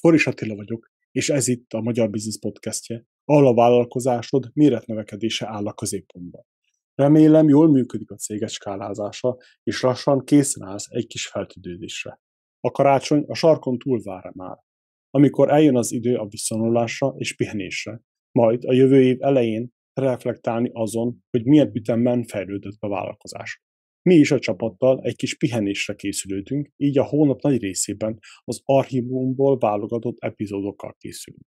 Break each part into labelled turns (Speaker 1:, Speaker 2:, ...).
Speaker 1: Foris Attila vagyok, és ez itt a Magyar Business Podcastje, ahol a vállalkozásod méretnövekedése áll a középpontban. Remélem jól működik a céges skálázása, és lassan készen állsz egy kis feltüdődésre. A karácsony a sarkon túl vár már, amikor eljön az idő a visszanulásra és pihenésre, majd a jövő év elején reflektálni azon, hogy milyen ütemben fejlődött a vállalkozás. Mi is a csapattal egy kis pihenésre készülődünk, így a hónap nagy részében az archívumból válogatott epizódokkal készülünk.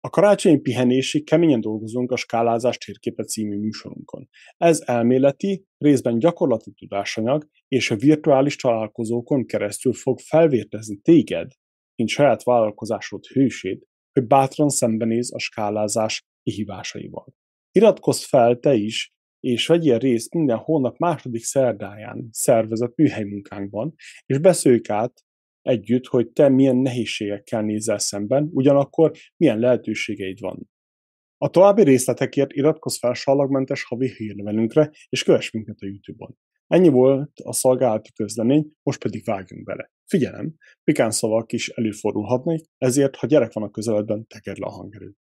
Speaker 1: A karácsonyi pihenésig keményen dolgozunk a Skálázás térképe című műsorunkon. Ez elméleti, részben gyakorlati tudásanyag, és a virtuális találkozókon keresztül fog felvértezni téged, mint saját vállalkozásod hősét, hogy bátran szembenéz a skálázás kihívásaival. Iratkozz fel te is és vegyél részt minden hónap második szerdáján szervezett műhelymunkánkban, és beszéljük át együtt, hogy te milyen nehézségekkel nézel szemben, ugyanakkor milyen lehetőségeid van. A további részletekért iratkozz fel sallagmentes havi hírlevelünkre, és kövess minket a YouTube-on. Ennyi volt a szolgálati közlemény, most pedig vágjunk bele. Figyelem, pikán szavak is előfordulhatnak, ezért, ha gyerek van a közeledben, tekerd le a hangerőt.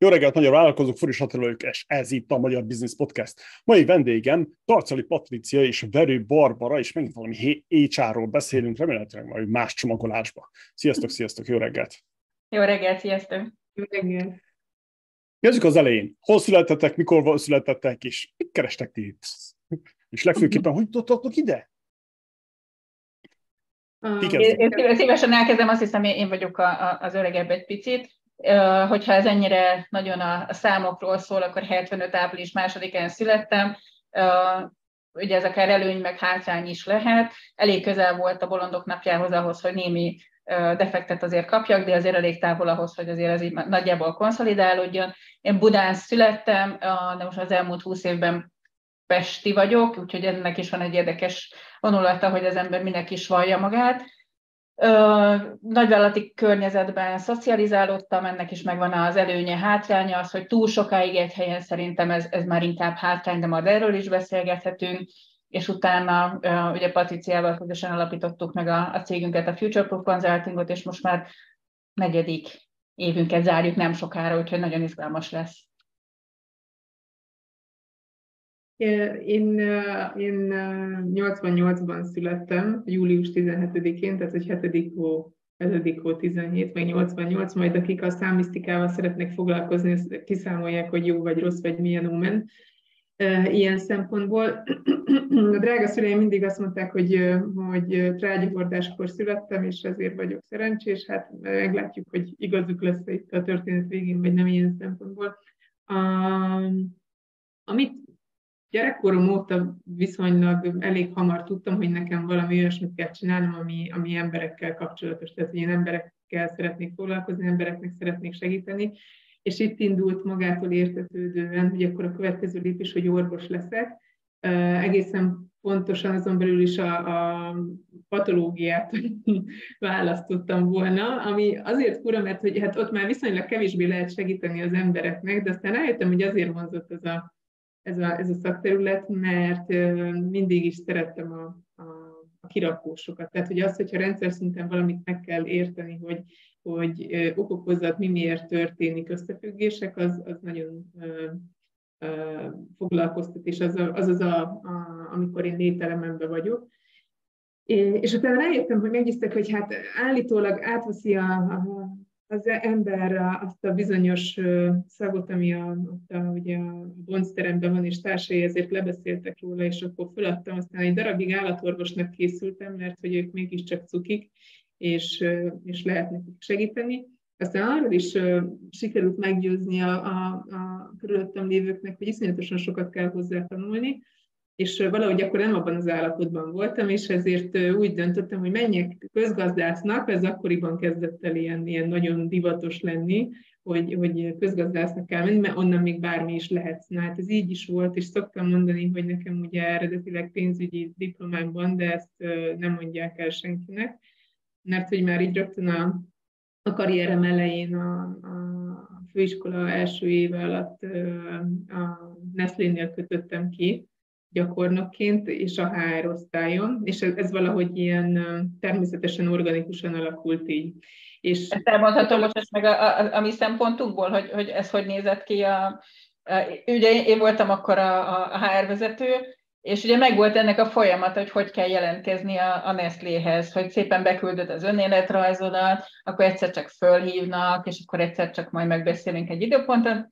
Speaker 1: Jó reggelt, magyar vállalkozók, Foris Attilők, és ez itt a Magyar Business Podcast. Mai vendégem Tarcali Patricia és Verő Barbara, és megint valami HR-ról beszélünk, remélhetőleg majd más csomagolásba. Sziasztok, sziasztok, jó reggelt!
Speaker 2: Jó reggelt, sziasztok! Jó reggelt!
Speaker 1: Kezdjük az elején. Hol születtetek, mikor születtetek, és mit kerestek ti itt? És legfőképpen, hogy jutottatok ide?
Speaker 2: Én, én szívesen elkezdem, azt hiszem, én vagyok a, a, az öregebb egy picit hogyha ez ennyire nagyon a számokról szól, akkor 75 április másodikán születtem, ugye ez akár előny meg hátrány is lehet. Elég közel volt a bolondok napjához ahhoz, hogy némi defektet azért kapjak, de azért elég távol ahhoz, hogy azért ez így nagyjából konszolidálódjon. Én Budán születtem, de most az elmúlt húsz évben Pesti vagyok, úgyhogy ennek is van egy érdekes vonulata, hogy az ember minek is vallja magát nagyvállalati környezetben szocializálódtam, ennek is megvan az előnye, hátránya, az, hogy túl sokáig egy helyen szerintem ez, ez már inkább hátrány, de majd erről is beszélgethetünk, és utána ugye Patriciával közösen alapítottuk meg a, a cégünket, a Future Proof Consultingot, és most már negyedik évünket zárjuk nem sokára, úgyhogy nagyon izgalmas lesz.
Speaker 3: Én, én 88-ban születtem, július 17-én, tehát egy hetedik hó, hetedik hó 17, vagy 88, majd akik a számisztikával szeretnek foglalkozni, kiszámolják, hogy jó vagy rossz, vagy milyen omen. Ilyen szempontból a drága szüleim mindig azt mondták, hogy, hogy trágyahordáskor születtem, és ezért vagyok szerencsés. Hát meglátjuk, hogy igazuk lesz itt a történet végén, vagy nem ilyen szempontból. Um, amit gyerekkorom óta viszonylag elég hamar tudtam, hogy nekem valami olyasmit kell csinálnom, ami, ami emberekkel kapcsolatos. Tehát, hogy én emberekkel szeretnék foglalkozni, embereknek szeretnék segíteni, és itt indult magától értetődően, hogy akkor a következő lépés, hogy orvos leszek. Egészen pontosan azon belül is a, a patológiát választottam volna, ami azért fura, mert hogy hát ott már viszonylag kevésbé lehet segíteni az embereknek, de aztán rájöttem, hogy azért vonzott ez a ez a, ez a szakterület, mert mindig is szerettem a, a, a kirakósokat. Tehát, hogy az, hogyha rendszer szinten valamit meg kell érteni, hogy, hogy okokozat mi miért történik összefüggések, az, az nagyon foglalkoztat, és az az, az a, a, amikor én lételememben vagyok. És utána rájöttem, hogy megnéztek, hogy hát állítólag átveszi a, a az ember azt a bizonyos szagot, ami a, ott a, ugye a boncteremben van, és társai ezért lebeszéltek róla, és akkor föladtam, aztán egy darabig állatorvosnak készültem, mert hogy ők mégiscsak cukik, és, és lehet nekik segíteni. Aztán arról is sikerült meggyőzni a, a, a körülöttem lévőknek, hogy iszonyatosan sokat kell hozzá tanulni, és valahogy akkor nem abban az állapotban voltam, és ezért úgy döntöttem, hogy menjek közgazdásznak, ez akkoriban kezdett el ilyen, ilyen nagyon divatos lenni, hogy, hogy közgazdásznak kell menni, mert onnan még bármi is lehet. Na hát ez így is volt, és szoktam mondani, hogy nekem ugye eredetileg pénzügyi diplomám van, de ezt nem mondják el senkinek, mert hogy már így rögtön a, a karrierem elején a, a főiskola első éve alatt a Nestlé-nél kötöttem ki gyakornokként, és a HR osztályon, és ez, ez valahogy ilyen természetesen organikusan alakult így.
Speaker 2: És Ezt elmondhatom most meg a, a, a mi szempontunkból, hogy, hogy ez hogy nézett ki a, ugye én voltam akkor a, a HR vezető, és ugye megvolt ennek a folyamat, hogy hogy kell jelentkezni a, a Nestléhez, hogy szépen beküldöd az önéletrajzodat, akkor egyszer csak fölhívnak, és akkor egyszer csak majd megbeszélünk egy időpontot.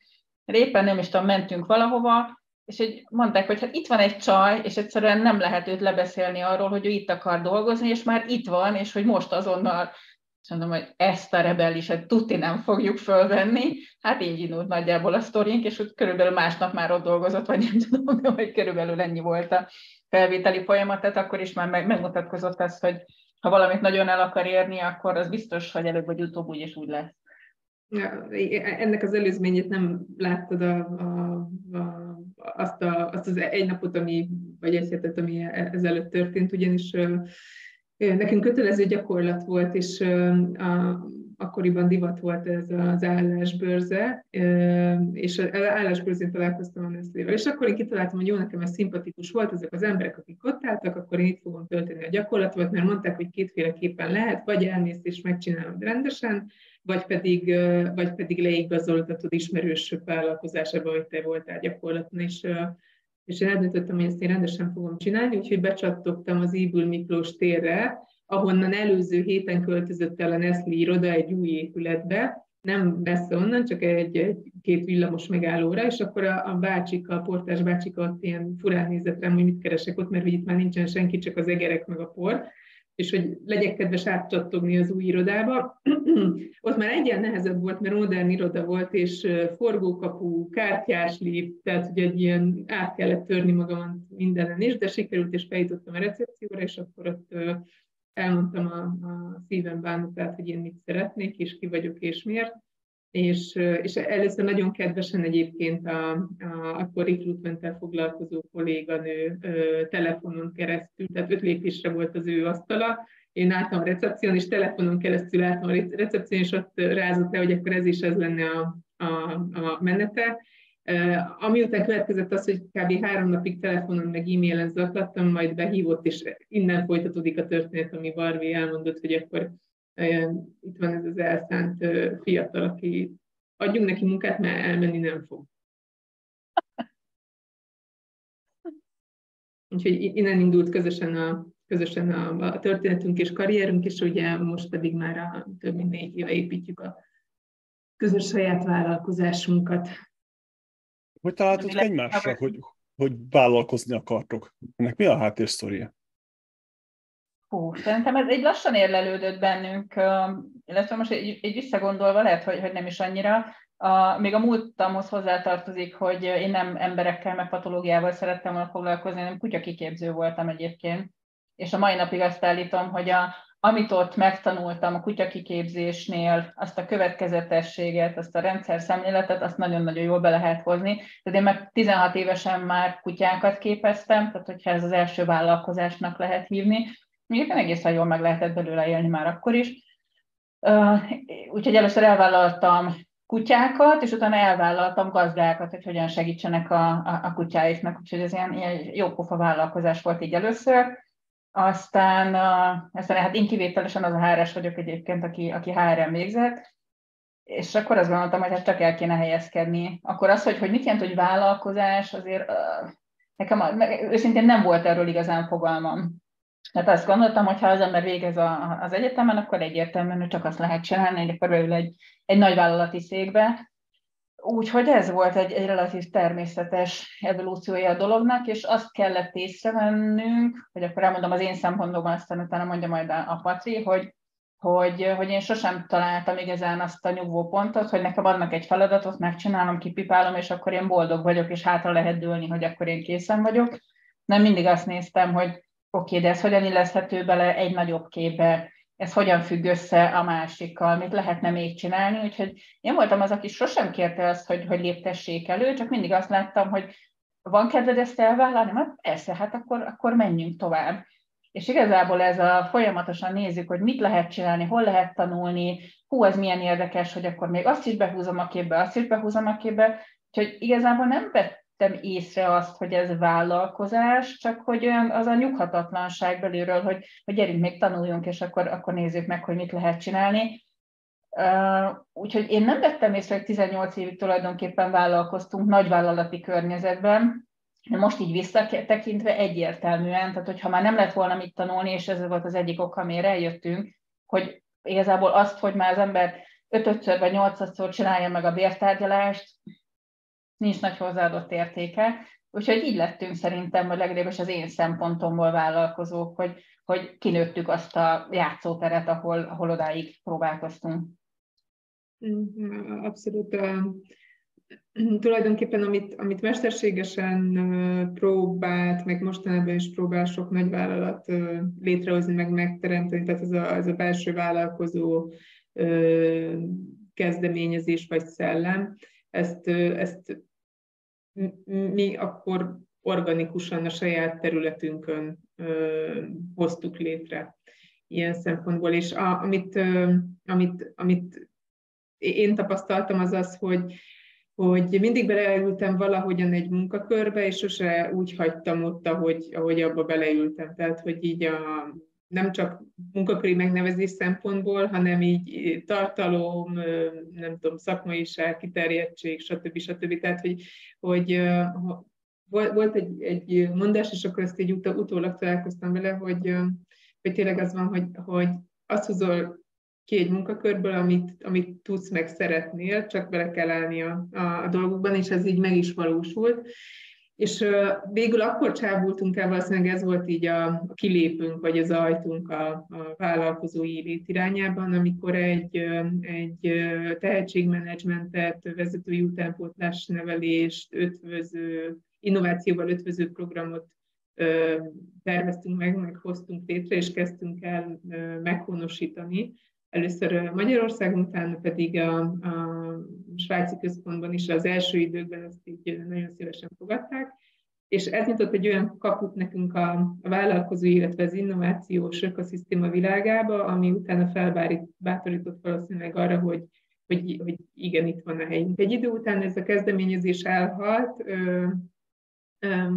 Speaker 2: Éppen nem is tudom, mentünk valahova, és hogy mondták, hogy hát itt van egy csaj, és egyszerűen nem lehet őt lebeszélni arról, hogy ő itt akar dolgozni, és már itt van, és hogy most azonnal és mondom, hogy ezt a rebelliset tuti nem fogjuk fölvenni. Hát így indult nagyjából a sztorink, és úgy körülbelül másnap már ott dolgozott, vagy nem tudom, de hogy körülbelül ennyi volt a felvételi folyamat, tehát akkor is már megmutatkozott az, hogy ha valamit nagyon el akar érni, akkor az biztos, hogy előbb vagy utóbb úgy és úgy lesz.
Speaker 3: Ja, ennek az előzményét nem láttad a, a, a, azt, a, azt az egy napot, ami, vagy egy hetet, ami ezelőtt történt, ugyanis Nekünk kötelező gyakorlat volt, és a, akkoriban divat volt ez az állásbörze, és az állásbőrzén találkoztam a Neszlével. És akkor én kitaláltam, hogy jó, nekem ez szimpatikus volt, ezek az emberek, akik ott álltak, akkor én itt fogom tölteni a gyakorlatot, mert mondták, hogy kétféleképpen lehet, vagy elmész és megcsinálod rendesen, vagy pedig, vagy pedig leigazoltatod ismerősök vállalkozásába, hogy te voltál gyakorlaton, és és én eldöntöttem, hogy ezt én rendesen fogom csinálni, úgyhogy becsattogtam az Íbül Miklós térre, ahonnan előző héten költözött el a Nestlé iroda egy új épületbe, nem messze onnan, csak egy, egy két villamos megállóra, és akkor a, a bácsika, a portás bácsika ott ilyen furán nézett rám, hogy mit keresek ott, mert hogy itt már nincsen senki, csak az egerek meg a por és hogy legyek kedves átcsattogni az új irodába. Ott már egyen nehezebb volt, mert modern iroda volt, és forgókapu, kártyás lift, tehát hogy egy ilyen át kellett törni magamat mindenen is, de sikerült, és feljutottam a recepcióra, és akkor ott elmondtam a, a szívem bánatát, hogy én mit szeretnék, és ki vagyok, és miért és, és először nagyon kedvesen egyébként a, a akkor recruitment foglalkozó kolléganő telefonon keresztül, tehát öt lépésre volt az ő asztala, én álltam a recepción, és telefonon keresztül álltam a recepción, és ott rázott le, hogy akkor ez is ez lenne a, a, a menete. Ami után következett az, hogy kb. három napig telefonon meg e-mailen zaklattam, majd behívott, és innen folytatódik a történet, ami Barvi elmondott, hogy akkor itt van ez az elszánt fiatal, aki adjunk neki munkát, mert elmenni nem fog. Úgyhogy innen indult közösen a, közösen a, a történetünk és karrierünk, és ugye most pedig már a, több mint négy éve építjük a közös saját vállalkozásunkat.
Speaker 1: Hogy találtatok egymásra, hogy, hogy vállalkozni akartok? Ennek mi a háttérsztoria?
Speaker 2: Hú, szerintem ez egy lassan érlelődött bennünk, illetve most egy, egy visszagondolva lehet, hogy, hogy nem is annyira. A, még a múltamhoz hozzátartozik, hogy én nem emberekkel, meg patológiával szerettem volna foglalkozni, hanem kutyakiképző voltam egyébként. És a mai napig azt állítom, hogy a, amit ott megtanultam a kutyakiképzésnél, azt a következetességet, azt a rendszer szemléletet, azt nagyon-nagyon jól be lehet hozni. Tehát én meg 16 évesen már kutyákat képeztem, tehát hogyha ez az első vállalkozásnak lehet hívni, Egyébként egészen jól meg lehetett belőle élni már akkor is. Úgyhogy először elvállaltam kutyákat, és utána elvállaltam gazdákat, hogy hogyan segítsenek a, a, a kutyáiknak. Úgyhogy ez ilyen, ilyen jó pofa vállalkozás volt így először. Aztán, aztán hát én kivételesen az a HRS vagyok egyébként, aki, aki HRM végzett, és akkor azt gondoltam, hogy hát csak el kéne helyezkedni. Akkor az, hogy, hogy mit jelent, hogy vállalkozás, azért nekem őszintén nem volt erről igazán fogalmam. Tehát azt gondoltam, hogy ha az ember végez a, az egyetemen, akkor egyértelműen hogy csak azt lehet csinálni, hogy akkor beül egy, egy nagyvállalati székbe. Úgyhogy ez volt egy, egy relatív természetes evolúciója a dolognak, és azt kellett észrevennünk, hogy akkor elmondom az én szempontomban, aztán utána mondja majd a, a Patri, hogy, hogy, hogy én sosem találtam igazán azt a nyugvó pontot, hogy nekem adnak egy feladatot, megcsinálom, kipipálom, és akkor én boldog vagyok, és hátra lehet dőlni, hogy akkor én készen vagyok. Nem mindig azt néztem, hogy oké, de ez hogyan illeszthető bele egy nagyobb képbe, ez hogyan függ össze a másikkal, mit lehetne még csinálni, úgyhogy én voltam az, aki sosem kérte azt, hogy, hogy léptessék elő, csak mindig azt láttam, hogy van kedved ezt elvállalni? Hát persze, hát akkor, akkor menjünk tovább. És igazából ez a folyamatosan nézzük, hogy mit lehet csinálni, hol lehet tanulni, hú, ez milyen érdekes, hogy akkor még azt is behúzom a képbe, azt is behúzom a képbe. Úgyhogy igazából nem vettem észre azt, hogy ez vállalkozás, csak hogy olyan az a nyughatatlanság belülről, hogy, hogy gyerünk, még tanuljunk, és akkor, akkor nézzük meg, hogy mit lehet csinálni. Uh, úgyhogy én nem vettem észre, hogy 18 évig tulajdonképpen vállalkoztunk nagyvállalati környezetben, de most így visszatekintve egyértelműen, tehát hogyha már nem lett volna mit tanulni, és ez volt az egyik ok, amire eljöttünk, hogy igazából azt, hogy már az ember ötötször vagy nyolcadszor csinálja meg a bértárgyalást, nincs nagy hozzáadott értéke. Úgyhogy így lettünk szerintem, vagy legalábbis az én szempontomból vállalkozók, hogy, hogy kinőttük azt a játszóteret, ahol, ahol odáig próbálkoztunk.
Speaker 3: Mm, abszolút. Tulajdonképpen, amit, amit mesterségesen próbált, meg mostanában is próbál sok nagyvállalat létrehozni, meg megteremteni, tehát ez a, ez a belső vállalkozó kezdeményezés vagy szellem, ezt, ezt mi akkor organikusan a saját területünkön hoztuk létre ilyen szempontból. És a, amit, amit, amit én tapasztaltam, az az, hogy, hogy mindig beleültem valahogyan egy munkakörbe, és sose úgy hagytam ott, ahogy, ahogy abba beleültem. Tehát, hogy így a, nem csak munkaköri megnevezés szempontból, hanem így tartalom, nem tudom, szakmaiság, kiterjedtség, stb. stb. Tehát, hogy, hogy volt egy, egy mondás, és akkor ezt így utólag találkoztam vele, hogy, hogy tényleg az van, hogy, hogy azt hozol ki egy munkakörből, amit, amit tudsz, meg szeretnél, csak bele kell állni a, a, a dolgokban, és ez így meg is valósult. És végül akkor csábultunk el, valószínűleg ez volt így a, kilépünk, vagy az ajtunk a, a vállalkozói élet irányában, amikor egy, egy tehetségmenedzsmentet, vezetői utánpótlás nevelést, ötvöző, innovációval ötvöző programot terveztünk meg, meg hoztunk létre, és kezdtünk el meghonosítani Először Magyarországon, utána pedig a, a svájci központban is az első időkben ezt így nagyon szívesen fogadták, és ez nyitott egy olyan kaput nekünk a, a vállalkozó, illetve az innovációs ökoszisztéma világába, ami utána felbátorított valószínűleg arra, hogy, hogy, hogy igen, itt van a helyünk. Egy idő után ez a kezdeményezés elhalt,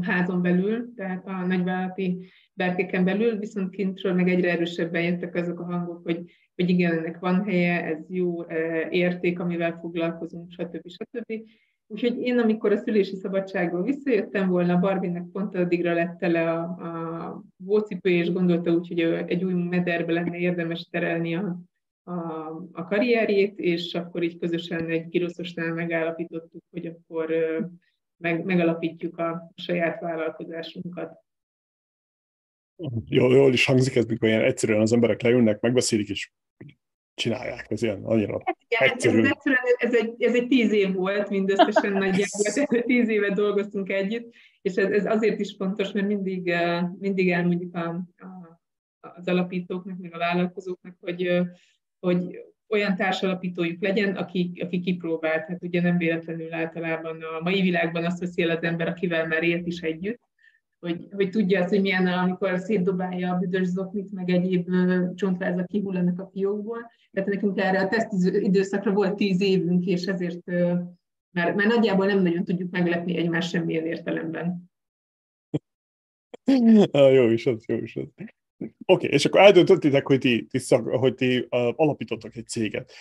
Speaker 3: házon belül, tehát a nagyvállalati berkeken belül, viszont kintről meg egyre erősebben jöttek azok a hangok, hogy, hogy igen, ennek van helye, ez jó érték, amivel foglalkozunk, stb. stb. Úgyhogy én, amikor a szülési szabadságról visszajöttem volna, Barbinek pont addigra lett tele a, a vócipő, és gondolta úgy, hogy egy új mederbe lenne érdemes terelni a, a, a karrierjét, és akkor így közösen egy giroszosnál megállapítottuk, hogy akkor meg, megalapítjuk a saját vállalkozásunkat.
Speaker 1: Jól, jól is hangzik ez, mikor ilyen egyszerűen az emberek leülnek, megbeszélik, és csinálják. Ez ilyen annyira
Speaker 3: hát igen, egyszerű. Ez, egyszerűen, ez, egy, ez egy tíz év volt mindösszesen nagyjából, tíz évet dolgoztunk együtt, és ez, ez azért is fontos, mert mindig, eh, mindig elmondjuk a, a, az alapítóknak, meg a vállalkozóknak, hogy, eh, hogy olyan társalapítójuk legyen, aki, aki kipróbált. Hát ugye nem véletlenül általában a mai világban azt veszi el az ember, akivel már élt is együtt, hogy, hogy tudja azt, hogy milyen, amikor szétdobálja a büdös zoknit, meg egyéb csontvázak kihullanak a fiókból. Tehát nekünk erre a teszt időszakra volt tíz évünk, és ezért már, már nagyjából nem nagyon tudjuk meglepni egymást semmilyen értelemben.
Speaker 1: ah, jó is az, jó is az. Oké, okay, és akkor eldöntöttétek, hogy ti, ti, szak, hogy ti uh, alapítottak egy céget.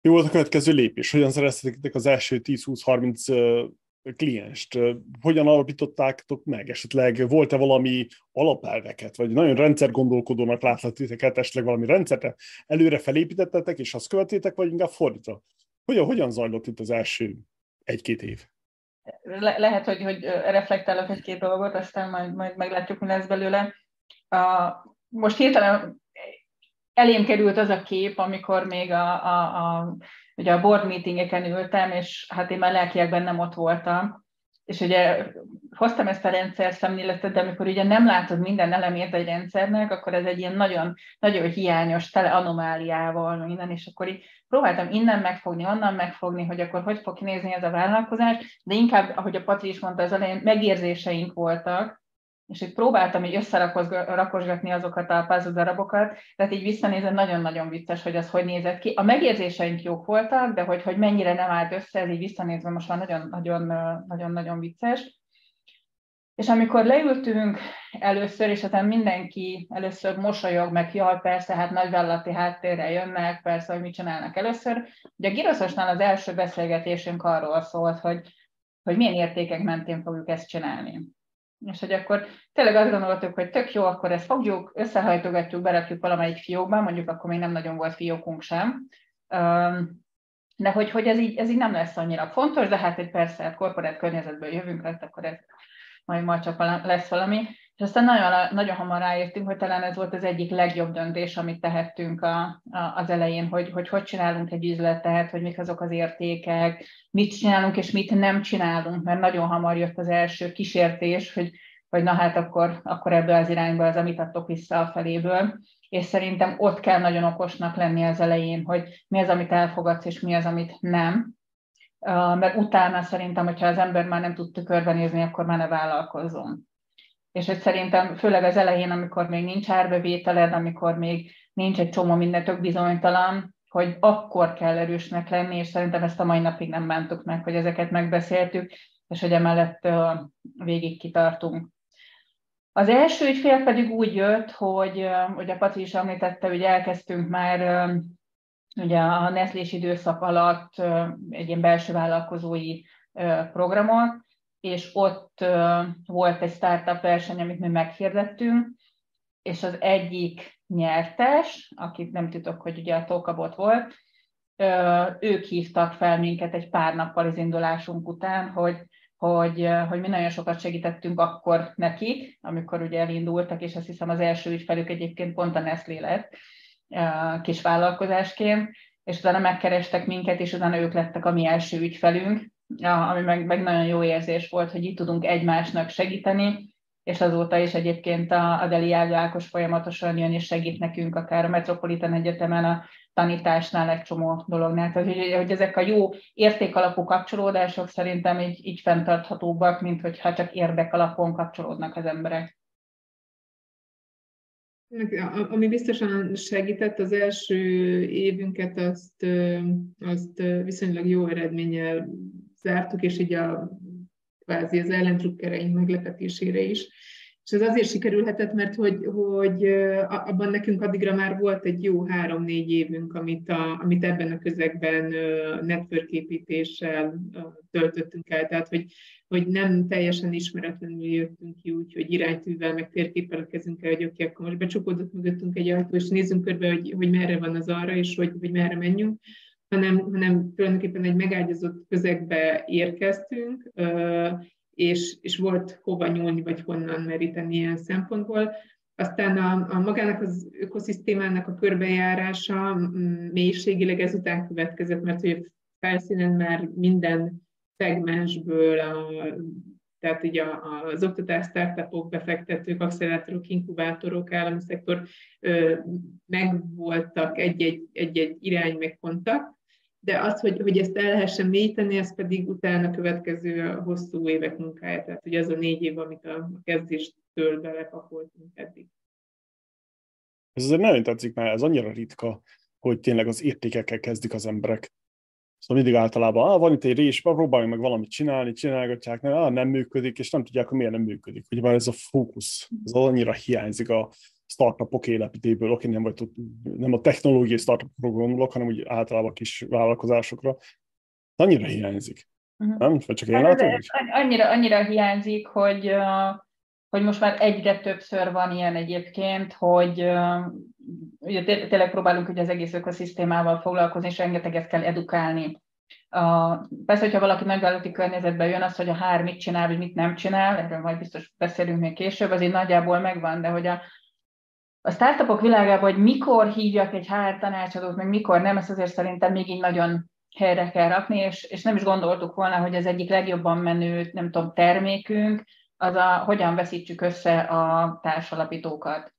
Speaker 1: Mi volt a következő lépés? Hogyan szereztetek az első 10-20-30 uh, klienst? Hogyan alapítottátok meg? Esetleg volt-e valami alapelveket, vagy nagyon rendszergondolkodónak láthatiteket, esetleg valami rendszert előre felépítettetek, és azt követétek, vagy inkább fordítva? Hogyan, hogyan zajlott itt az első egy-két év?
Speaker 2: Le- lehet, hogy, hogy reflektálok egy-két dolgot, aztán majd, majd meglátjuk, mi lesz belőle. A, most hirtelen elém került az a kép, amikor még a, a, a, ugye a board meetingeken ültem, és hát én már lelkiekben nem ott voltam, és ugye hoztam ezt a rendszer szemléletet, de amikor ugye nem látod minden elemét egy rendszernek, akkor ez egy ilyen nagyon, nagyon hiányos, tele anomáliával minden, és akkor így próbáltam innen megfogni, onnan megfogni, hogy akkor hogy fog kinézni ez a vállalkozás, de inkább, ahogy a Patri is mondta az elején, megérzéseink voltak, és itt próbáltam így összerakosgatni azokat a puzzle darabokat, tehát így visszanézem, nagyon-nagyon vicces, hogy az hogy nézett ki. A megérzéseink jók voltak, de hogy, hogy mennyire nem állt össze, ez így visszanézve most már nagyon-nagyon vicces. És amikor leültünk először, és aztán mindenki először mosolyog, meg jaj, persze, hát nagyvállalati háttérre jönnek, persze, hogy mit csinálnak először. Ugye a Giroszosnál az első beszélgetésünk arról szólt, hogy, hogy milyen értékek mentén fogjuk ezt csinálni. És hogy akkor tényleg azt gondoltuk, hogy tök jó, akkor ezt fogjuk, összehajtogatjuk, berakjuk valamelyik fiókba, mondjuk akkor még nem nagyon volt fiókunk sem, de hogy, hogy ez, így, ez így nem lesz annyira fontos, de hát hogy persze, hát korporát környezetből jövünk, hát akkor ez majd, majd csak lesz valami. És aztán nagyon, nagyon hamar ráértünk, hogy talán ez volt az egyik legjobb döntés, amit tehettünk a, a, az elején, hogy, hogy hogy csinálunk egy üzletet, hogy mik azok az értékek, mit csinálunk és mit nem csinálunk, mert nagyon hamar jött az első kísértés, hogy, hogy na hát akkor, akkor ebből az irányba az, amit adtok vissza a feléből. És szerintem ott kell nagyon okosnak lenni az elején, hogy mi az, amit elfogadsz, és mi az, amit nem mert utána szerintem, hogyha az ember már nem tud tükörbenézni, akkor már ne vállalkozzon. És hogy szerintem főleg az elején, amikor még nincs árbevételed, amikor még nincs egy csomó minden tök bizonytalan, hogy akkor kell erősnek lenni, és szerintem ezt a mai napig nem bántuk meg, hogy ezeket megbeszéltük, és hogy emellett végig kitartunk. Az első ügyfél pedig úgy jött, hogy, a Paci is említette, hogy elkezdtünk már ugye a Nestlés időszak alatt egy ilyen belső vállalkozói programot, és ott volt egy startup verseny, amit mi meghirdettünk, és az egyik nyertes, akit nem tudok, hogy ugye a Tokabot volt, ők hívtak fel minket egy pár nappal az indulásunk után, hogy, hogy, hogy mi nagyon sokat segítettünk akkor nekik, amikor ugye elindultak, és azt hiszem az első ügyfelük egyébként pont a Nestlé lett, kis vállalkozásként, és utána megkerestek minket, és utána ők lettek a mi első ügyfelünk, ami meg, meg nagyon jó érzés volt, hogy itt tudunk egymásnak segíteni, és azóta is egyébként a, a Deli Ágálkos folyamatosan jön és segít nekünk, akár a Metropolitan Egyetemen a tanításnál egy csomó dolognál. Tehát, hogy, hogy ezek a jó értékalapú kapcsolódások szerintem így, így fenntarthatóbbak, mint hogyha csak érdek alapon kapcsolódnak az emberek.
Speaker 3: Ami biztosan segített, az első évünket azt, azt viszonylag jó eredménnyel zártuk, és így a, kvázi az ellentruckereink meglepetésére is. És ez azért sikerülhetett, mert hogy, hogy abban nekünk addigra már volt egy jó három-négy évünk, amit, a, amit ebben a közegben network építéssel töltöttünk el, tehát hogy, hogy nem teljesen ismeretlenül jöttünk ki úgy, hogy iránytűvel, meg térképpel a kezünkkel, hogy oké, akkor most becsukódott mögöttünk egy ajtó, és nézzünk körbe, hogy, hogy merre van az arra, és hogy, hogy merre menjünk, hanem, hanem tulajdonképpen egy megágyazott közegbe érkeztünk, és, és volt hova nyúlni, vagy honnan meríteni ilyen szempontból. Aztán a, a magának az ökoszisztémának a körbejárása mélységileg ezután következett, mert hogy felszínen már minden szegmensből, a, tehát ugye az oktatás, startupok, befektetők, accelerátorok, inkubátorok, állami szektor megvoltak egy-egy, egy-egy irány meg kontakt, de az, hogy, hogy ezt el lehessen mélyíteni, ez pedig utána következő hosszú évek munkája, tehát hogy az a négy év, amit a kezdéstől belepakoltunk eddig.
Speaker 1: Ez azért nagyon tetszik, mert ez annyira ritka, hogy tényleg az értékekkel kezdik az emberek. Szóval mindig általában, ah, van itt egy rés, próbáljunk meg valamit csinálni, csinálgatják, nem, ah, nem működik, és nem tudják, hogy miért nem működik. Ugye ez a fókusz, ez annyira hiányzik a, startupok életéből, oké, nem, vagy, nem a technológiai startupokról gondolok, hanem úgy általában kis vállalkozásokra. Annyira hiányzik. Uh-huh. Nem? Vagy csak én hát látom?
Speaker 2: Annyira, annyira hiányzik, hogy, hogy most már egyre többször van ilyen egyébként, hogy ugye tényleg próbálunk ugye az egész ökoszisztémával foglalkozni, és rengeteget kell edukálni. A, persze, hogyha valaki nagyvállalati környezetben jön, az, hogy a hár mit csinál, vagy mit nem csinál, erről majd biztos beszélünk még később, azért nagyjából megvan, de hogy a, a startupok világában, hogy mikor hívjak egy HR tanácsadót, meg mikor nem, ezt azért szerintem még így nagyon helyre kell rakni, és, és nem is gondoltuk volna, hogy az egyik legjobban menő, nem tudom, termékünk, az a hogyan veszítsük össze a társalapítókat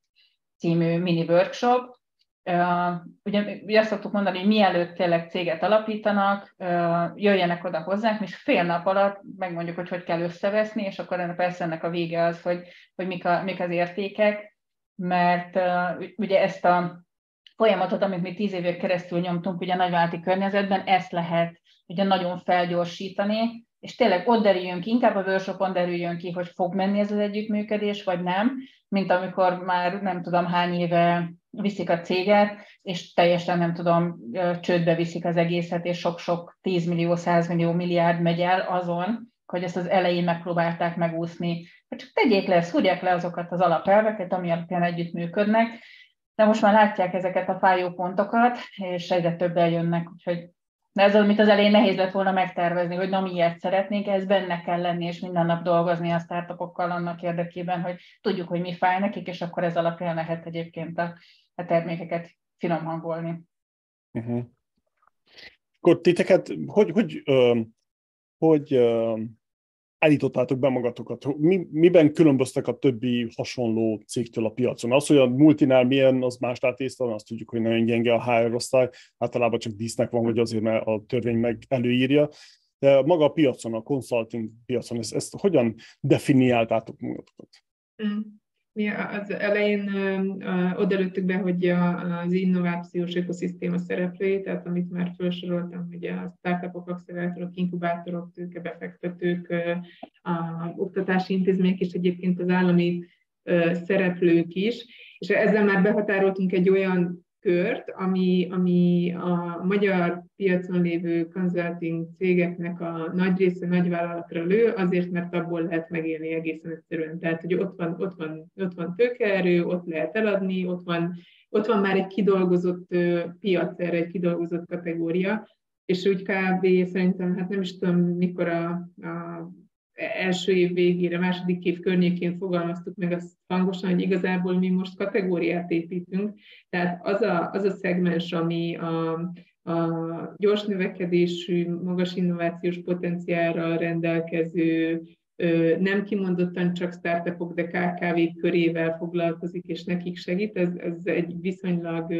Speaker 2: című mini workshop, ugye, ugye azt szoktuk mondani, hogy mielőtt tényleg céget alapítanak, jöjjenek oda hozzánk, és fél nap alatt megmondjuk, hogy hogy kell összeveszni, és akkor ennek persze ennek a vége az, hogy, hogy mik, a, mik az értékek, mert ugye ezt a folyamatot, amit mi tíz évek keresztül nyomtunk ugye nagyvállalati környezetben, ezt lehet ugye nagyon felgyorsítani, és tényleg ott derüljön ki, inkább a workshopon derüljön ki, hogy fog menni ez az együttműködés, vagy nem, mint amikor már nem tudom hány éve viszik a céget, és teljesen nem tudom, csődbe viszik az egészet, és sok-sok 10 millió, 100 millió, milliárd megy el azon, hogy ezt az elején megpróbálták megúszni. Csak tegyék le, szúrják le azokat az alapelveket, ami alapján együttműködnek, de most már látják ezeket a fájó pontokat, és egyre több eljönnek, úgyhogy de ez amit az elején nehéz lett volna megtervezni, hogy na miért szeretnénk, ez benne kell lenni, és minden nap dolgozni a startupokkal annak érdekében, hogy tudjuk, hogy mi fáj nekik, és akkor ez alapján lehet egyébként a, a termékeket finom hangolni.
Speaker 1: Uh-huh. Akkor titeket, hogy, hogy, hogy, hogy állítottátok be magatokat? Mi, miben különböztek a többi hasonló cégtől a piacon? Az, hogy a multinál milyen, az más látésztalan, azt tudjuk, hogy nagyon gyenge a HR osztály, általában csak dísznek van, hogy azért mert a törvény meg előírja. De maga a piacon, a consulting piacon, ezt, ezt hogyan definiáltátok magatokat?
Speaker 3: Mm. Mi az elején odaadtuk be, hogy az innovációs ökoszisztéma szereplői, tehát amit már felsoroltam, hogy a startupok, accelerátorok, inkubátorok, tőkebefektetők, a oktatási intézmények és egyébként az állami szereplők is, és ezzel már behatároltunk egy olyan kört, ami, ami a magyar piacon lévő consulting cégeknek a nagy része nagyvállalatra lő, azért, mert abból lehet megélni egészen egyszerűen. Tehát, hogy ott van, ott van, ott van tőkeerő, ott lehet eladni, ott van, ott van már egy kidolgozott piac erre, egy kidolgozott kategória, és úgy kb. szerintem, hát nem is tudom, mikor a, a első év végére, második év környékén fogalmaztuk meg azt hangosan, hogy igazából mi most kategóriát építünk. Tehát az a, az a szegmens, ami a, a gyors növekedésű, magas innovációs potenciálra rendelkező, nem kimondottan csak startupok, de KKV körével foglalkozik, és nekik segít. Ez, ez egy viszonylag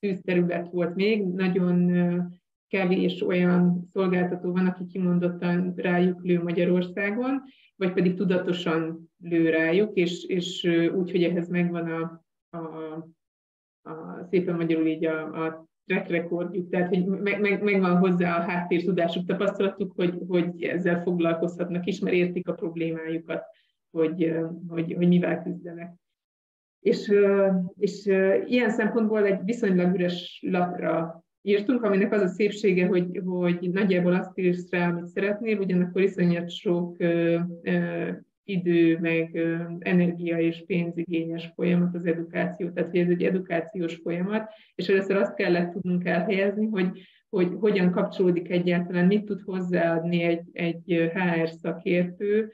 Speaker 3: szűz terület volt még. Nagyon kevés olyan szolgáltató van, aki kimondottan rájuk lő Magyarországon, vagy pedig tudatosan lő rájuk, és, és úgy, hogy ehhez megvan a, a, a szépen magyarul így a, a track recordjuk, tehát hogy meg, meg, megvan hozzá a háttértudásuk, tapasztalatuk, hogy, hogy ezzel foglalkozhatnak is, mert értik a problémájukat, hogy, hogy, hogy mivel küzdenek. És, és ilyen szempontból egy viszonylag üres lapra írtunk, aminek az a szépsége, hogy, hogy nagyjából azt írsz rá, amit szeretnél, ugyanakkor iszonyat sok ö, ö, idő, meg ö, energia és pénzigényes folyamat az edukáció. Tehát, hogy ez egy edukációs folyamat, és először azt kellett tudnunk elhelyezni, hogy, hogy hogyan kapcsolódik egyáltalán, mit tud hozzáadni egy, egy HR szakértő,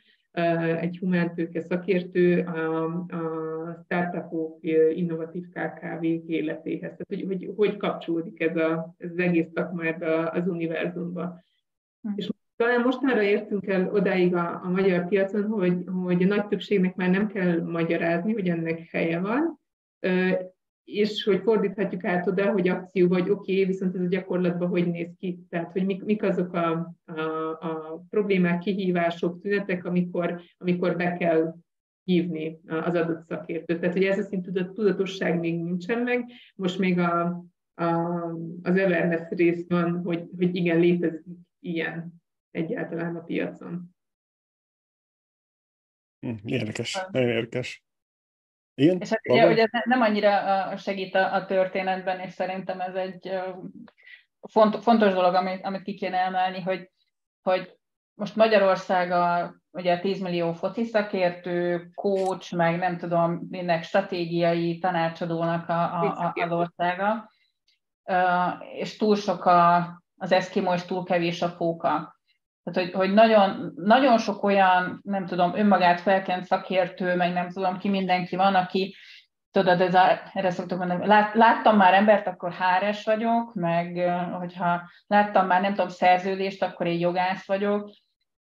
Speaker 3: egy humántőke szakértő a, a startupok, innovatív KKV-k életéhez. Tehát, hogy, hogy, hogy kapcsolódik ez, a, ez az egész szakma ebbe az univerzumba. Hm. És talán mostanra értünk el odáig a, a magyar piacon, hogy, hogy a nagy többségnek már nem kell magyarázni, hogy ennek helye van, és hogy fordíthatjuk át oda, hogy akció, vagy oké, okay, viszont ez a gyakorlatban hogy néz ki, tehát hogy mik, mik azok a, a, a problémák, kihívások, tünetek, amikor, amikor be kell hívni az adott szakértőt. Tehát, hogy ez a szint tudatosság még nincsen meg, most még a, a, az awareness rész van, hogy, hogy igen, létezik ilyen egyáltalán a piacon.
Speaker 1: Hm, érdekes, nagyon érdekes. Igen?
Speaker 2: És hát ugye, ugye nem annyira segít a, a történetben, és szerintem ez egy font, fontos dolog, amit, amit ki kéne emelni, hogy, hogy most Magyarország a ugye 10 millió foci szakértő, coach, meg nem tudom, minek stratégiai tanácsadónak a, a, a, az országa, és túl sok a, az eszkimó, és túl kevés a fóka. Tehát, hogy, hogy nagyon, nagyon sok olyan, nem tudom, önmagát felkent szakértő, meg nem tudom ki mindenki van, aki, tudod, ez a, erre szoktuk mondani, lát, láttam már embert, akkor háres vagyok, meg hogyha láttam már, nem tudom, szerződést, akkor én jogász vagyok.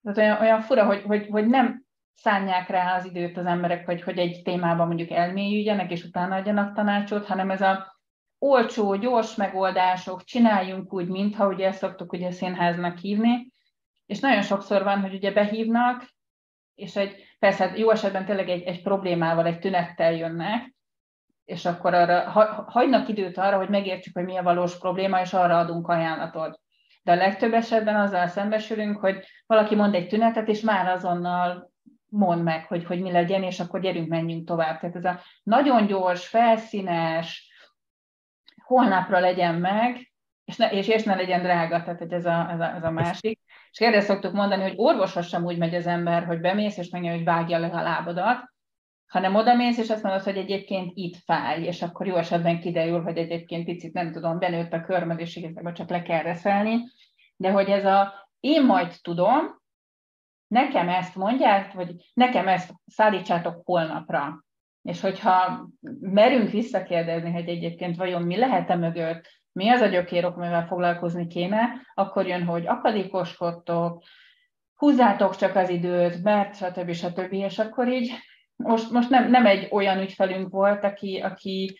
Speaker 2: Tehát olyan, olyan fura, hogy, hogy, hogy nem szánják rá az időt az emberek, hogy, hogy egy témában mondjuk elmélyüljenek, és utána adjanak tanácsot, hanem ez a olcsó, gyors megoldások, csináljunk úgy, mintha ugye ezt szoktuk ugye színháznak hívni, és nagyon sokszor van, hogy ugye behívnak, és egy, persze hát jó esetben tényleg egy, egy problémával, egy tünettel jönnek, és akkor arra ha, hagynak időt arra, hogy megértsük, hogy mi a valós probléma, és arra adunk ajánlatot. De a legtöbb esetben azzal szembesülünk, hogy valaki mond egy tünetet, és már azonnal mond meg, hogy, hogy mi legyen, és akkor gyerünk, menjünk tovább. Tehát ez a nagyon gyors, felszínes, holnapra legyen meg, és ne, és, és ne legyen drága, tehát hogy ez a, ez a, ez a másik. És erre szoktuk mondani, hogy orvoshoz sem úgy megy az ember, hogy bemész, és megnyomja, hogy vágja le a lábadat, hanem odamész, és azt mondod, hogy egyébként itt fáj, és akkor jó esetben kiderül, hogy egyébként picit, nem tudom, benőtt a körmöd, és igazából csak le kell reszelni, de hogy ez a én majd tudom, nekem ezt mondják, vagy nekem ezt szállítsátok holnapra. És hogyha merünk visszakérdezni, hogy egyébként vajon mi lehet-e mögött, mi az a gyökérok, amivel foglalkozni kéne, akkor jön, hogy akadékoskodtok, húzzátok csak az időt, mert stb. stb. És akkor így most, most nem, nem egy olyan ügyfelünk volt, aki, aki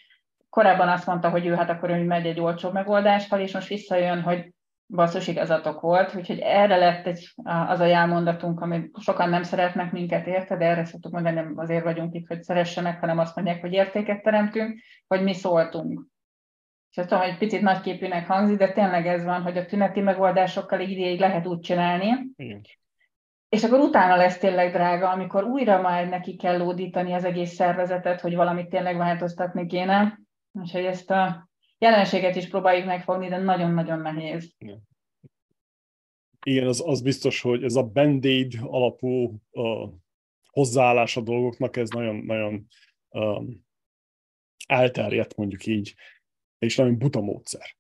Speaker 2: korábban azt mondta, hogy ő hát akkor ő megy egy olcsó megoldással, és most visszajön, hogy basszus igazatok volt, úgyhogy erre lett egy, az a jelmondatunk, amit sokan nem szeretnek minket érte, de erre szoktuk mondani, nem azért vagyunk itt, hogy szeressenek, hanem azt mondják, hogy értéket teremtünk, hogy mi szóltunk. És ezt tudom, hogy picit nagyképűnek hangzik, de tényleg ez van, hogy a tüneti megoldásokkal ideig lehet úgy csinálni, Igen. és akkor utána lesz tényleg drága, amikor újra majd neki kell lódítani az egész szervezetet, hogy valamit tényleg változtatni kéne. Úgyhogy ezt a jelenséget is próbáljuk megfogni, de nagyon-nagyon nehéz.
Speaker 1: Igen, az, az biztos, hogy ez a band-aid alapú uh, hozzáállás a dolgoknak, ez nagyon, nagyon um, elterjedt, mondjuk így, és nagyon buta módszer.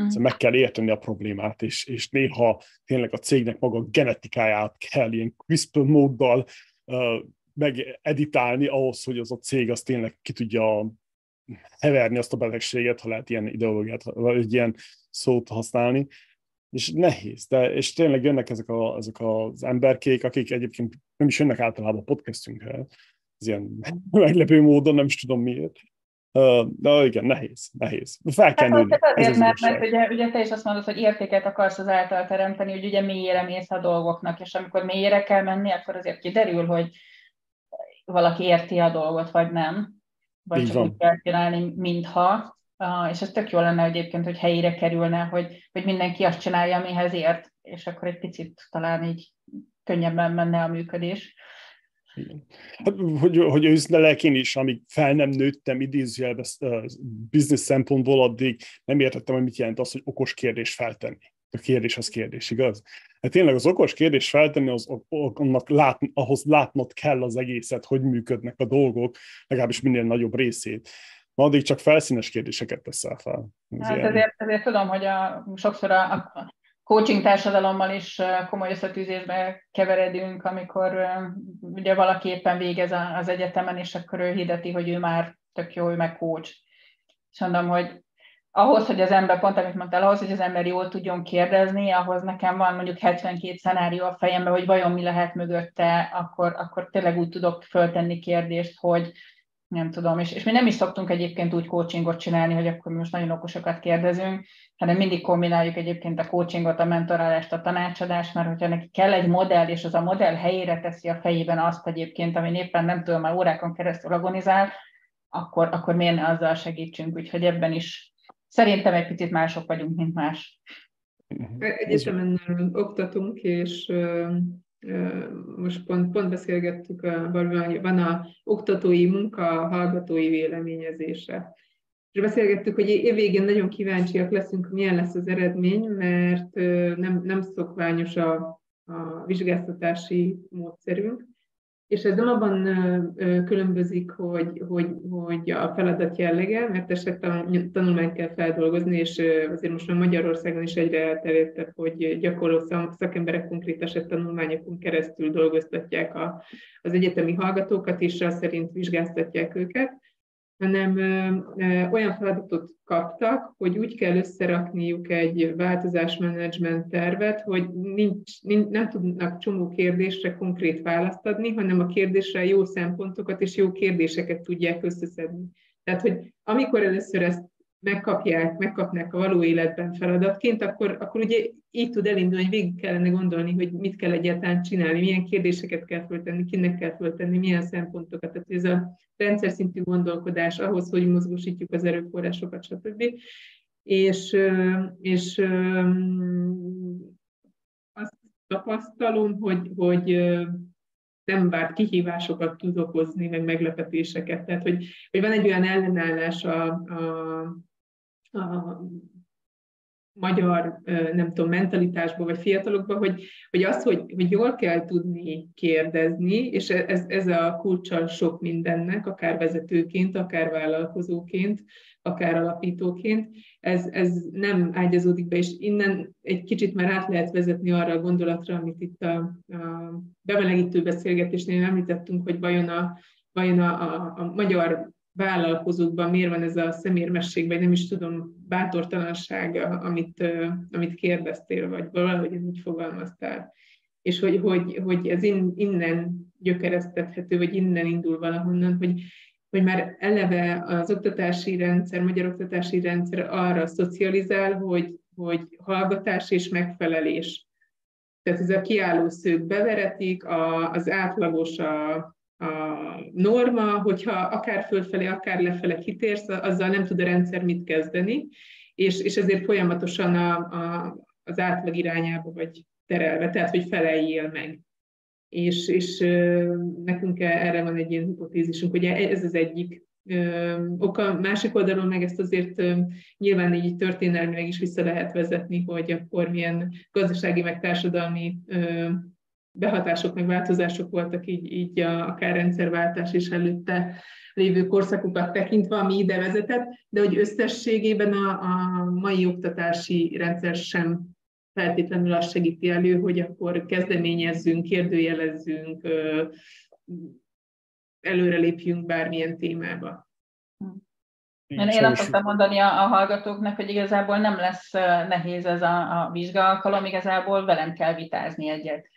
Speaker 1: Mm. Szóval meg kell érteni a problémát, és, és néha tényleg a cégnek maga a genetikáját kell ilyen CRISPR móddal uh, megeditálni ahhoz, hogy az a cég az tényleg ki tudja heverni azt a betegséget, ha lehet ilyen ideológiát, vagy ilyen szót használni, és nehéz, de és tényleg jönnek ezek, a, ezek az emberkék, akik egyébként nem is jönnek általában a podcastünkre, ez ilyen meglepő módon, nem is tudom miért. De igen, nehéz, nehéz. Fel kell hát, nőni.
Speaker 2: Azért, mert, mert ugye, ugye te is azt mondod, hogy értéket akarsz az által teremteni, hogy ugye mélyére mész a dolgoknak, és amikor mélyére kell menni, akkor azért kiderül, hogy valaki érti a dolgot, vagy nem vagy Így csak van. úgy kell csinálni, mintha, és ez tök jó lenne egyébként, hogy helyére kerülne, hogy, hogy mindenki azt csinálja, amihez ért, és akkor egy picit talán így könnyebben menne a működés.
Speaker 1: Hát, hogy, hogy őszintén én is, amíg fel nem nőttem idézőjelbe biznisz szempontból, addig nem értettem, hogy mit jelent az, hogy okos kérdés feltenni. A kérdés az kérdés, igaz? Hát tényleg az okos kérdés feltenni, az, annak lát, ahhoz látnod kell az egészet, hogy működnek a dolgok, legalábbis minél nagyobb részét. Ma addig csak felszínes kérdéseket teszel fel.
Speaker 2: Ez hát ezért, ezért tudom, hogy a, sokszor a, a coaching társadalommal is komoly összetűzésbe keveredünk, amikor ugye valaki éppen végez az egyetemen, és akkor ő hirdeti, hogy ő már tök jó, ő meg coach. És mondom, hogy ahhoz, hogy az ember, pont amit mondtál, ahhoz, hogy az ember jól tudjon kérdezni, ahhoz nekem van mondjuk 72 szenárió a fejemben, hogy vajon mi lehet mögötte, akkor, akkor tényleg úgy tudok föltenni kérdést, hogy nem tudom, és, és mi nem is szoktunk egyébként úgy coachingot csinálni, hogy akkor mi most nagyon okosokat kérdezünk, hanem mindig kombináljuk egyébként a coachingot, a mentorálást, a tanácsadást, mert hogyha neki kell egy modell, és az a modell helyére teszi a fejében azt egyébként, ami éppen nem tudom, már órákon keresztül agonizál, akkor, akkor miért ne azzal segítsünk, úgyhogy ebben is Szerintem egy picit mások vagyunk, mint más.
Speaker 3: Egyetemen oktatunk, és most pont, pont beszélgettük, van a oktatói munka, a hallgatói véleményezése. És beszélgettük, hogy évvégén nagyon kíváncsiak leszünk, milyen lesz az eredmény, mert nem, nem szokványos a, a vizsgáztatási módszerünk, és ez nem abban különbözik, hogy, hogy, hogy a feladat jellege, mert eset tanulmányt kell feldolgozni, és azért most már Magyarországon is egyre elterjedtebb, hogy gyakorló szakemberek konkrét eset tanulmányokon keresztül dolgoztatják a, az egyetemi hallgatókat, és azt szerint vizsgáztatják őket hanem olyan feladatot kaptak, hogy úgy kell összerakniuk egy változásmenedzsment tervet, hogy nincs, nincs, nem tudnak csomó kérdésre konkrét választ adni, hanem a kérdésre jó szempontokat és jó kérdéseket tudják összeszedni. Tehát, hogy amikor először ezt megkapják, megkapnák a való életben feladatként, akkor, akkor ugye így tud elindulni, hogy végig kellene gondolni, hogy mit kell egyáltalán csinálni, milyen kérdéseket kell föltenni, kinek kell föltenni, milyen szempontokat. Tehát ez a rendszer szintű gondolkodás ahhoz, hogy mozgósítjuk az erőforrásokat, stb. És, és azt tapasztalom, hogy, hogy nem várt kihívásokat tud okozni, meg meglepetéseket. Tehát, hogy, hogy van egy olyan ellenállás a, a a magyar, nem tudom, mentalitásban, vagy fiatalokban, hogy, hogy az, hogy, hogy jól kell tudni kérdezni, és ez, ez a kulcsal sok mindennek, akár vezetőként, akár vállalkozóként, akár alapítóként, ez, ez nem ágyazódik be, és innen egy kicsit már át lehet vezetni arra a gondolatra, amit itt a, a bemelegítő beszélgetésnél említettünk, hogy vajon a, vajon a, a, a magyar vállalkozókban miért van ez a szemérmesség, vagy nem is tudom, bátortalanság, amit, amit kérdeztél, vagy valahogy így fogalmaztál. És hogy, hogy, hogy ez innen gyökeresztethető, vagy innen indul valahonnan, hogy, hogy már eleve az oktatási rendszer, magyar oktatási rendszer arra szocializál, hogy, hogy hallgatás és megfelelés. Tehát ez a kiálló szők beveretik, a, az átlagos a, a norma, hogyha akár fölfelé, akár lefele kitérsz, azzal nem tud a rendszer mit kezdeni, és, és ezért folyamatosan a, a, az átlag irányába vagy terelve, tehát hogy feleljél meg. És, és nekünk erre van egy ilyen hipotézisünk, hogy ez az egyik oka. Másik oldalon meg ezt azért nyilván így történelmileg is vissza lehet vezetni, hogy akkor milyen gazdasági meg társadalmi behatások, meg változások voltak így, így a, akár rendszerváltás és előtte lévő korszakokat tekintve, ami ide vezetett, de hogy összességében a, a mai oktatási rendszer sem feltétlenül azt segíti elő, hogy akkor kezdeményezzünk, kérdőjelezzünk, előrelépjünk bármilyen témába.
Speaker 2: Én, én azt szoktam mondani a, a hallgatóknak, hogy igazából nem lesz nehéz ez a, a vizsgaalkalom, igazából velem kell vitázni egyet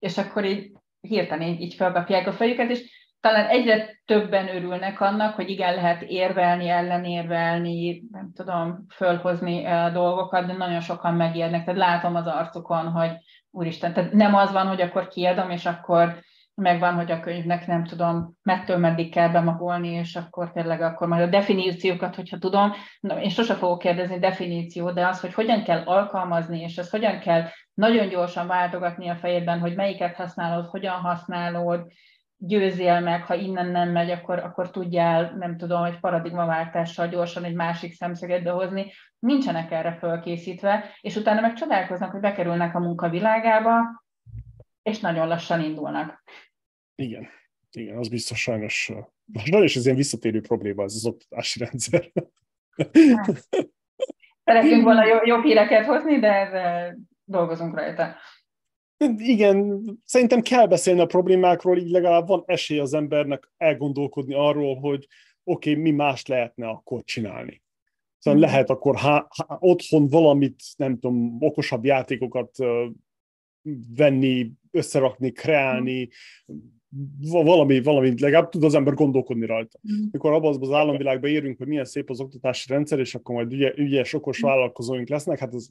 Speaker 2: és akkor így hirtelen így, így felkapják a fejüket, és talán egyre többen örülnek annak, hogy igen, lehet érvelni, ellenérvelni, nem tudom, fölhozni dolgokat, de nagyon sokan megérnek. Tehát látom az arcukon, hogy úristen, tehát nem az van, hogy akkor kiadom, és akkor megvan, hogy a könyvnek nem tudom, mettől meddig kell bemagolni, és akkor tényleg akkor majd a definíciókat, hogyha tudom, na, én sose fogok kérdezni definíció, de az, hogy hogyan kell alkalmazni, és ezt hogyan kell nagyon gyorsan váltogatni a fejedben, hogy melyiket használod, hogyan használod, győzzél meg, ha innen nem megy, akkor, akkor tudjál, nem tudom, egy paradigmaváltással gyorsan egy másik szemszöget behozni. Nincsenek erre fölkészítve, és utána meg csodálkoznak, hogy bekerülnek a munkavilágába, és nagyon lassan indulnak.
Speaker 1: Igen, igen, az biztos sajnos, sajnos ez ilyen visszatérő probléma ez az oktatási rendszer. Hát,
Speaker 2: szeretünk volna jobb, jobb híreket hozni, de, dolgozunk rajta.
Speaker 1: Igen, szerintem kell beszélni a problémákról, így legalább van esély az embernek elgondolkodni arról, hogy oké, okay, mi más lehetne akkor csinálni. Szóval mm. lehet akkor há, há, otthon valamit, nem tudom, okosabb játékokat uh, venni, összerakni, kreálni, valami, valami, legalább tud az ember gondolkodni rajta. Mm. Mikor abban az államvilágban érünk, hogy milyen szép az oktatási rendszer, és akkor majd ügyes, ügyes okos vállalkozóink lesznek, hát ez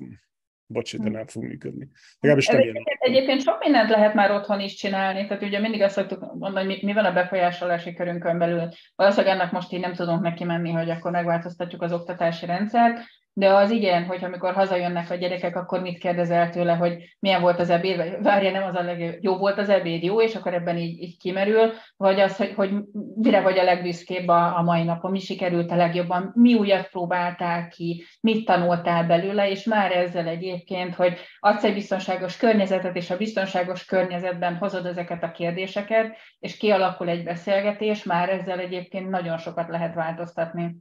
Speaker 1: bocs, de hm. nem fog működni. Legalábbis nem
Speaker 2: egyébként, egyébként sok mindent lehet már otthon is csinálni, tehát ugye mindig azt szoktuk mondani, hogy mi, mi van a befolyásolási körünkön belül. Valószínűleg ennek most így nem tudunk neki menni, hogy akkor megváltoztatjuk az oktatási rendszert, de az igen, hogy amikor hazajönnek a gyerekek, akkor mit kérdezel tőle, hogy milyen volt az ebéd, vagy várja, nem az a legjobb, jó volt az ebéd, jó, és akkor ebben így, így kimerül, vagy az, hogy, hogy mire vagy a legbüszkébb a, a mai napon, mi sikerült a legjobban, mi újat próbáltál ki, mit tanultál belőle, és már ezzel egyébként, hogy adsz egy biztonságos környezetet, és a biztonságos környezetben hozod ezeket a kérdéseket, és kialakul egy beszélgetés, már ezzel egyébként nagyon sokat lehet változtatni.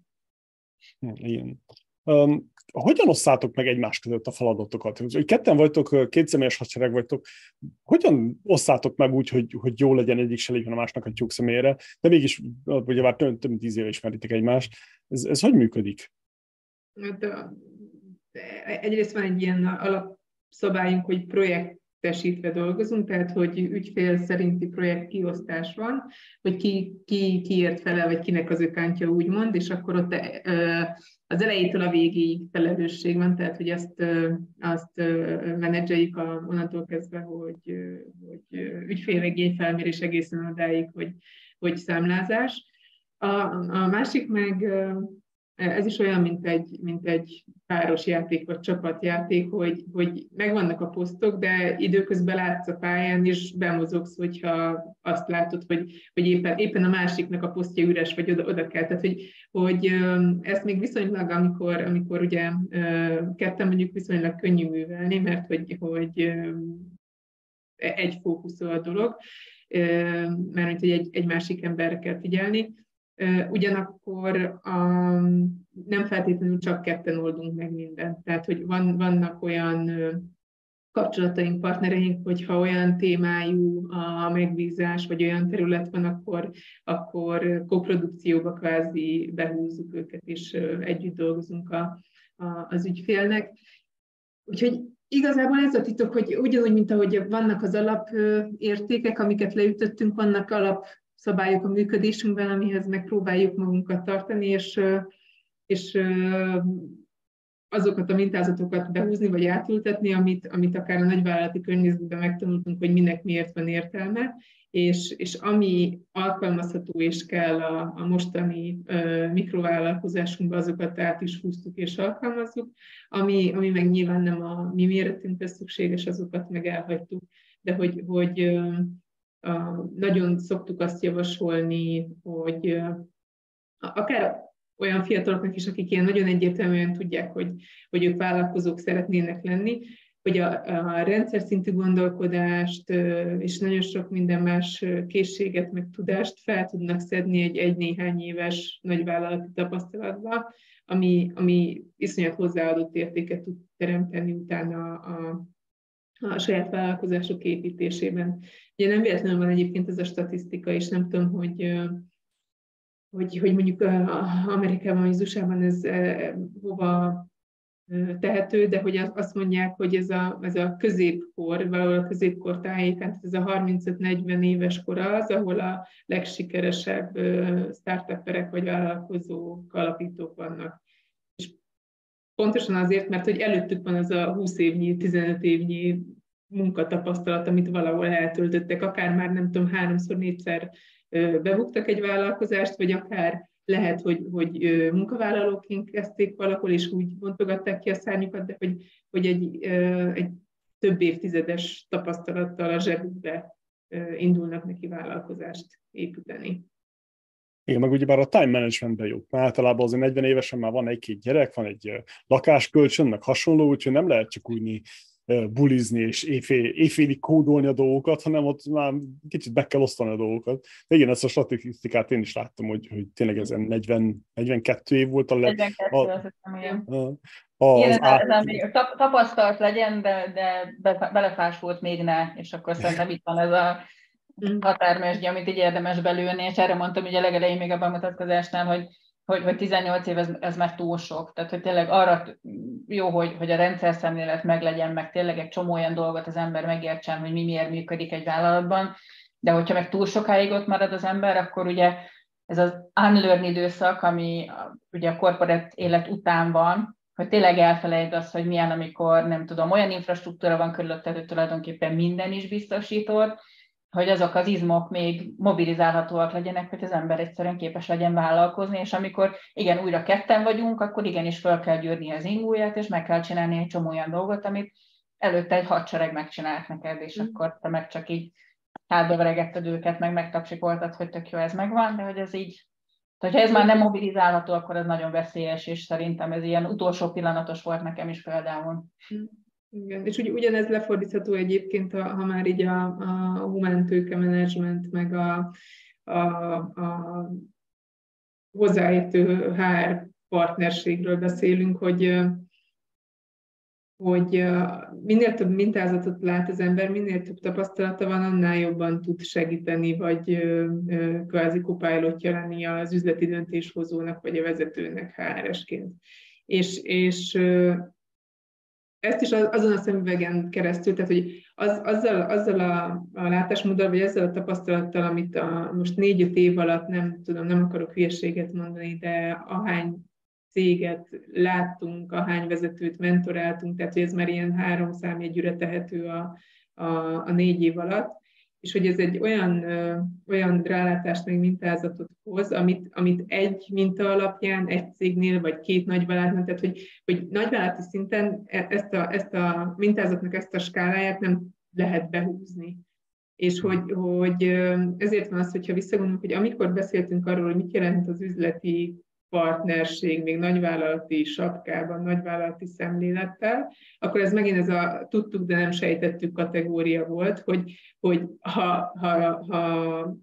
Speaker 1: Igen. Um, hogyan osszátok meg egymás között a feladatokat? Hogy ketten vagytok, kétszemélyes hadsereg vagytok, hogyan osszátok meg úgy, hogy, hogy jó legyen egyik se legyen a másnak a tyúk személyre, de mégis ugye már több, több mint tíz éve ismeritek egymást. Ez, ez hogy működik?
Speaker 3: Hát, egyrészt van egy ilyen alapszabályunk, hogy projekt tesítve dolgozunk, tehát hogy ügyfél szerinti projekt kiosztás van, hogy ki, ki, ki ért fele, vagy kinek az ökántja úgymond, és akkor ott az elejétől a végéig felelősség van, tehát hogy azt, azt menedzseljük a, onnantól kezdve, hogy, hogy ügyfélegény felmérés egészen odáig, hogy, hogy számlázás. A, a másik meg ez is olyan, mint egy, mint egy páros játék vagy csapatjáték, hogy, hogy megvannak a posztok, de időközben látsz a pályán, és bemozogsz, hogyha azt látod, hogy, hogy éppen, éppen a másiknak a posztja üres, vagy oda, oda kell. Tehát, hogy, hogy ezt még viszonylag, amikor, amikor ugye ketten mondjuk viszonylag könnyű művelni, mert hogy, hogy egy fókuszol a dolog, mert hogy egy, egy másik emberre kell figyelni ugyanakkor um, nem feltétlenül csak ketten oldunk meg mindent. Tehát, hogy van, vannak olyan kapcsolataink, partnereink, hogyha olyan témájú a megbízás, vagy olyan terület van, akkor, akkor koprodukcióba kvázi behúzzuk őket, és együtt dolgozunk a, a, az ügyfélnek. Úgyhogy igazából ez a titok, hogy ugyanúgy, mint ahogy vannak az alapértékek, amiket leütöttünk, vannak alap szabályok a működésünkben, amihez megpróbáljuk magunkat tartani, és, és azokat a mintázatokat behúzni, vagy átültetni, amit, amit akár a nagyvállalati környezetben megtanultunk, hogy minek miért van értelme, és, és ami alkalmazható és kell a, a mostani uh, mikrovállalkozásunkban, azokat át is húztuk és alkalmazzuk, ami, ami meg nyilván nem a mi méretünkre szükséges, azokat meg elhagytuk, de hogy, hogy uh, nagyon szoktuk azt javasolni, hogy akár olyan fiataloknak is, akik ilyen nagyon egyértelműen tudják, hogy, hogy ők vállalkozók szeretnének lenni, hogy a, a rendszer szintű gondolkodást és nagyon sok minden más készséget, meg tudást fel tudnak szedni egy egy-néhány éves nagyvállalati tapasztalatba, ami, ami iszonyat hozzáadott értéket tud teremteni utána a, a saját vállalkozások építésében. Ugye nem véletlenül van egyébként ez a statisztika, és nem tudom, hogy, hogy, hogy mondjuk Amerikában vagy USA-ban ez hova tehető, de hogy azt mondják, hogy ez a, ez a középkor, valahol a középkor tájékán, ez a 35-40 éves kor az, ahol a legsikeresebb startuperek vagy vállalkozók, alapítók vannak. Pontosan azért, mert hogy előttük van az a 20 évnyi, 15 évnyi munkatapasztalat, amit valahol eltöltöttek, akár már nem tudom, háromszor, négyszer bebuktak egy vállalkozást, vagy akár lehet, hogy, hogy munkavállalóként kezdték valahol, és úgy bontogatták ki a szárnyukat, de hogy, hogy egy, egy több évtizedes tapasztalattal a zsebükbe indulnak neki vállalkozást építeni.
Speaker 1: Igen, meg ugyebár a time managementben jó. Mert általában azért 40 évesen már van egy-két gyerek, van egy lakáskölcsön, meg hasonló, úgyhogy nem lehet csak úgy bulizni és éjfél, éjfélig kódolni a dolgokat, hanem ott már kicsit be kell osztani a dolgokat. De igen, ezt a statisztikát én is láttam, hogy, hogy tényleg ezen 40, 42 év volt a
Speaker 2: leg... 42, a, azt hiszem, igen.
Speaker 1: A,
Speaker 2: az igen, ez, ez még tapasztalt legyen, de, de be, belefásult még ne, és akkor szerintem itt van ez a. határmesdje, amit így érdemes belülni, és erre mondtam ugye legelején még a bemutatkozásnál, hogy hogy, hogy 18 év ez, ez már túl sok. Tehát, hogy tényleg arra jó, hogy, hogy a rendszer szemlélet meglegyen, meg tényleg egy csomó olyan dolgot az ember megértsen, hogy mi miért működik egy vállalatban, de hogyha meg túl sokáig ott marad az ember, akkor ugye ez az unlearn időszak, ami ugye a korporát élet után van, hogy tényleg elfelejt az, hogy milyen, amikor nem tudom, olyan infrastruktúra van körülötted, hogy tulajdonképpen minden is biztosított, hogy azok az izmok még mobilizálhatóak legyenek, hogy az ember egyszerűen képes legyen vállalkozni, és amikor igen, újra ketten vagyunk, akkor igenis fel kell gyűrni az ingúját, és meg kell csinálni egy csomó olyan dolgot, amit előtte egy hadsereg megcsinált neked, és mm. akkor te meg csak így hátba veregetted őket, meg megtapsikoltad, hogy tök jó, ez megvan, de hogy ez így, tehát, ha ez már nem mobilizálható, akkor ez nagyon veszélyes, és szerintem ez ilyen utolsó pillanatos volt nekem is például. Mm.
Speaker 3: Igen, és úgy, ugyanez lefordítható egyébként, a, ha már így a, a humán tőke menedzsment, meg a, a, a hozzáértő HR partnerségről beszélünk, hogy hogy minél több mintázatot lát az ember, minél több tapasztalata van, annál jobban tud segíteni, vagy kvázi kopálotja lenni az üzleti döntéshozónak, vagy a vezetőnek HR-esként. És, és ezt is azon a szemüvegen keresztül, tehát hogy az, azzal, azzal a, a látásmóddal, vagy ezzel a tapasztalattal, amit a, most négy-öt év alatt nem tudom, nem akarok hülyeséget mondani, de ahány céget láttunk, ahány vezetőt mentoráltunk, tehát ez már ilyen három számjegyűre tehető a, a, a négy év alatt, és hogy ez egy olyan, olyan rálátást, meg mintázatot hoz, amit, amit egy minta alapján, egy cégnél, vagy két nagyvállalatnál, tehát hogy, hogy nagyvállalati szinten e, ezt a, ezt a mintázatnak ezt a skáláját nem lehet behúzni. És hogy, hogy ezért van az, hogyha visszagondolunk, hogy amikor beszéltünk arról, hogy mit jelent az üzleti partnerség, még nagyvállalati sapkában, nagyvállalati szemlélettel, akkor ez megint ez a tudtuk, de nem sejtettük kategória volt, hogy, hogy ha, ha, ha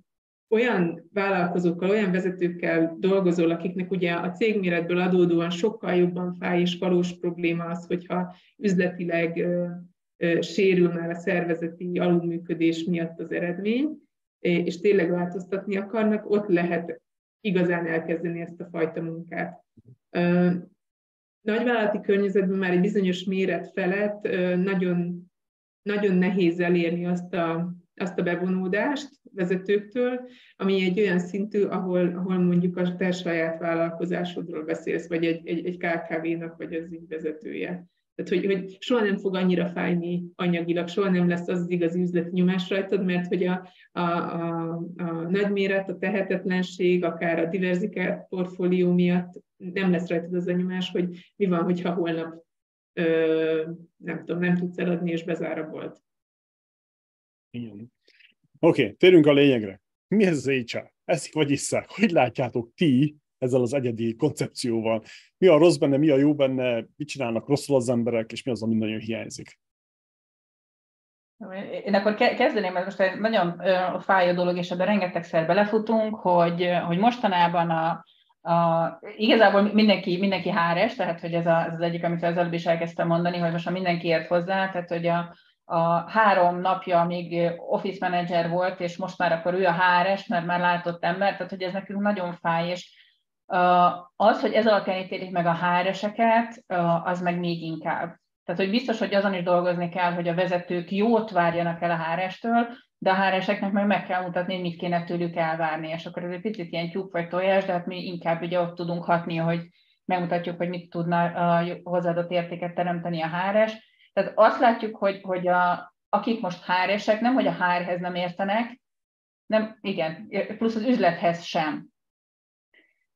Speaker 3: olyan vállalkozókkal, olyan vezetőkkel dolgozol, akiknek ugye a cégméretből adódóan sokkal jobban fáj és valós probléma az, hogyha üzletileg ö, ö, sérül már a szervezeti alulműködés miatt az eredmény, és tényleg változtatni akarnak, ott lehet igazán elkezdeni ezt a fajta munkát. Nagyvállalati környezetben már egy bizonyos méret felett nagyon, nagyon nehéz elérni azt a, azt a bevonódást vezetőktől, ami egy olyan szintű, ahol, ahol mondjuk a te saját vállalkozásodról beszélsz, vagy egy, egy, egy KKV-nak, vagy az vezetője. Tehát, hogy, hogy soha nem fog annyira fájni anyagilag, soha nem lesz az, az igazi üzleti nyomás rajtad, mert hogy a, a, a, a nagyméret, a tehetetlenség, akár a diverzikált portfólió miatt nem lesz rajtad az a nyomás, hogy mi van, hogyha holnap ö, nem tudom, nem tudsz eladni, és bezár a bolt.
Speaker 1: Igen. Oké, okay, térjünk a lényegre. Mi ez az HR? Eszik vagy isszák? Hogy látjátok ti ezzel az egyedi koncepcióval. Mi a rossz benne, mi a jó benne, mit csinálnak rosszul az emberek, és mi az, ami nagyon hiányzik.
Speaker 2: Én akkor kezdeném, mert most egy nagyon fájó dolog, és ebben rengetegszer belefutunk, hogy, hogy mostanában a, a, igazából mindenki, mindenki háres, tehát hogy ez, a, ez az egyik, amit az előbb is elkezdtem mondani, hogy most már mindenki ért hozzá, tehát hogy a, a három napja még office manager volt, és most már akkor ő a háres, mert már látott ember, tehát hogy ez nekünk nagyon fáj, és az, hogy ez alapján ítélik meg a HR-eseket, az meg még inkább. Tehát, hogy biztos, hogy azon is dolgozni kell, hogy a vezetők jót várjanak el a HR-estől, de a HR-eseknek meg meg kell mutatni, mit kéne tőlük elvárni. És akkor ez egy picit ilyen tyúk vagy tojás, de hát mi inkább ugye ott tudunk hatni, hogy megmutatjuk, hogy mit tudna hozzáadott értéket teremteni a HR-es. Tehát azt látjuk, hogy, hogy a, akik most HR-esek, nem, hogy a HR-hez nem értenek, nem, igen, plusz az üzlethez sem.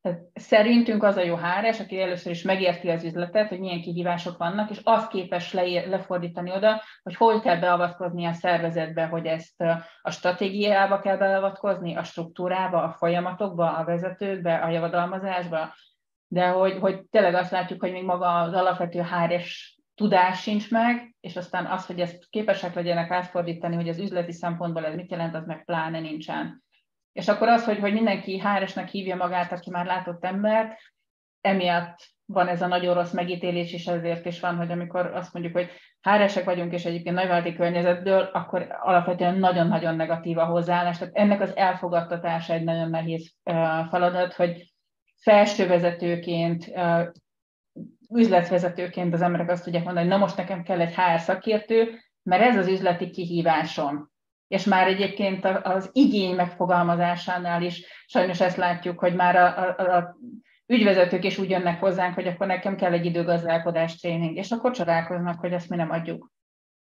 Speaker 2: Tehát szerintünk az a jó HRS, aki először is megérti az üzletet, hogy milyen kihívások vannak, és az képes le, lefordítani oda, hogy hol kell beavatkozni a szervezetbe, hogy ezt a stratégiába kell beavatkozni, a struktúrába, a folyamatokba, a vezetőkbe, a javadalmazásba, de hogy, hogy tényleg azt látjuk, hogy még maga az alapvető HRS tudás sincs meg, és aztán az, hogy ezt képesek legyenek átfordítani, hogy az üzleti szempontból ez mit jelent, az meg pláne nincsen. És akkor az, hogy, hogy mindenki háresnek hívja magát, aki már látott embert, emiatt van ez a nagyon rossz megítélés, és ezért is van, hogy amikor azt mondjuk, hogy háresek vagyunk, és egyébként nagyvállalati környezetből, akkor alapvetően nagyon-nagyon negatív a hozzáállás. Tehát ennek az elfogadtatása egy nagyon nehéz feladat, hogy felsővezetőként, üzletvezetőként az emberek azt tudják mondani, hogy na most nekem kell egy HR szakértő, mert ez az üzleti kihívásom és már egyébként az igény megfogalmazásánál is sajnos ezt látjuk, hogy már a, a, a ügyvezetők is úgy jönnek hozzánk, hogy akkor nekem kell egy időgazdálkodás tréning, és akkor csodálkoznak, hogy ezt mi nem adjuk.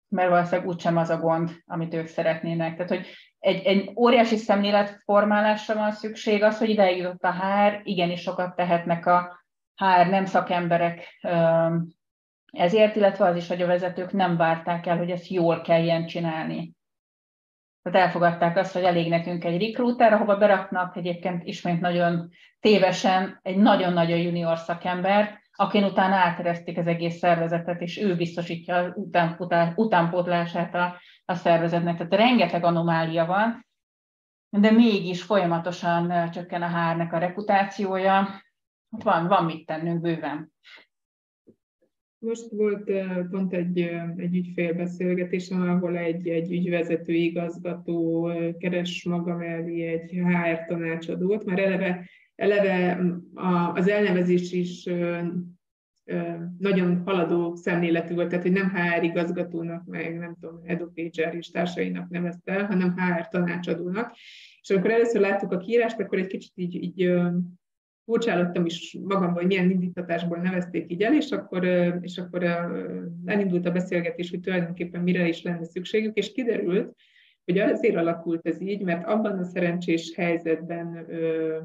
Speaker 2: Mert valószínűleg úgysem az a gond, amit ők szeretnének. Tehát, hogy egy, egy óriási szemléletformálásra van szükség, az, hogy ideig jutott a HR, igenis sokat tehetnek a HR nem szakemberek ezért, illetve az is, hogy a vezetők nem várták el, hogy ezt jól kelljen csinálni. Tehát elfogadták azt, hogy elég nekünk egy recruiter, ahova beraknak egyébként ismét nagyon tévesen egy nagyon-nagyon junior szakember, akin utána áteresztik az egész szervezetet, és ő biztosítja az utánpótlását a, a szervezetnek. Tehát rengeteg anomália van, de mégis folyamatosan csökken a hárnek a reputációja. Van, van mit tennünk bőven.
Speaker 3: Most volt pont egy, egy ügyfélbeszélgetésem, ahol egy, egy ügyvezető igazgató keres maga mellé egy HR tanácsadót, mert eleve, eleve az elnevezés is nagyon haladó szemléletű volt, tehát hogy nem HR igazgatónak, meg nem tudom, EduPager és társainak nevezte hanem HR tanácsadónak. És amikor először láttuk a kiírást, akkor egy kicsit így, így furcsálottam is magamban, hogy milyen indítatásból nevezték így el, és akkor, és akkor elindult a beszélgetés, hogy tulajdonképpen mire is lenne szükségük, és kiderült, hogy azért alakult ez így, mert abban a szerencsés helyzetben ö,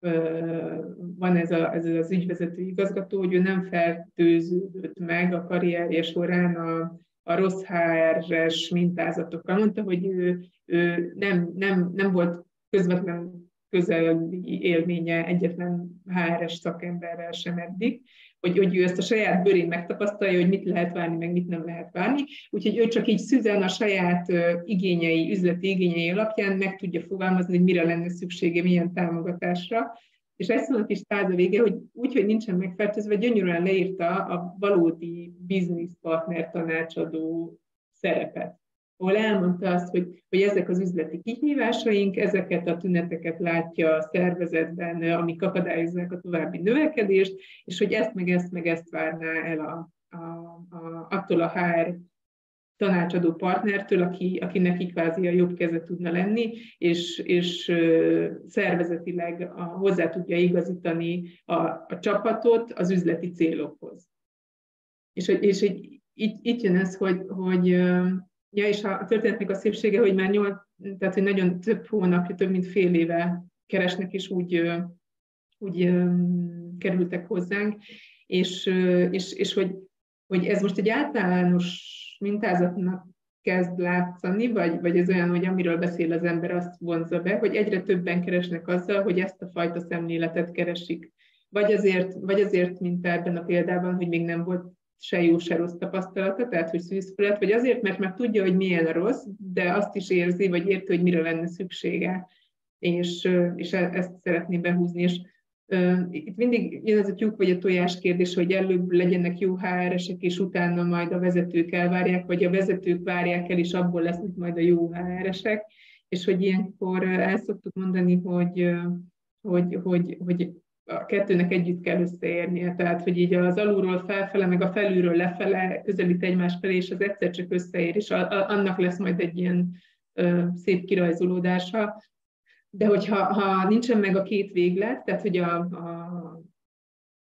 Speaker 3: ö, van ez, a, ez az ügyvezető igazgató, hogy ő nem fertőződött meg a karrierje során a, a rossz HR-es mintázatokkal. Mondta, hogy ő, ő nem, nem, nem volt közvetlen közeli élménye egyetlen HR-es szakemberrel sem eddig, hogy, hogy ő ezt a saját bőrén megtapasztalja, hogy mit lehet várni, meg mit nem lehet várni. Úgyhogy ő csak így szüzen a saját igényei, üzleti igényei alapján meg tudja fogalmazni, hogy mire lenne szüksége, milyen támogatásra. És ezt mondott is a vége, hogy úgy, hogy nincsen megfertőzve, gyönyörűen leírta a valódi partner tanácsadó szerepet ahol elmondta azt, hogy, hogy ezek az üzleti kihívásaink, ezeket a tüneteket látja a szervezetben, amik akadályozzák a további növekedést, és hogy ezt meg ezt meg ezt várná el a, a, a, attól a HR tanácsadó partnertől, aki, aki neki kvázi a jobb keze tudna lenni, és, és szervezetileg a, hozzá tudja igazítani a, a csapatot az üzleti célokhoz. És, és így, itt, itt jön ez, hogy, hogy Ja, és a történetnek a szépsége, hogy már nyolc, tehát hogy nagyon több hónapja, több mint fél éve keresnek, és úgy, úgy kerültek hozzánk, és, és, és hogy, hogy ez most egy általános mintázatnak kezd látszani, vagy, vagy ez olyan, hogy amiről beszél az ember, azt vonza be, hogy egyre többen keresnek azzal, hogy ezt a fajta szemléletet keresik. Vagy azért, vagy azért, mint ebben a példában, hogy még nem volt se jó, se rossz tapasztalata, tehát hogy szűzfület, vagy azért, mert már tudja, hogy milyen a rossz, de azt is érzi, vagy érti, hogy mire lenne szüksége, és, és e, ezt szeretné behúzni. És itt mindig jön ez a tyúk vagy a tojás kérdés, hogy előbb legyenek jó HR-esek, és utána majd a vezetők elvárják, vagy a vezetők várják el, és abból lesznek majd a jó HR-esek, és hogy ilyenkor el szoktuk mondani, hogy, hogy, hogy, hogy a kettőnek együtt kell összeérnie. Tehát, hogy így az alulról felfele, meg a felülről lefele közelít egymás felé, és az egyszer csak összeér, és a, a, annak lesz majd egy ilyen ö, szép kirajzolódása. De hogyha ha nincsen meg a két véglet, tehát hogy a, a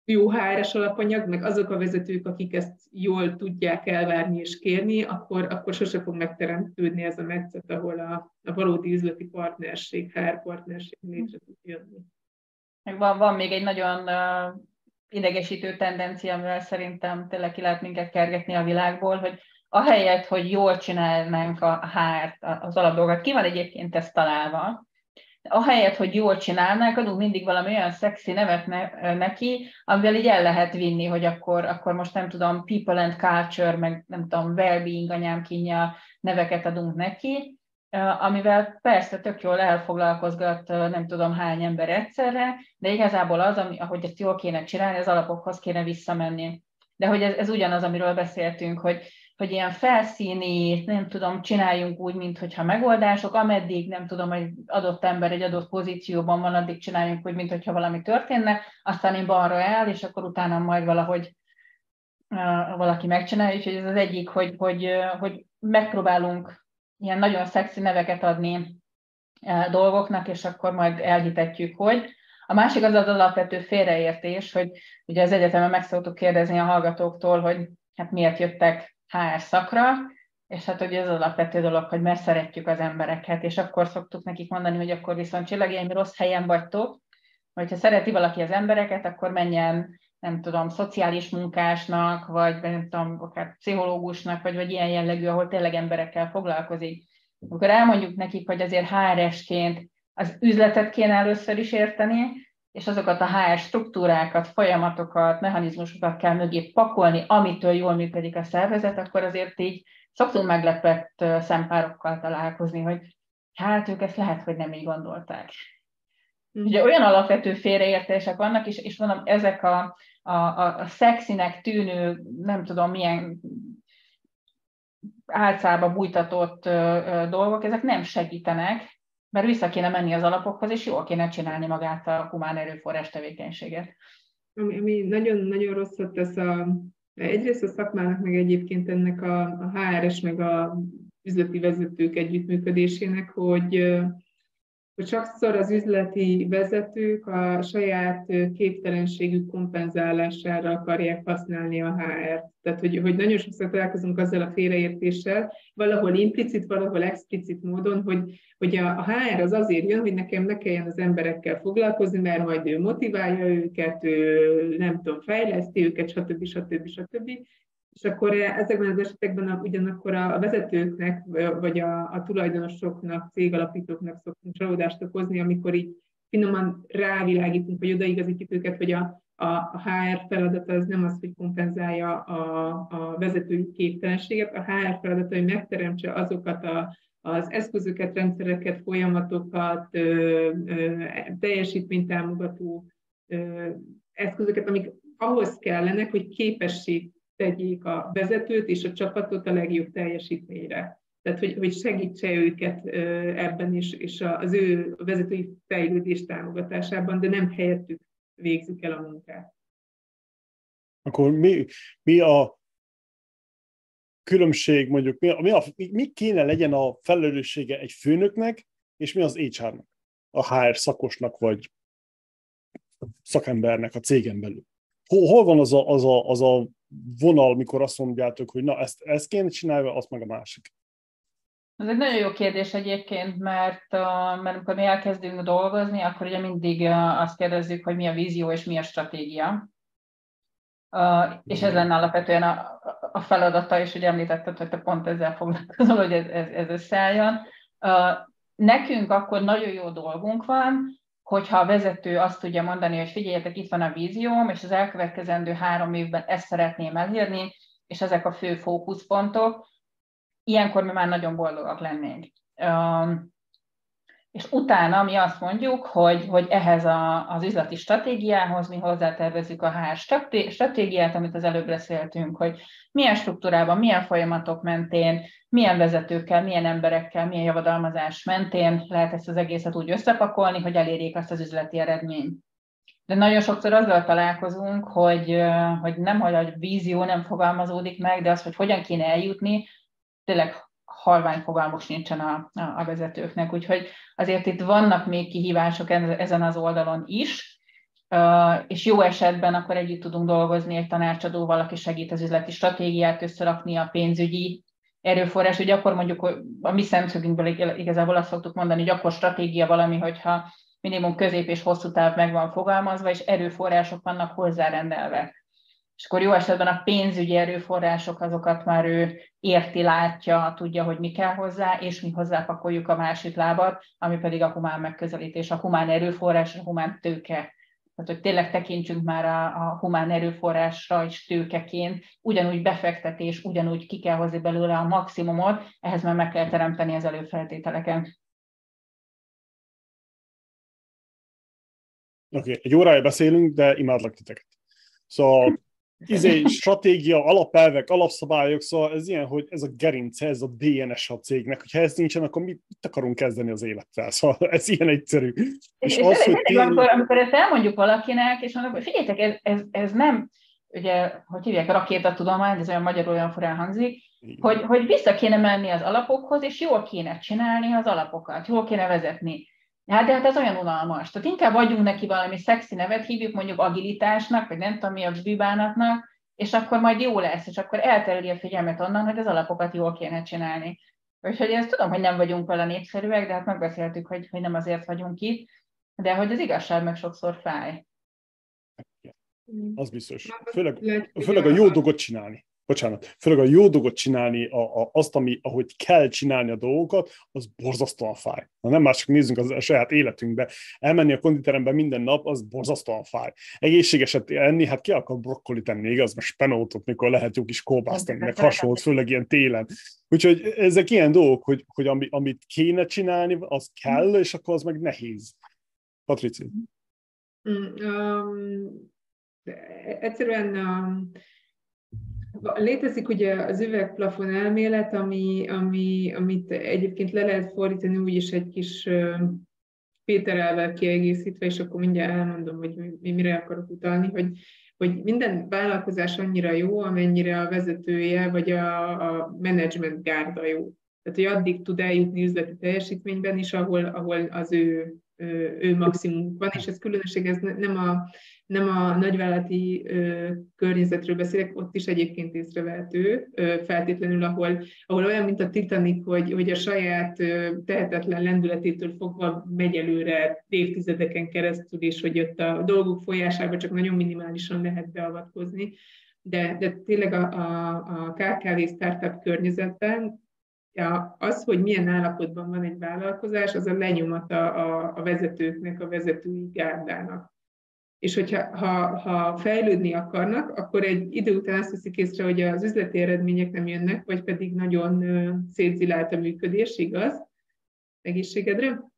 Speaker 3: jó HRS alapanyag, meg azok a vezetők, akik ezt jól tudják elvárni és kérni, akkor, akkor sose fog megteremtődni ez a metszet, ahol a, a valódi üzleti partnerség, HR partnerség létre tud jönni.
Speaker 2: Van, van még egy nagyon uh, idegesítő tendencia, amivel szerintem tényleg ki lehet minket kergetni a világból, hogy ahelyett, hogy jól csinálnánk a hárt, az alapdolgokat, ki van egyébként ezt találva, ahelyett, hogy jól csinálnánk, adunk mindig valami olyan szexi nevet ne, neki, amivel így el lehet vinni, hogy akkor, akkor most nem tudom, people and culture, meg nem tudom, well-being anyám kínja neveket adunk neki, amivel persze tök jól elfoglalkozgat nem tudom hány ember egyszerre, de igazából az, ami, ahogy ezt jól kéne csinálni, az alapokhoz kéne visszamenni. De hogy ez, ez ugyanaz, amiről beszéltünk, hogy, hogy ilyen felszíni, nem tudom, csináljunk úgy, mintha megoldások, ameddig nem tudom, hogy adott ember egy adott pozícióban van, addig csináljunk úgy, mintha valami történne, aztán én balra el, és akkor utána majd valahogy uh, valaki megcsinálja, úgyhogy ez az egyik, hogy, hogy, hogy megpróbálunk ilyen nagyon szexi neveket adni e, dolgoknak, és akkor majd elhitetjük, hogy. A másik az az alapvető félreértés, hogy ugye az egyetemen meg szoktuk kérdezni a hallgatóktól, hogy hát miért jöttek HR szakra, és hát ugye az alapvető dolog, hogy mert szeretjük az embereket, és akkor szoktuk nekik mondani, hogy akkor viszont csillagjaim rossz helyen vagytok, hogyha szereti valaki az embereket, akkor menjen nem tudom, szociális munkásnak, vagy nem tudom, akár pszichológusnak, vagy, vagy ilyen jellegű, ahol tényleg emberekkel foglalkozik. Akkor elmondjuk nekik, hogy azért HR-esként az üzletet kéne először is érteni, és azokat a HR struktúrákat, folyamatokat, mechanizmusokat kell mögé pakolni, amitől jól működik a szervezet, akkor azért így szoktunk meglepett szempárokkal találkozni, hogy hát ők ezt lehet, hogy nem így gondolták. Ugye olyan alapvető félreértések vannak, és, és mondom, ezek a, a, a, szexinek tűnő, nem tudom milyen álcába bújtatott ö, ö, dolgok, ezek nem segítenek, mert vissza kéne menni az alapokhoz, és jól kéne csinálni magát a humán erőforrás tevékenységet.
Speaker 3: Ami, ami nagyon-nagyon rosszat tesz a, egyrészt a szakmának, meg egyébként ennek a, a HRS, meg a üzleti vezetők együttműködésének, hogy hogy sokszor az üzleti vezetők a saját képtelenségük kompenzálására akarják használni a HR-t. Tehát, hogy, hogy nagyon sokszor találkozunk azzal a félreértéssel, valahol implicit, valahol explicit módon, hogy, hogy a, a HR az azért jön, hogy nekem ne kelljen az emberekkel foglalkozni, mert majd ő motiválja őket, ő nem tudom, fejleszti őket, stb. stb. stb. stb. És akkor ezekben az esetekben ugyanakkor a vezetőknek, vagy a, a tulajdonosoknak, cégalapítóknak szoktunk csalódást okozni, amikor így finoman rávilágítunk, vagy odaigazítjuk őket, hogy a, a, a HR feladata az nem az, hogy kompenzálja a, a vezetői képtelenséget, a HR feladata, hogy megteremtse azokat a, az eszközöket, rendszereket, folyamatokat, ö, ö, teljesítménytámogató ö, eszközöket, amik ahhoz kellenek, hogy képesség tegyék a vezetőt és a csapatot a legjobb teljesítményre. Tehát, hogy, hogy segítse őket ebben is, és az ő vezetői fejlődés támogatásában, de nem helyettük végzik el a munkát.
Speaker 1: Akkor mi, mi a különbség, mondjuk, mi, mi, a, mi kéne legyen a felelőssége egy főnöknek, és mi az HR-nak, a HR szakosnak, vagy szakembernek a cégen belül? Hol, hol van az a, az, a, az a vonal, mikor azt mondjátok, hogy na, ezt, ezt kéne csinálni, azt meg a másik?
Speaker 2: Ez egy nagyon jó kérdés egyébként, mert, mert amikor mi elkezdünk dolgozni, akkor ugye mindig azt kérdezzük, hogy mi a vízió és mi a stratégia. És ez lenne alapvetően a, a feladata, és ugye említetted, hogy te pont ezzel foglalkozol, hogy ez, ez, ez összeálljon. Nekünk akkor nagyon jó dolgunk van, hogyha a vezető azt tudja mondani, hogy figyeljetek, itt van a vízióm, és az elkövetkezendő három évben ezt szeretném elérni, és ezek a fő fókuszpontok, ilyenkor mi már nagyon boldogak lennénk. És utána mi azt mondjuk, hogy, hogy ehhez a, az üzleti stratégiához mi hozzátervezzük a HR stratégiát, amit az előbb beszéltünk, hogy milyen struktúrában, milyen folyamatok mentén, milyen vezetőkkel, milyen emberekkel, milyen javadalmazás mentén lehet ezt az egészet úgy összepakolni, hogy elérjék azt az üzleti eredményt. De nagyon sokszor azzal találkozunk, hogy, hogy nem, hogy a vízió nem fogalmazódik meg, de az, hogy hogyan kéne eljutni, tényleg halvány fogalmuk nincsen a, a, a vezetőknek. Úgyhogy azért itt vannak még kihívások ezen az oldalon is, és jó esetben akkor együtt tudunk dolgozni egy tanácsadóval, aki segít az üzleti stratégiát összerakni, a pénzügyi erőforrás, hogy akkor mondjuk a mi szemszögünkből igazából azt szoktuk mondani, hogy akkor stratégia valami, hogyha minimum közép és hosszú táv meg van fogalmazva, és erőforrások vannak hozzárendelve. És akkor jó esetben a pénzügyi erőforrások, azokat már ő érti, látja, tudja, hogy mi kell hozzá, és mi hozzápakoljuk a másik lábat, ami pedig a humán megközelítés, a humán erőforrás, a humán tőke tehát hogy tényleg tekintsünk már a, a humán erőforrásra is tőkeként, ugyanúgy befektetés, ugyanúgy ki kell hozni belőle a maximumot, ehhez már meg kell teremteni az előfeltételeket.
Speaker 1: Oké, okay. egy órája beszélünk, de imádlak titeket. Szóval izé, stratégia, alapelvek, alapszabályok, szóval ez ilyen, hogy ez a gerince, ez a DNS a cégnek, hogyha ez nincsen, akkor mit, mit akarunk kezdeni az élettel? Szóval ez ilyen egyszerű.
Speaker 2: És, és, és az, hogy tény... amikor, amikor ezt elmondjuk valakinek, és mondjuk, hogy figyeljetek, ez, ez, ez nem, ugye, hogy hívják a rakétatudomány, ez olyan magyarul olyan furán hangzik, hogy, hogy vissza kéne menni az alapokhoz, és jól kéne csinálni az alapokat, jól kéne vezetni. Hát de hát ez olyan unalmas. Tehát inkább adjunk neki valami szexi nevet, hívjuk mondjuk agilitásnak, vagy nem tudom mi a bűbánatnak, és akkor majd jó lesz, és akkor eltereli a figyelmet onnan, hogy az alapokat jól kéne csinálni. Úgyhogy ezt tudom, hogy nem vagyunk vele népszerűek, de hát megbeszéltük, hogy, hogy nem azért vagyunk itt, de hogy az igazság meg sokszor fáj.
Speaker 1: Az biztos. Főleg, főleg a jó dolgot csinálni bocsánat, főleg a jó dolgot csinálni, a, a, azt, ami, ahogy kell csinálni a dolgokat, az borzasztóan fáj. Ha nem mások nézzünk az a saját életünkbe, elmenni a konditerembe minden nap, az borzasztóan fáj. Egészségeset enni, hát ki akar brokkolit enni, igaz, mert spenótot, mikor lehet jó kis kóbászt enni, meg hasonlót, főleg ilyen télen. Úgyhogy ezek ilyen dolgok, hogy, hogy ami, amit kéne csinálni, az kell, és akkor az meg nehéz. Patrici. Mm, um,
Speaker 3: egyszerűen um, Létezik ugye az üvegplafon elmélet, ami, ami, amit egyébként le lehet fordítani úgy is egy kis Péterelvel kiegészítve, és akkor mindjárt elmondom, hogy mi, mire akarok utalni, hogy, hogy minden vállalkozás annyira jó, amennyire a vezetője vagy a, a menedzsment gárda jó. Tehát, hogy addig tud eljutni üzleti teljesítményben is, ahol, ahol az ő, ő maximum van, és ez különösség, ez nem a, nem a nagyvállalati ö, környezetről beszélek, ott is egyébként észrevehető, ö, feltétlenül, ahol, ahol olyan, mint a Titanic, hogy, hogy a saját ö, tehetetlen lendületétől fogva megy előre évtizedeken keresztül, és hogy ott a dolgok folyásába csak nagyon minimálisan lehet beavatkozni. De, de tényleg a, a, a KKV startup környezetben Ja, az, hogy milyen állapotban van egy vállalkozás, az a lenyomata a, a vezetőknek, a vezetői gárdának. És hogyha ha, ha fejlődni akarnak, akkor egy idő után azt veszik észre, hogy az üzleti eredmények nem jönnek, vagy pedig nagyon szétzilált a működés, igaz? Egészségedre?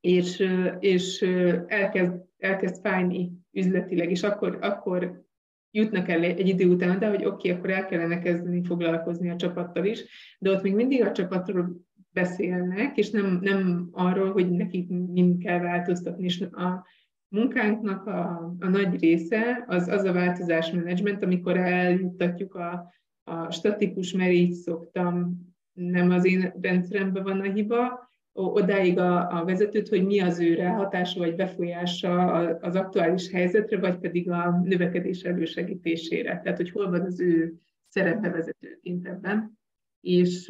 Speaker 3: És, és elkezd, elkezd fájni üzletileg, és akkor, akkor jutnak el egy idő után, de hogy oké, okay, akkor el kellene kezdeni foglalkozni a csapattal is, de ott még mindig a csapatról beszélnek, és nem, nem arról, hogy nekik mind kell változtatni, és a munkánknak a, a nagy része az, az a változásmenedzsment, amikor eljuttatjuk a, a statikus, mert így szoktam, nem az én rendszeremben van a hiba, odáig a, a vezetőt, hogy mi az ő hatása vagy befolyása az aktuális helyzetre, vagy pedig a növekedés elősegítésére. Tehát, hogy hol van az ő szerepe vezetőként ebben. És,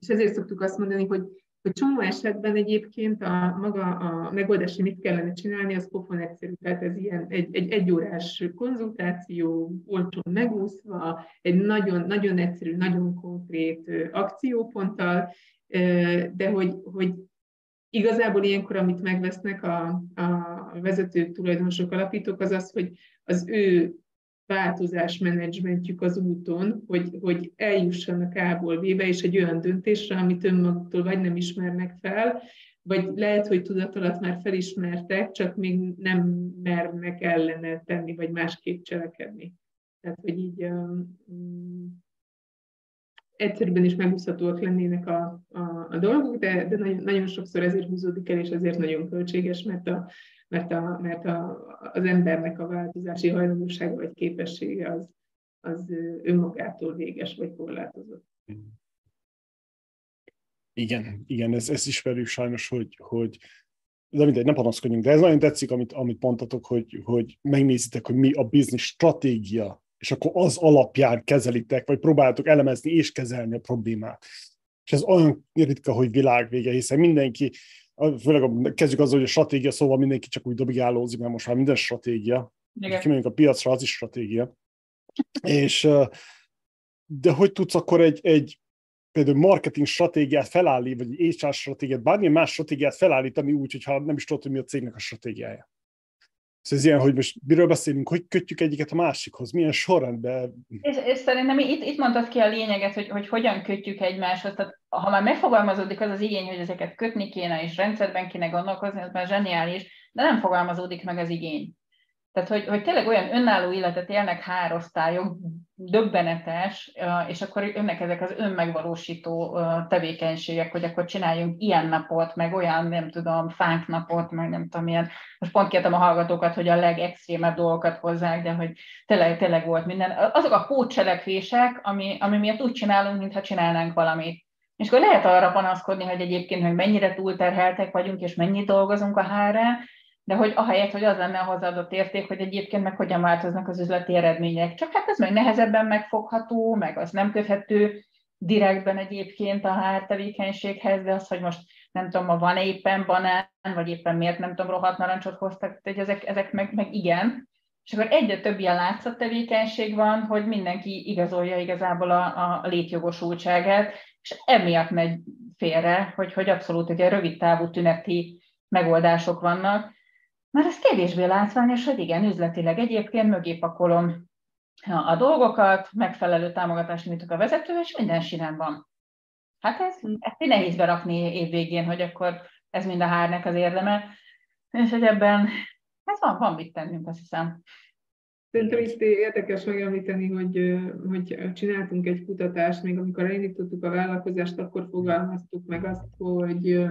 Speaker 3: és ezért szoktuk azt mondani, hogy hogy csomó esetben egyébként a maga a megoldás, mit kellene csinálni, az pofon egyszerű. Tehát ez ilyen egy, egy egyórás konzultáció, olcsón megúszva, egy nagyon, nagyon egyszerű, nagyon konkrét akcióponttal, de hogy, hogy igazából ilyenkor, amit megvesznek a, a vezető tulajdonosok, alapítók, az az, hogy az ő változásmenedzsmentjük az úton, hogy, hogy eljussanak A-ból B-be, és egy olyan döntésre, amit önmaguktól vagy nem ismernek fel, vagy lehet, hogy tudat alatt már felismertek, csak még nem mernek ellene tenni, vagy másképp cselekedni. Tehát, hogy így um, egyszerűen is megúszhatóak lennének a, a, a dolgok, de, de nagyon, nagyon sokszor ezért húzódik el, és ezért nagyon költséges, mert, a, mert, a, mert a, az embernek a változási hajlandósága vagy képessége az, az önmagától véges vagy korlátozott.
Speaker 1: Igen, igen, ez, ez ismerjük sajnos, hogy, hogy de mindegy, nem panaszkodjunk, de ez nagyon tetszik, amit, amit mondtatok, hogy, hogy megnézitek, hogy mi a biznisz stratégia és akkor az alapján kezelitek, vagy próbáltok elemezni és kezelni a problémát. És ez olyan ritka, hogy világvége, hiszen mindenki, főleg kezdjük azzal, hogy a stratégia szóval mindenki csak úgy dobigálózik, mert most már minden stratégia. Kimegyünk a piacra, az is stratégia. És, de hogy tudsz akkor egy, egy például marketing stratégiát felállítani, vagy HR stratégiát, bármilyen más stratégiát felállítani úgy, hogyha nem is tudod, hogy mi a cégnek a stratégiája. Szóval ez ilyen, hogy most miről beszélünk, hogy kötjük egyiket a másikhoz, milyen sorrendben.
Speaker 2: És, és szerintem itt, itt mondtad ki a lényeget, hogy, hogy hogyan kötjük egymáshoz. Tehát, ha már megfogalmazódik az az igény, hogy ezeket kötni kéne, és rendszerben kéne gondolkozni, az már zseniális, de nem fogalmazódik meg az igény. Tehát, hogy, hogy tényleg olyan önálló életet élnek hárosztályok, döbbenetes, és akkor önnek ezek az önmegvalósító tevékenységek, hogy akkor csináljunk ilyen napot, meg olyan, nem tudom, fánk napot, meg nem tudom, ilyen. Most pont kértem a hallgatókat, hogy a legextrémebb dolgokat hozzák, de hogy tényleg, tényleg volt minden. Azok a pótcselekvések, ami, ami miatt úgy csinálunk, mintha csinálnánk valamit. És akkor lehet arra panaszkodni, hogy egyébként, hogy mennyire túlterheltek vagyunk, és mennyit dolgozunk a hárán, de hogy ahelyett, hogy az lenne a hozzáadott érték, hogy egyébként meg hogyan változnak az üzleti eredmények. Csak hát ez meg nehezebben megfogható, meg az nem köthető direktben egyébként a HR tevékenységhez, de az, hogy most nem tudom, ma van éppen banán, vagy éppen miért nem tudom, rohadt narancsot hoztak, hogy ezek, ezek meg, meg igen. És akkor egyre több ilyen látszat tevékenység van, hogy mindenki igazolja igazából a, a létjogosultságát, és emiatt megy félre, hogy, hogy abszolút ugye rövid távú tüneti megoldások vannak, már ez kevésbé látványos, hogy igen, üzletileg egyébként mögé pakolom a dolgokat, megfelelő támogatást nyújtok a vezető, és minden sinem van. Hát ez, ezt nehéz berakni évvégén, hogy akkor ez mind a hárnek az érdeme, és hogy ebben ez van, van mit tennünk, azt hiszem.
Speaker 3: Szerintem itt érdekes megemlíteni, hogy, hogy csináltunk egy kutatást, még amikor elindítottuk a vállalkozást, akkor fogalmaztuk meg azt, hogy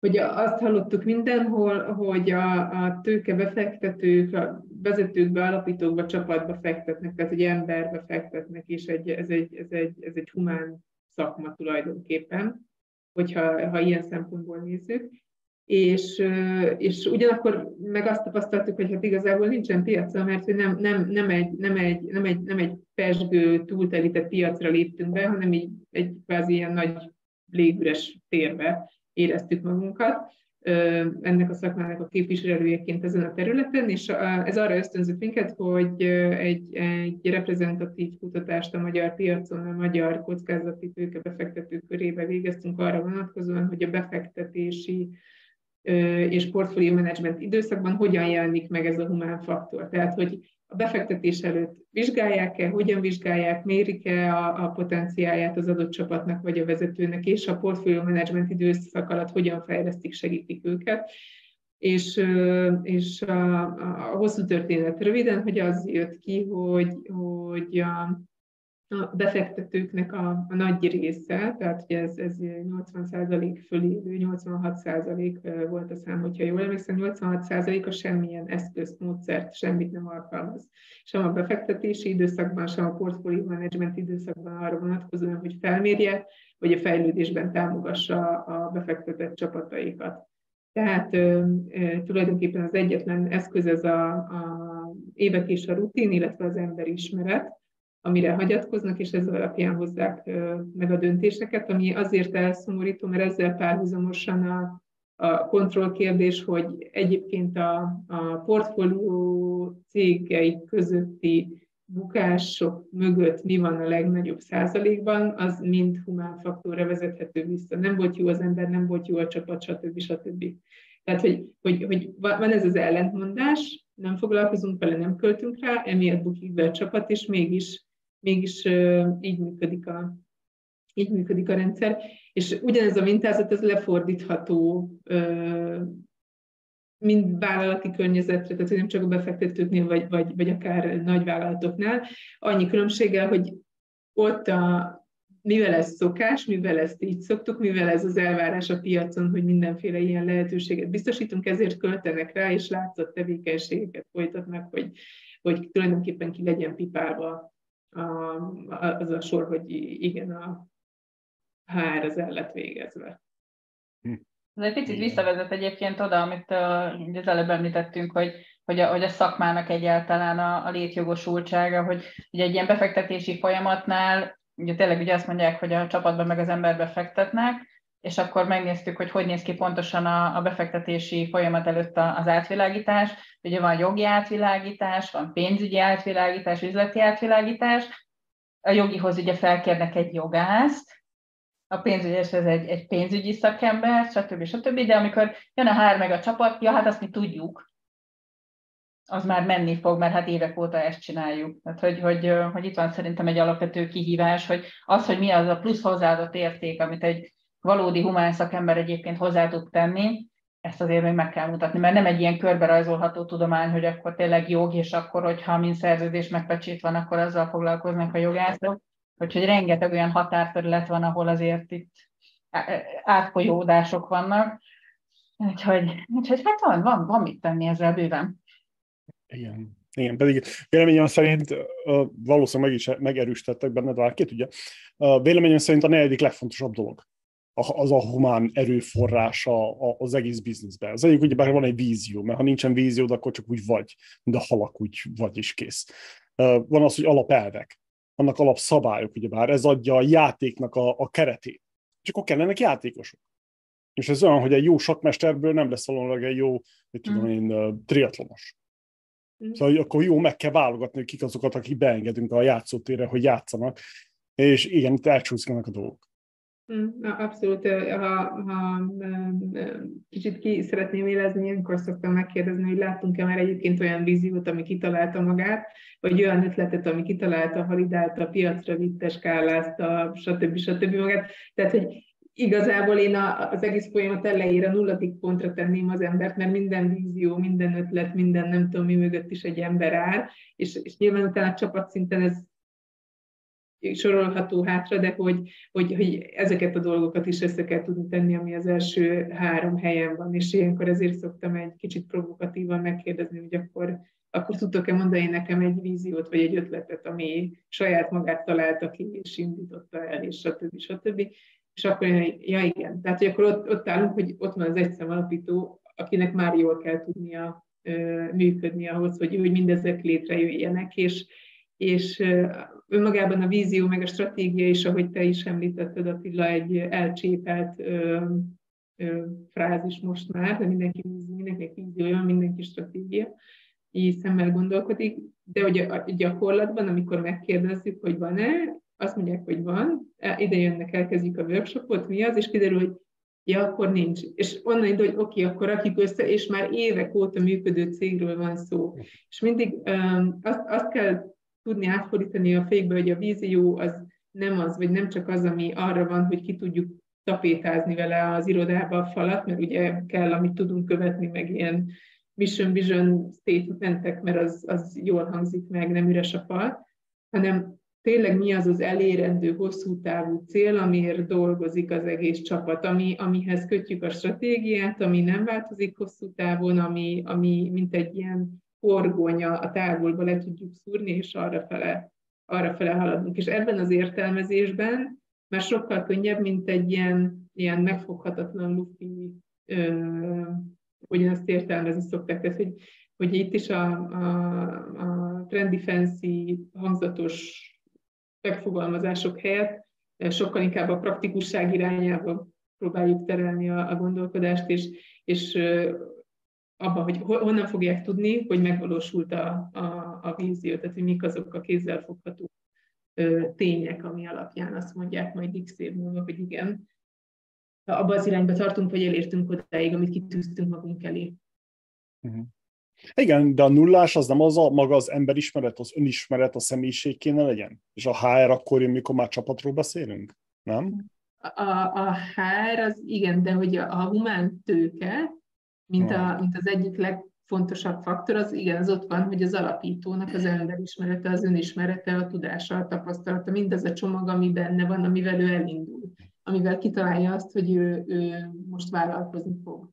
Speaker 3: hogy azt hallottuk mindenhol, hogy a, a tőke befektetők, a vezetőkbe, alapítókba, csapatba fektetnek, tehát egy emberbe fektetnek, és egy, ez, egy, ez, egy, ez egy humán szakma tulajdonképpen, hogyha ha ilyen szempontból nézzük. És, és ugyanakkor meg azt tapasztaltuk, hogy hát igazából nincsen piaca, mert hogy nem, nem, nem, egy, nem, egy, nem, egy, nem egy pesgő, túltelített piacra léptünk be, hanem így egy kvázi ilyen nagy légüres térbe éreztük magunkat ennek a szakmának a képviselőjeként ezen a területen, és ez arra ösztönzött minket, hogy egy, egy reprezentatív kutatást a magyar piacon, a magyar kockázati tőkebefektetők körébe végeztünk arra vonatkozóan, hogy a befektetési és portfólió menedzsment időszakban hogyan jelenik meg ez a humán faktor. Tehát, hogy a befektetés előtt vizsgálják-e, hogyan vizsgálják, mérik-e a, a potenciáját az adott csapatnak vagy a vezetőnek, és a portfólió menedzsment időszak alatt hogyan fejlesztik, segítik őket. És, és a, a, a hosszú történet röviden, hogy az jött ki, hogy, hogy a, a befektetőknek a, a nagy része, tehát hogy ez, ez 80% fölé, 86% volt a szám, hogyha jól emlékszem, 86%-a semmilyen eszközt, módszert, semmit nem alkalmaz. Sem a befektetési időszakban, sem a portfólió management időszakban arra vonatkozóan, hogy felmérje, vagy a fejlődésben támogassa a befektetett csapataikat. Tehát e, e, tulajdonképpen az egyetlen eszköz ez a, a évek és a rutin, illetve az emberismeret, amire hagyatkoznak, és ez alapján hozzák meg a döntéseket, ami azért elszomorító, mert ezzel párhuzamosan a, a kontrollkérdés, hogy egyébként a, a portfólió cégeik közötti bukások mögött mi van a legnagyobb százalékban, az mind humán faktorra vezethető vissza. Nem volt jó az ember, nem volt jó a csapat, stb. stb. Tehát, hogy, hogy, hogy van ez az ellentmondás, nem foglalkozunk vele, nem költünk rá, emiatt bukik be a csapat, és mégis mégis így működik a, így működik a rendszer. És ugyanez a mintázat, ez lefordítható mind vállalati környezetre, tehát nem csak a befektetőknél, vagy, vagy, vagy akár nagyvállalatoknál, annyi különbséggel, hogy ott a, mivel ez szokás, mivel ezt így szoktuk, mivel ez az elvárás a piacon, hogy mindenféle ilyen lehetőséget biztosítunk, ezért költenek rá, és látszott tevékenységeket folytatnak, hogy, hogy tulajdonképpen ki legyen pipálva az a sor, hogy igen, a HR az el lett végezve.
Speaker 2: Hm. Ez egy picit visszavezet egyébként oda, amit uh, az előbb említettünk, hogy, hogy, a, hogy a szakmának egyáltalán a, a létjogosultsága, hogy ugye egy ilyen befektetési folyamatnál ugye tényleg ugye azt mondják, hogy a csapatban meg az emberbe fektetnek, és akkor megnéztük, hogy hogy néz ki pontosan a, a befektetési folyamat előtt az átvilágítás. Ugye van jogi átvilágítás, van pénzügyi átvilágítás, üzleti átvilágítás. A jogihoz ugye felkérnek egy jogászt, a pénzügyes ez egy, egy pénzügyi szakember, stb. stb. De amikor jön a hár meg a csapat, ja, hát azt mi tudjuk, az már menni fog, mert hát évek óta ezt csináljuk. Tehát, hogy, hogy, hogy itt van szerintem egy alapvető kihívás, hogy az, hogy mi az a plusz hozzáadott érték, amit egy valódi humán szakember egyébként hozzá tud tenni, ezt azért még meg kell mutatni, mert nem egy ilyen körberajzolható tudomány, hogy akkor tényleg jog, és akkor, hogyha mint szerződés megpecsét van, akkor azzal foglalkoznak a jogászok. Úgyhogy rengeteg olyan határterület van, ahol azért itt átfolyódások vannak. Úgyhogy, úgyhogy hát van, van, van mit tenni ezzel bőven.
Speaker 1: Igen. Igen, pedig véleményem szerint valószínűleg meg is megerősítettek benne, de két ugye. Uh, véleményem szerint a negyedik legfontosabb dolog az a humán erőforrása az egész bizniszben. Az egyik ugyebár van egy vízió, mert ha nincsen vízió, akkor csak úgy vagy, a halak, úgy vagy is kész. Van az, hogy alapelvek, annak alapszabályok, ugyebár ez adja a játéknak a, a keretét. És akkor kellenek játékosok. És ez olyan, hogy egy jó sakmesterből nem lesz valószínűleg egy jó, mit tudom mm. én, triatlonos. Mm. Szóval akkor jó, meg kell válogatni, hogy kik azokat, akik beengedünk a játszótérre, hogy játszanak. És igen, itt elcsúszkanak a dolgok.
Speaker 3: Mm, abszolút, ha, ha kicsit ki szeretném élezni, ilyenkor szoktam megkérdezni, hogy láttunk-e már egyébként olyan víziót, ami kitalálta magát, vagy olyan ötletet, ami kitalálta, validálta, piacra vitte, skálázta, stb. stb. magát. Tehát, hogy igazából én az egész folyamat elejére nulladik pontra tenném az embert, mert minden vízió, minden ötlet, minden nem tudom mi mögött is egy ember áll, és, és nyilván utána csapatszinten ez sorolható hátra, de hogy, hogy, hogy ezeket a dolgokat is össze kell tudni tenni, ami az első három helyen van, és ilyenkor ezért szoktam egy kicsit provokatívan megkérdezni, hogy akkor akkor tudtok-e mondani nekem egy víziót, vagy egy ötletet, ami saját magát találta ki, és indította el, és stb. stb. És akkor ja igen, tehát hogy akkor ott, ott állunk, hogy ott van az egyszem alapító, akinek már jól kell tudnia működni ahhoz, hogy, hogy mindezek létrejöjjenek, és, és önmagában a vízió, meg a stratégia is, ahogy te is említetted, Attila, egy elcsépelt ö, ö, frázis most már, de mindenki, mindenkinek víziója, mindenki stratégia, így szemmel gondolkodik, de hogy a gyakorlatban, amikor megkérdezzük, hogy van-e, azt mondják, hogy van, e, ide jönnek, elkezdjük a workshopot, mi az, és kiderül, hogy ja, akkor nincs. És onnan indul, hogy oké, okay, akkor rakjuk össze, és már évek óta működő cégről van szó. És mindig um, azt, azt kell tudni átfordítani a fékbe, hogy a vízió az nem az, vagy nem csak az, ami arra van, hogy ki tudjuk tapétázni vele az irodába a falat, mert ugye kell, amit tudunk követni, meg ilyen mission vision statementek, mert az, az jól hangzik meg, nem üres a fal, hanem tényleg mi az az elérendő hosszú távú cél, amiért dolgozik az egész csapat, ami, amihez kötjük a stratégiát, ami nem változik hosszú távon, ami, ami mint egy ilyen horgonya a távolba le tudjuk szúrni, és arra fele, arra fele haladunk. És ebben az értelmezésben már sokkal könnyebb, mint egy ilyen, ilyen megfoghatatlan lufi, ugyanazt értelmezni szokták. Tehát, hogy, hogy itt is a, a, a fancy hangzatos megfogalmazások helyett sokkal inkább a praktikusság irányába próbáljuk terelni a, a gondolkodást, és, és abban, hogy honnan fogják tudni, hogy megvalósult a, a, a vízió, tehát hogy mik azok a kézzelfogható tények, ami alapján azt mondják majd x év múlva, hogy igen, abba az irányba tartunk, vagy elértünk odáig, amit kitűztünk magunk elé.
Speaker 1: Uh-huh. Igen, de a nullás az nem az a maga az emberismeret, az önismeret, a személyiség kéne legyen? És a HR akkor jön, mikor már csapatról beszélünk? Nem?
Speaker 3: A, a HR az igen, de hogy a, a humán tőke, mint, a, mint az egyik legfontosabb faktor, az igen, az ott van, hogy az alapítónak az emberismerete, az önismerete, a tudása, a tapasztalata, mindez a csomag, ami benne van, amivel ő elindul, amivel kitalálja azt, hogy ő, ő most vállalkozni fog.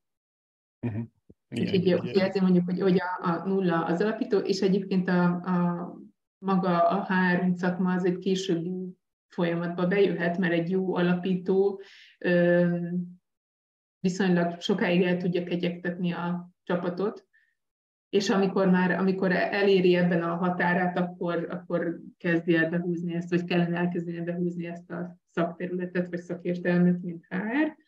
Speaker 3: Uh-huh. Úgyhogy ezért mondjuk, hogy, hogy a, a nulla az alapító, és egyébként a, a maga a HR szakma az egy későbbi folyamatba bejöhet, mert egy jó alapító ö, viszonylag sokáig el tudja kegyektetni a csapatot, és amikor már amikor eléri ebben a határát, akkor, akkor kezdi el behúzni ezt, vagy kellene elkezdeni behúzni ezt a szakterületet, vagy szakértelmet, mint HR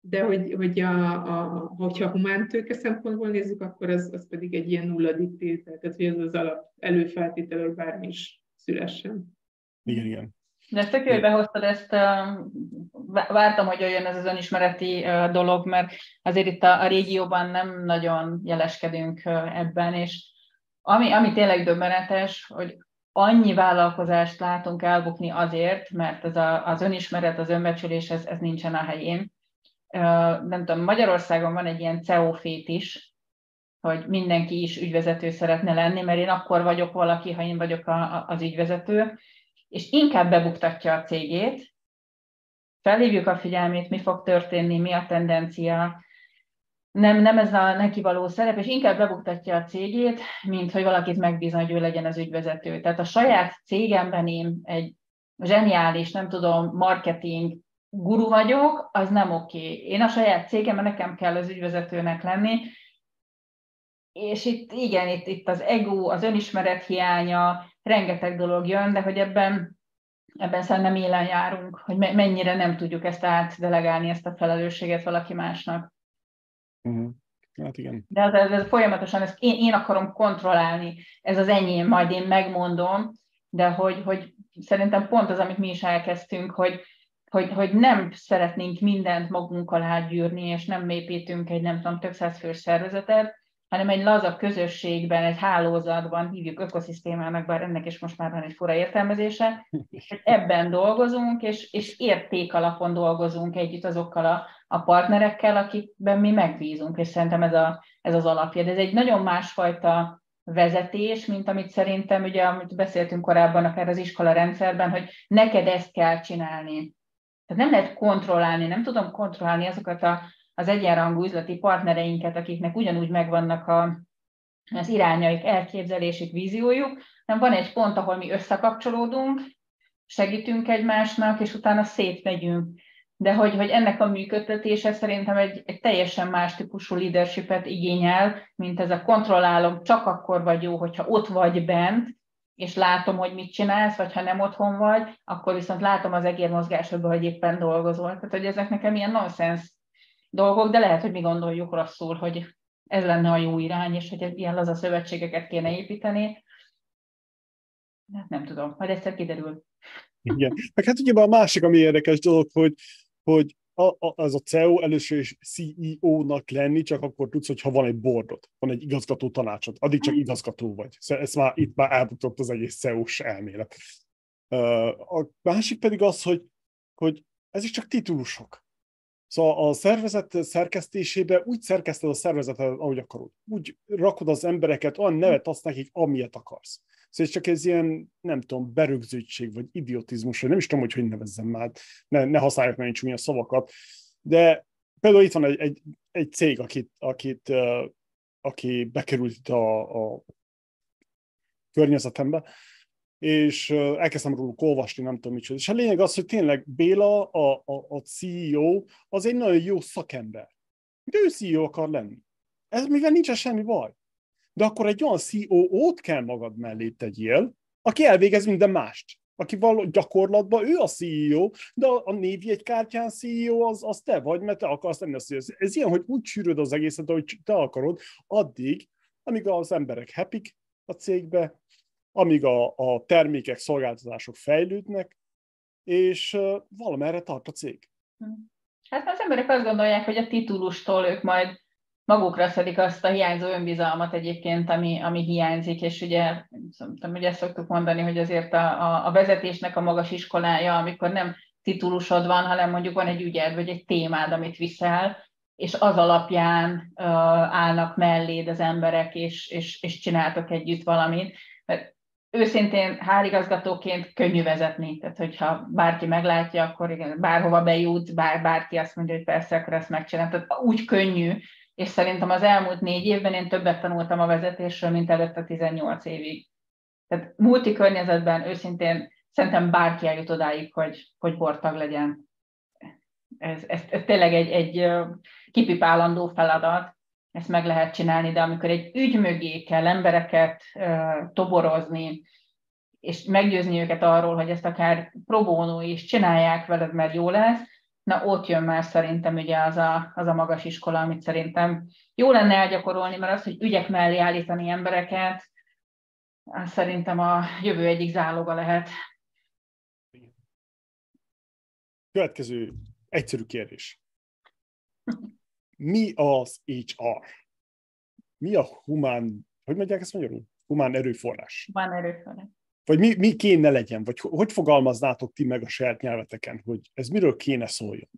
Speaker 3: de hogy, hogy a, a, hogyha humán tőke szempontból nézzük, akkor az, az pedig egy ilyen nulladik tétel, tehát hogy ez az alap előfeltétel, hogy bármi is szülessen.
Speaker 1: Igen, igen.
Speaker 2: De ezt tök behoztad ezt, vártam, hogy jöjjön ez az önismereti dolog, mert azért itt a, a régióban nem nagyon jeleskedünk ebben, és ami, ami tényleg döbbenetes, hogy annyi vállalkozást látunk elbukni azért, mert ez a, az önismeret, az önbecsülés, ez, ez nincsen a helyén. Nem tudom, Magyarországon van egy ilyen CEO is, hogy mindenki is ügyvezető szeretne lenni, mert én akkor vagyok valaki, ha én vagyok a, a, az ügyvezető, és inkább bebuktatja a cégét, felhívjuk a figyelmét, mi fog történni, mi a tendencia, nem, nem ez a neki való szerep, és inkább bebuktatja a cégét, mint hogy valakit megbízna, hogy ő legyen az ügyvezető. Tehát a saját cégemben én egy zseniális, nem tudom, marketing guru vagyok, az nem oké. Okay. Én a saját cégemben nekem kell az ügyvezetőnek lenni, és itt igen, itt, itt az ego, az önismeret hiánya, rengeteg dolog jön, de hogy ebben, ebben szerintem élen járunk, hogy mennyire nem tudjuk ezt átdelegálni, ezt a felelősséget valaki másnak.
Speaker 1: Uh-huh. Hát igen.
Speaker 2: De ez, ez, ez folyamatosan, ezt én, én akarom kontrollálni, ez az enyém, majd én megmondom, de hogy, hogy szerintem pont az, amit mi is elkezdtünk, hogy, hogy, hogy nem szeretnénk mindent magunk alá gyűrni, és nem építünk egy nem tudom, több száz fős szervezetet, hanem egy laza közösségben, egy hálózatban hívjuk ökoszisztémának, bár ennek is most már van egy fura értelmezése, és ebben dolgozunk, és, és érték alapon dolgozunk együtt azokkal a, a partnerekkel, akikben mi megbízunk, és szerintem ez, a, ez az alapja. De ez egy nagyon másfajta vezetés, mint amit szerintem, ugye, amit beszéltünk korábban, akár az iskola rendszerben, hogy neked ezt kell csinálni. Tehát nem lehet kontrollálni, nem tudom kontrollálni azokat a, az egyenrangú üzleti partnereinket, akiknek ugyanúgy megvannak a, az irányaik, elképzelésük, víziójuk, hanem van egy pont, ahol mi összekapcsolódunk, segítünk egymásnak, és utána szétmegyünk. De hogy, hogy ennek a működtetése szerintem egy, egy teljesen más típusú leadershipet igényel, mint ez a kontrollálom, csak akkor vagy jó, hogyha ott vagy bent, és látom, hogy mit csinálsz, vagy ha nem otthon vagy, akkor viszont látom az egérmozgásodban, hogy éppen dolgozol. Tehát, hogy ezek nekem ilyen nonsens dolgok, de lehet, hogy mi gondoljuk rosszul, hogy ez lenne a jó irány, és hogy ilyen laza szövetségeket kéne építeni. Hát nem tudom, majd egyszer kiderül.
Speaker 1: Igen. Meg hát ugye a másik, ami érdekes dolog, hogy, hogy a, a, az a CEO először is CEO-nak lenni, csak akkor tudsz, hogyha van egy boardot, van egy igazgató tanácsod. Addig csak igazgató vagy. Ez már, itt már elbutott az egész CEO-s elmélet. A másik pedig az, hogy, hogy ezek csak titulusok. Szóval a szervezet szerkesztésébe úgy szerkeszted a szervezetet, ahogy akarod. Úgy rakod az embereket, olyan nevet azt nekik, amilyet akarsz. Szóval csak ez ilyen, nem tudom, berögződtség, vagy idiotizmus, vagy nem is tudom, hogy hogy nevezzem már, ne, ne használják nagyon csúnya szavakat, de például itt van egy, egy, egy cég, akit, akit, aki bekerült itt a, a környezetembe, és elkezdtem róluk olvasni, nem tudom micsoda. És a lényeg az, hogy tényleg Béla, a, a, a CEO, az egy nagyon jó szakember. De ő CEO akar lenni. Ez mivel nincsen semmi baj. De akkor egy olyan CEO-t kell magad mellé tegyél, aki elvégez minden mást. Aki való gyakorlatban ő a CEO, de a névjegykártyán CEO az, az te vagy, mert te akarsz lenni a CEO. Ez ilyen, hogy úgy sűröd az egészet, ahogy te akarod, addig, amíg az emberek happy a cégbe, amíg a, a termékek, szolgáltatások fejlődnek, és valamerre tart a cég. Hm.
Speaker 2: Hát az emberek azt gondolják, hogy a titulustól ők majd magukra szedik azt a hiányzó önbizalmat egyébként, ami, ami hiányzik, és ugye, szerintem, ugye ezt szoktuk mondani, hogy azért a, a, a vezetésnek a magas iskolája, amikor nem titulusod van, hanem mondjuk van egy ügyed, vagy egy témád, amit viszel, és az alapján uh, állnak melléd az emberek, és, és, és csináltok együtt valamit. Mert őszintén hárigazgatóként könnyű vezetni, tehát hogyha bárki meglátja, akkor igen, bárhova bejut, bár, bárki azt mondja, hogy persze, akkor ezt megcsinálom. Tehát úgy könnyű, és szerintem az elmúlt négy évben én többet tanultam a vezetésről, mint előtt a 18 évig. Tehát multi környezetben őszintén szerintem bárki eljut odáig, hogy, hogy bortag legyen. Ez, ez, ez tényleg egy, egy kipipálandó feladat, ezt meg lehet csinálni, de amikor egy ügy mögé kell embereket toborozni, és meggyőzni őket arról, hogy ezt akár próbónó is csinálják veled, mert jó lesz, na ott jön már szerintem ugye az a, az a magas iskola, amit szerintem jó lenne elgyakorolni, mert az, hogy ügyek mellé állítani embereket, az szerintem a jövő egyik záloga lehet.
Speaker 1: Következő egyszerű kérdés. Mi az HR? Mi a humán, hogy mondják ezt magyarul? Humán erőforrás.
Speaker 2: Humán erőforrás.
Speaker 1: Vagy mi, mi kéne legyen? Vagy hogy fogalmaznátok ti meg a saját nyelveteken, hogy ez miről kéne szóljon?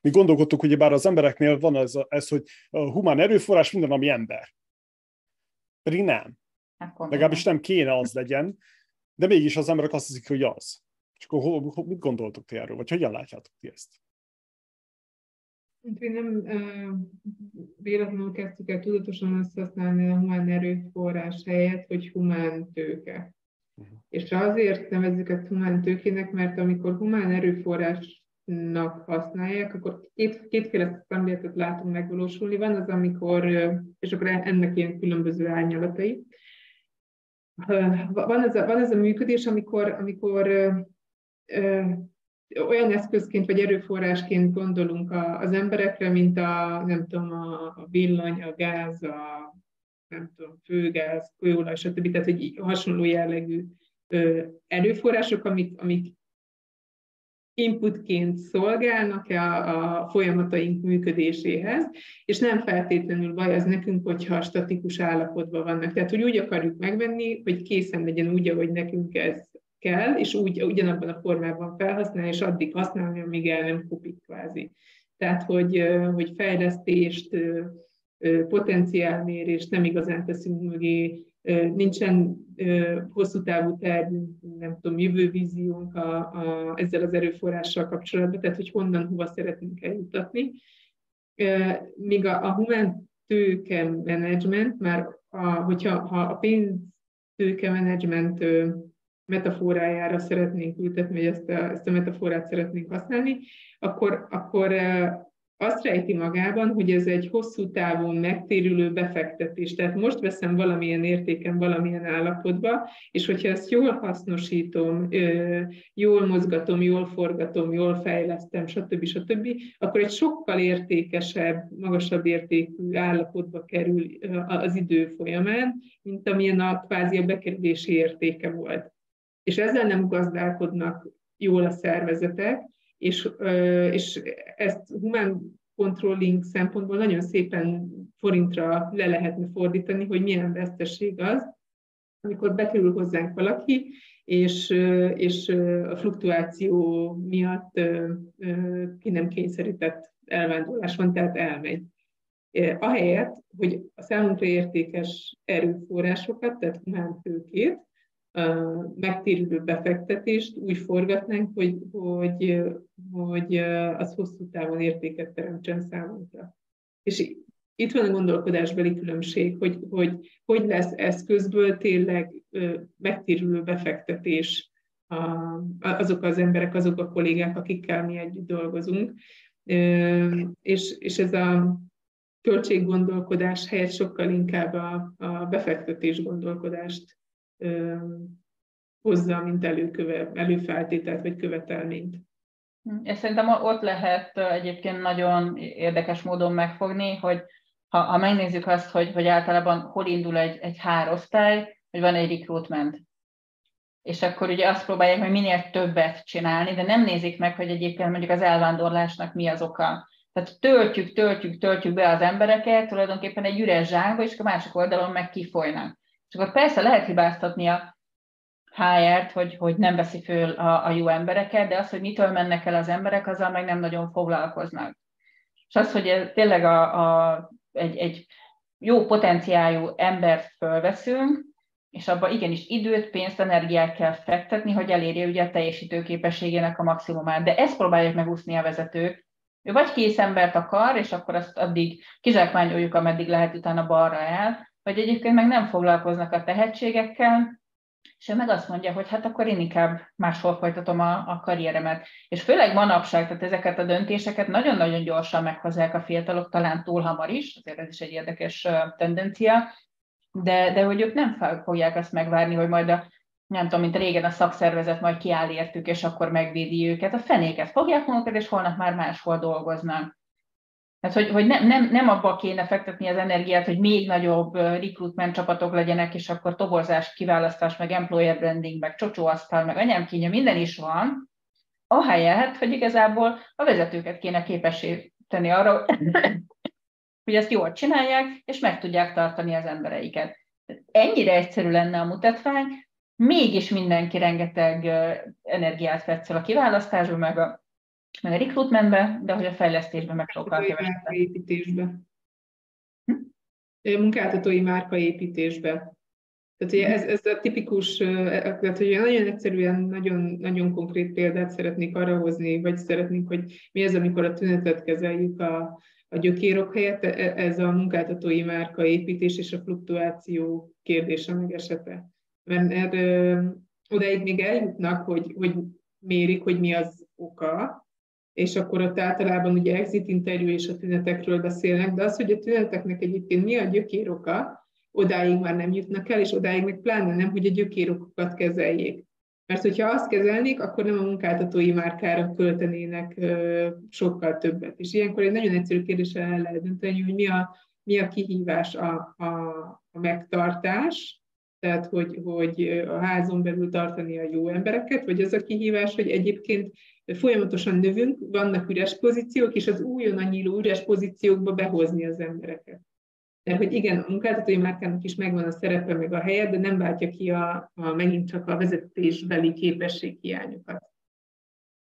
Speaker 1: Mi gondolkodtuk, hogy bár az embereknél van ez, ez hogy a humán erőforrás minden, ami ember. Pedig nem. Hát Legalábbis nem kéne az legyen, de mégis az emberek azt hiszik, hogy az. És akkor ho, ho, mit gondoltok ti erről, vagy hogyan látjátok ti ezt?
Speaker 3: Hát mi nem véletlenül kezdtük el tudatosan azt használni a humán erőforrás helyett, hogy humán tőke. Uh-huh. És azért nevezzük ezt humán tőkének, mert amikor humán erőforrásnak használják, akkor két, kétféle szemléletet látunk megvalósulni. Van az, amikor, és akkor ennek ilyen különböző árnyalatai. Van ez a, van ez a működés, amikor, amikor olyan eszközként vagy erőforrásként gondolunk az emberekre, mint a, nem tudom, a villany, a gáz, a nem tudom, főgáz, kőolaj, stb. Tehát, hogy hasonló jellegű erőforrások, amik, amik inputként szolgálnak a, a folyamataink működéséhez, és nem feltétlenül baj az nekünk, hogyha statikus állapotban vannak. Tehát, hogy úgy akarjuk megvenni, hogy készen legyen úgy, ahogy nekünk ez kell, és úgy ugyanabban a formában felhasználni, és addig használni, amíg el nem kopik kvázi. Tehát, hogy, hogy fejlesztést, potenciálmérést nem igazán teszünk mögé, nincsen hosszú távú tervünk, nem tudom, jövővíziónk a, a, ezzel az erőforrással kapcsolatban, tehát hogy honnan, hova szeretnénk eljutatni. míg a, a human tőke management, már a, hogyha ha a pénz tőke management metaforájára szeretnénk ültetni, vagy ezt a, ezt a metaforát szeretnénk használni, akkor, akkor azt rejti magában, hogy ez egy hosszú távon megtérülő befektetés. Tehát most veszem valamilyen értéken, valamilyen állapotba, és hogyha ezt jól hasznosítom, jól mozgatom, jól forgatom, jól fejlesztem, stb. stb., akkor egy sokkal értékesebb, magasabb értékű állapotba kerül az idő folyamán, mint amilyen a kvázi a bekerülési értéke volt. És ezzel nem gazdálkodnak jól a szervezetek, és, és ezt humán controlling szempontból nagyon szépen forintra le lehetne fordítani, hogy milyen veszteség az, amikor bekerül hozzánk valaki, és, és a fluktuáció miatt ki nem kényszerített elvándorlás van, tehát elmegy. Ahelyett, hogy a számunkra értékes erőforrásokat, tehát humán tőkét, megtérülő befektetést úgy forgatnánk, hogy, hogy, hogy az hosszú távon értéket teremtsen számunkra. És itt van a gondolkodásbeli különbség, hogy hogy, hogy lesz eszközből tényleg megtérülő befektetés azok az emberek, azok a kollégák, akikkel mi együtt dolgozunk. És, és ez a költséggondolkodás helyett sokkal inkább a, a befektetés gondolkodást hozza, mint előköve, előfeltételt vagy követelményt.
Speaker 2: És szerintem ott lehet egyébként nagyon érdekes módon megfogni, hogy ha, ha megnézzük azt, hogy, hogy általában hol indul egy, egy hárosztály, hogy van egy recruitment. És akkor ugye azt próbálják hogy minél többet csinálni, de nem nézik meg, hogy egyébként mondjuk az elvándorlásnak mi az oka. Tehát töltjük, töltjük, töltjük be az embereket tulajdonképpen egy üres zsákba, és a másik oldalon meg kifolynak. És akkor persze lehet hibáztatni a HR-t, hogy, hogy nem veszi föl a, a jó embereket, de az, hogy mitől mennek el az emberek, azzal meg nem nagyon foglalkoznak. És az, hogy ez tényleg a, a, egy, egy jó potenciáljú embert fölveszünk, és abban igenis időt, pénzt, energiát kell fektetni, hogy elérje ugye a teljesítő képességének a maximumát. De ezt próbálják megúszni a vezetők. Ő vagy kész embert akar, és akkor azt addig kizsákmányoljuk, ameddig lehet utána balra el, vagy egyébként meg nem foglalkoznak a tehetségekkel, és ő meg azt mondja, hogy hát akkor én inkább máshol folytatom a, a karrieremet. És főleg manapság, tehát ezeket a döntéseket nagyon-nagyon gyorsan meghozzák a fiatalok, talán túl hamar is, azért ez is egy érdekes tendencia, de, de hogy ők nem fogják azt megvárni, hogy majd a nem tudom, mint régen a szakszervezet majd kiáll értük, és akkor megvédi őket. A fenéket fogják magukat, és holnap már máshol dolgoznak. Tehát, hogy, hogy nem, nem, nem abba kéne fektetni az energiát, hogy még nagyobb recruitment csapatok legyenek, és akkor toborzás, kiválasztás, meg employer branding, meg csocsóasztal, meg anyámkínja, minden is van, ahelyett, hogy igazából a vezetőket kéne képessé tenni arra, hogy ezt jól csinálják, és meg tudják tartani az embereiket. Ennyire egyszerű lenne a mutatvány, mégis mindenki rengeteg energiát fetszel a kiválasztásba, meg a meg a recruitmentbe, de hogy a fejlesztésben meg sokkal
Speaker 3: kevesebb. építésbe. Hm? Munkáltatói márkaépítésbe. Tehát ugye ez, ez a tipikus, tehát hogy nagyon egyszerűen, nagyon, nagyon konkrét példát szeretnék arra hozni, vagy szeretnénk, hogy mi ez, amikor a tünetet kezeljük a, a gyökérok helyett, e, ez a munkáltatói márkaépítés és a fluktuáció kérdése meg esete. Mert, mert odaig még eljutnak, hogy, hogy mérik, hogy mi az oka, és akkor ott általában ugye exit interjú és a tünetekről beszélnek, de az, hogy a tüneteknek egyébként mi a gyökéroka, odáig már nem jutnak el, és odáig meg pláne nem, hogy a gyökérokokat kezeljék. Mert hogyha azt kezelnék, akkor nem a munkáltatói márkára költenének ö, sokkal többet. És ilyenkor egy nagyon egyszerű kérdéssel el lehet dönteni, hogy mi a, mi a kihívás a, a, a megtartás, tehát hogy, hogy a házon belül tartani a jó embereket, vagy az a kihívás, hogy egyébként folyamatosan növünk, vannak üres pozíciók, és az újonnan nyíló üres pozíciókba behozni az embereket. Mert hogy igen, a munkáltatói márkának is megvan a szerepe, meg a helye, de nem váltja ki a, a megint csak a vezetésbeli képességhiányokat.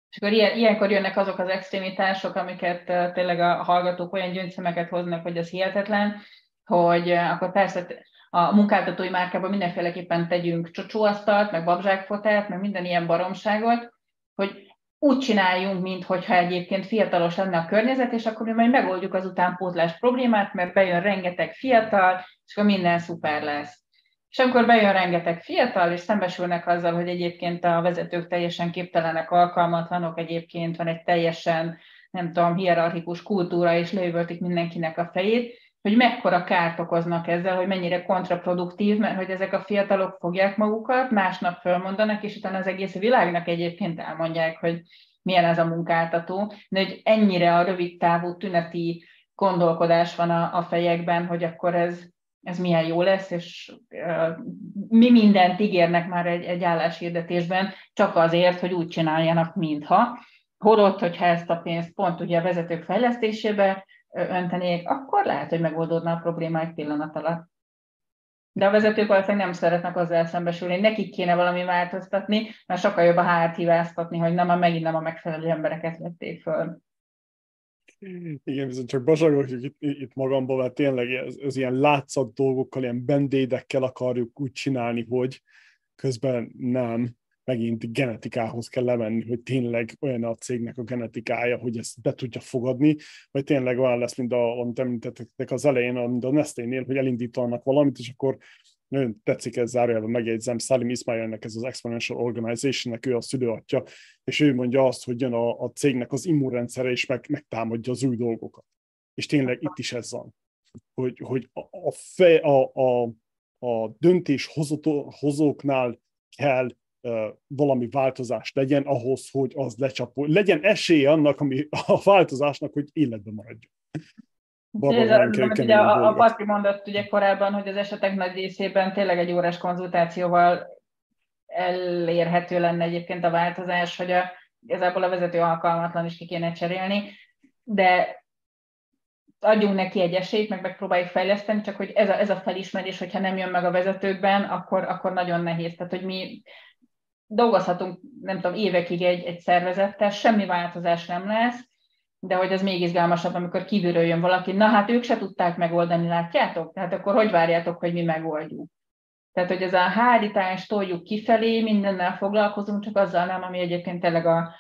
Speaker 2: És akkor ilyen, ilyenkor jönnek azok az extrémitások, amiket tényleg a hallgatók olyan gyöngyszemeket hoznak, hogy az hihetetlen, hogy akkor persze a munkáltatói márkában mindenféleképpen tegyünk csocsóasztalt, meg babzsákfotelt, meg minden ilyen baromságot, hogy úgy csináljunk, mintha egyébként fiatalos lenne a környezet, és akkor mi majd megoldjuk az utánpótlás problémát, mert bejön rengeteg fiatal, és akkor minden szuper lesz. És akkor bejön rengeteg fiatal, és szembesülnek azzal, hogy egyébként a vezetők teljesen képtelenek, alkalmatlanok, egyébként van egy teljesen, nem tudom, hierarchikus kultúra, és leüvöltik mindenkinek a fejét, hogy mekkora kárt okoznak ezzel, hogy mennyire kontraproduktív, mert hogy ezek a fiatalok fogják magukat, másnap fölmondanak, és utána az egész világnak egyébként elmondják, hogy milyen ez a munkáltató, de hogy ennyire a rövid távú tüneti gondolkodás van a, a fejekben, hogy akkor ez, ez milyen jó lesz, és uh, mi mindent ígérnek már egy, egy álláshirdetésben, csak azért, hogy úgy csináljanak, mintha. Holott, hogyha ezt a pénzt pont ugye a vezetők fejlesztésébe öntenék, akkor lehet, hogy megoldódna a probléma egy pillanat alatt. De a vezetők valószínűleg nem szeretnek azzal szembesülni, nekik kéne valami változtatni, mert sokkal jobb a hárt hibáztatni, hogy nem, a megint nem a megfelelő embereket vették föl.
Speaker 1: Igen, viszont csak basagok itt, itt magamba, mert tényleg ez, ez ilyen látszat dolgokkal, ilyen bendédekkel akarjuk úgy csinálni, hogy közben nem megint genetikához kell lemenni, hogy tényleg olyan a cégnek a genetikája, hogy ezt be tudja fogadni, vagy tényleg olyan lesz, mint a, amit említettek az elején, mint a Nestlé-nél, hogy elindítanak valamit, és akkor nagyon tetszik ez zárójelben megjegyzem, Salim Ismailnek ez az Exponential Organization-nek ő a szülőatja, és ő mondja azt, hogy jön a, a cégnek az immunrendszere, és meg, megtámadja az új dolgokat. És tényleg itt is ez van, hogy, hogy a, a, fe, a, a, a döntéshozóknál kell valami változás legyen ahhoz, hogy az lecsapol, legyen esélye annak, ami a változásnak, hogy életben maradjon.
Speaker 2: Ez a, ugye a, a Patri mondott ugye korábban, hogy az esetek nagy részében tényleg egy órás konzultációval elérhető lenne egyébként a változás, hogy a, igazából a vezető alkalmatlan is ki kéne cserélni, de adjunk neki egy esélyt, meg megpróbáljuk fejleszteni, csak hogy ez a, ez a felismerés, hogyha nem jön meg a vezetőkben, akkor, akkor nagyon nehéz. Tehát, hogy mi dolgozhatunk, nem tudom, évekig egy, egy szervezettel, semmi változás nem lesz, de hogy ez még izgalmasabb, amikor kívülről jön valaki, na hát ők se tudták megoldani, látjátok? Tehát akkor hogy várjátok, hogy mi megoldjuk? Tehát, hogy ez a hárítást toljuk kifelé, mindennel foglalkozunk, csak azzal nem, ami egyébként tényleg a,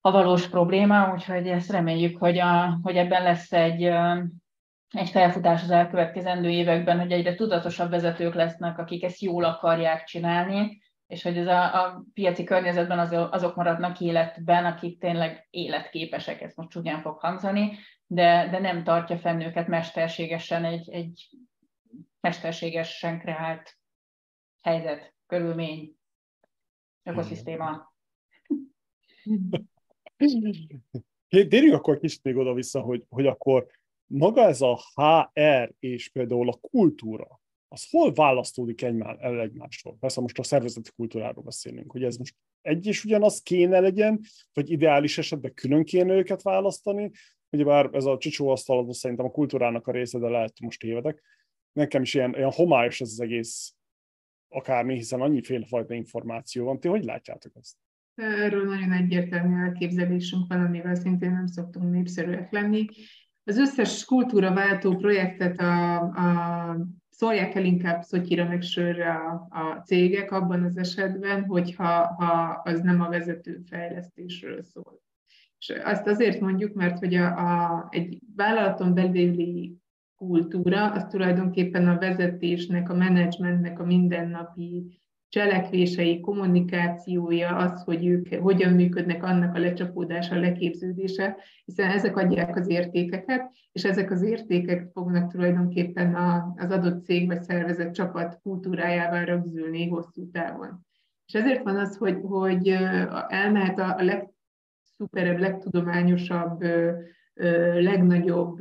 Speaker 2: a valós probléma, úgyhogy ezt reméljük, hogy, a, hogy ebben lesz egy, egy felfutás az elkövetkezendő években, hogy egyre tudatosabb vezetők lesznek, akik ezt jól akarják csinálni, és hogy ez a, a piaci környezetben az, azok maradnak életben, akik tényleg életképesek, ez most csúnyán fog hangzani, de, de nem tartja fenn őket mesterségesen egy, egy mesterségesen kreált helyzet, körülmény, ökoszisztéma.
Speaker 1: Térjünk akkor kicsit még oda-vissza, hogy, hogy akkor maga ez a HR és például a kultúra, az hol választódik egymás, el egymástól? Persze most a szervezeti kultúráról beszélünk, hogy ez most egy és ugyanaz kéne legyen, vagy ideális esetben külön kéne őket választani, bár ez a asztal szerintem a kultúrának a része, de lehet, most tévedek. Nekem is ilyen, ilyen homályos ez az egész akármi, hiszen annyiféle fajta információ van. Ti hogy látjátok ezt?
Speaker 3: Erről nagyon egyértelmű elképzelésünk van, amivel szintén nem szoktunk népszerűek lenni. Az összes kultúraváltó projektet a, a szólják el inkább szotyira meg sörre a, a cégek abban az esetben, hogyha ha az nem a vezető fejlesztésről szól. És azt azért mondjuk, mert hogy a, a, egy vállalaton belüli kultúra, az tulajdonképpen a vezetésnek, a menedzsmentnek a mindennapi cselekvései, kommunikációja, az, hogy ők hogyan működnek, annak a lecsapódása, a leképződése, hiszen ezek adják az értékeket, és ezek az értékek fognak tulajdonképpen az adott cég vagy szervezet csapat kultúrájával rögzülni hosszú távon. És ezért van az, hogy, hogy elmehet a legszuperebb, legtudományosabb, legnagyobb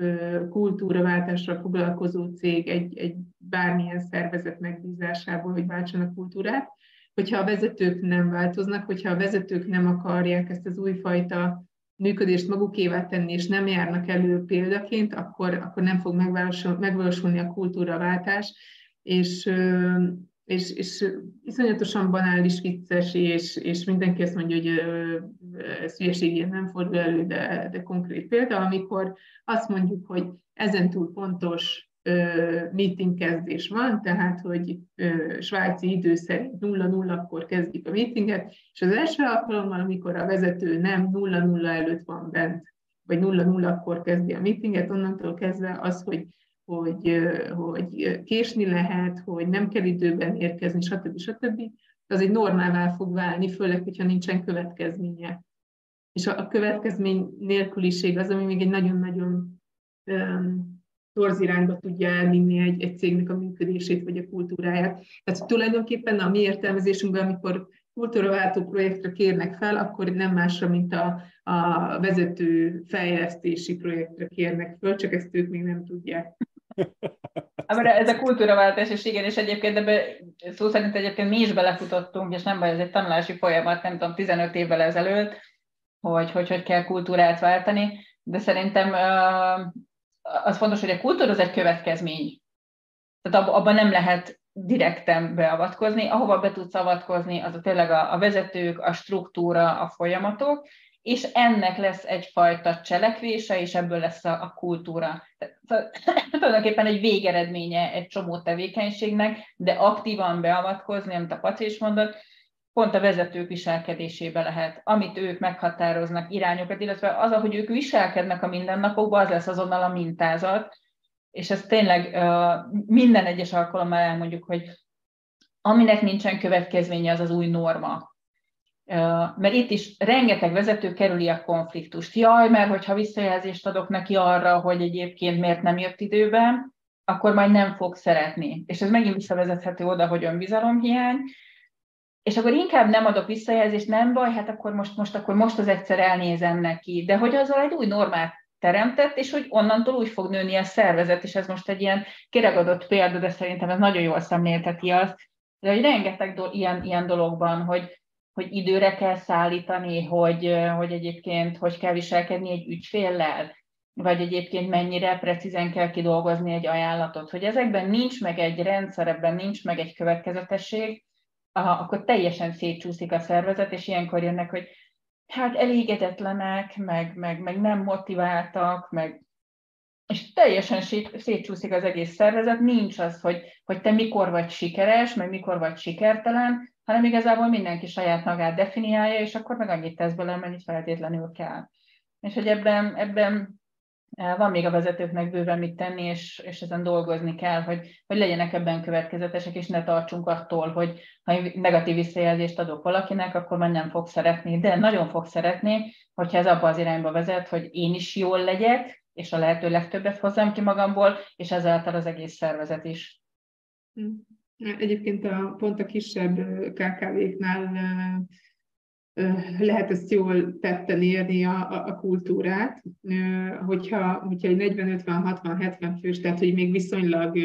Speaker 3: kultúraváltásra foglalkozó cég egy, egy bármilyen szervezet megbízásából, hogy váltsanak kultúrát, hogyha a vezetők nem változnak, hogyha a vezetők nem akarják ezt az újfajta működést magukévá tenni, és nem járnak elő példaként, akkor, akkor nem fog megvalósul, megvalósulni a kultúraváltás, és, és, és iszonyatosan banális, vicces, és, és mindenki azt mondja, hogy ez hülyeség ilyen nem fordul elő, de, de konkrét példa, amikor azt mondjuk, hogy ezen túl fontos meeting kezdés van, tehát hogy svájci idő szerint 0-0-kor kezdik a meetinget, és az első alkalommal, amikor a vezető nem 0-0 előtt van bent, vagy 0-0-kor kezdi a meetinget, onnantól kezdve az, hogy hogy, hogy késni lehet, hogy nem kell időben érkezni, stb. stb. Az egy normálvá fog válni, főleg, hogyha nincsen következménye. És a, a következmény nélküliség az, ami még egy nagyon-nagyon torz irányba tudja elvinni egy, egy cégnek a működését vagy a kultúráját. Tehát tulajdonképpen a mi értelmezésünkben, amikor kultúraváltó projektre kérnek fel, akkor nem másra, mint a, a vezető fejlesztési projektre kérnek föl, csak ezt ők még nem tudják.
Speaker 2: ez a kultúraváltás, és igen, és egyébként ebbe szó szerint egyébként mi is belefutottunk, és nem baj, ez egy tanulási folyamat, nem tudom, 15 évvel ezelőtt, hogy hogy, hogy kell kultúrát váltani, de szerintem az fontos, hogy a kultúra az egy következmény. Tehát abban nem lehet direkten beavatkozni, ahova be tudsz avatkozni, a tényleg a, a vezetők, a struktúra, a folyamatok, és ennek lesz egyfajta cselekvése, és ebből lesz a, a kultúra. Tehát, tulajdonképpen egy végeredménye egy csomó tevékenységnek, de aktívan beavatkozni, amit a Paci is mondott, pont a vezetők viselkedésébe lehet, amit ők meghatároznak, irányokat, illetve az, ahogy ők viselkednek a mindennapokban, az lesz azonnal a mintázat, és ez tényleg minden egyes alkalommal elmondjuk, hogy aminek nincsen következménye, az az új norma. Mert itt is rengeteg vezető kerüli a konfliktust. Jaj, mert hogyha visszajelzést adok neki arra, hogy egyébként miért nem jött időben, akkor majd nem fog szeretni. És ez megint visszavezethető oda, hogy önbizalomhiány, és akkor inkább nem adok visszajelzést, nem baj, hát akkor most, most, akkor most az egyszer elnézem neki, de hogy azzal egy új normát teremtett, és hogy onnantól úgy fog nőni a szervezet, és ez most egy ilyen kiragadott példa, de szerintem ez nagyon jól szemlélteti azt, de hogy rengeteg do- ilyen, ilyen dologban, hogy, hogy időre kell szállítani, hogy, hogy egyébként hogy kell viselkedni egy ügyféllel, vagy egyébként mennyire precízen kell kidolgozni egy ajánlatot, hogy ezekben nincs meg egy rendszer, ebben nincs meg egy következetesség, akkor teljesen szétcsúszik a szervezet, és ilyenkor jönnek, hogy hát elégedetlenek, meg, meg, meg nem motiváltak, meg és teljesen szétcsúszik az egész szervezet, nincs az, hogy, hogy te mikor vagy sikeres, meg mikor vagy sikertelen, hanem igazából mindenki saját magát definiálja, és akkor meg annyit tesz bele, amennyit feltétlenül kell. És hogy ebben, ebben van még a vezetőknek bőven mit tenni, és, és ezen dolgozni kell, hogy, hogy legyenek ebben következetesek, és ne tartsunk attól, hogy ha negatív visszajelzést adok valakinek, akkor már nem fog szeretni. De nagyon fog szeretni, hogyha ez abba az irányba vezet, hogy én is jól legyek, és a lehető legtöbbet hozzam ki magamból, és ezáltal az egész szervezet is.
Speaker 3: Hm. Egyébként a, pont a kisebb KKV-knál lehet ezt jól tetten érni a, a, kultúrát, hogyha, hogyha egy 40-50-60-70 fős, tehát hogy még viszonylag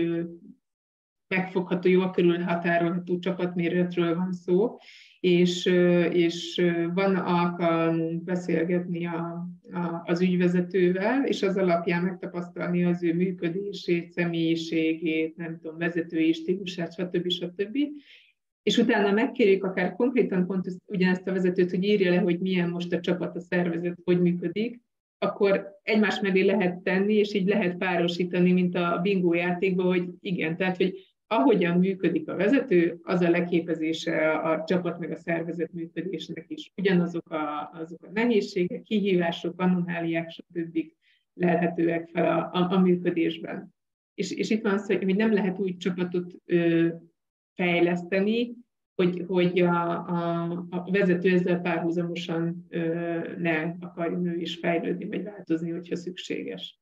Speaker 3: megfogható, jól körülhatárolható csapatméretről van szó, és, és van alkalmunk beszélgetni a, a, az ügyvezetővel, és az alapján megtapasztalni az ő működését, személyiségét, nem tudom, vezetői stílusát, stb. stb és utána megkérjük akár konkrétan pont ugyanezt a vezetőt, hogy írja le, hogy milyen most a csapat, a szervezet, hogy működik, akkor egymás mellé lehet tenni, és így lehet párosítani, mint a bingo játékban, hogy igen, tehát, hogy ahogyan működik a vezető, az a leképezése a csapat meg a szervezet működésnek is. Ugyanazok a, azok a nehézségek, kihívások, anomáliák, stb. lelhetőek fel a, a, a működésben. És, és itt van az, hogy nem lehet új csapatot ö, fejleszteni, hogy, hogy a, a, a vezető ezzel párhuzamosan ö, ne akarjon ő is fejlődni, vagy változni, hogyha szükséges.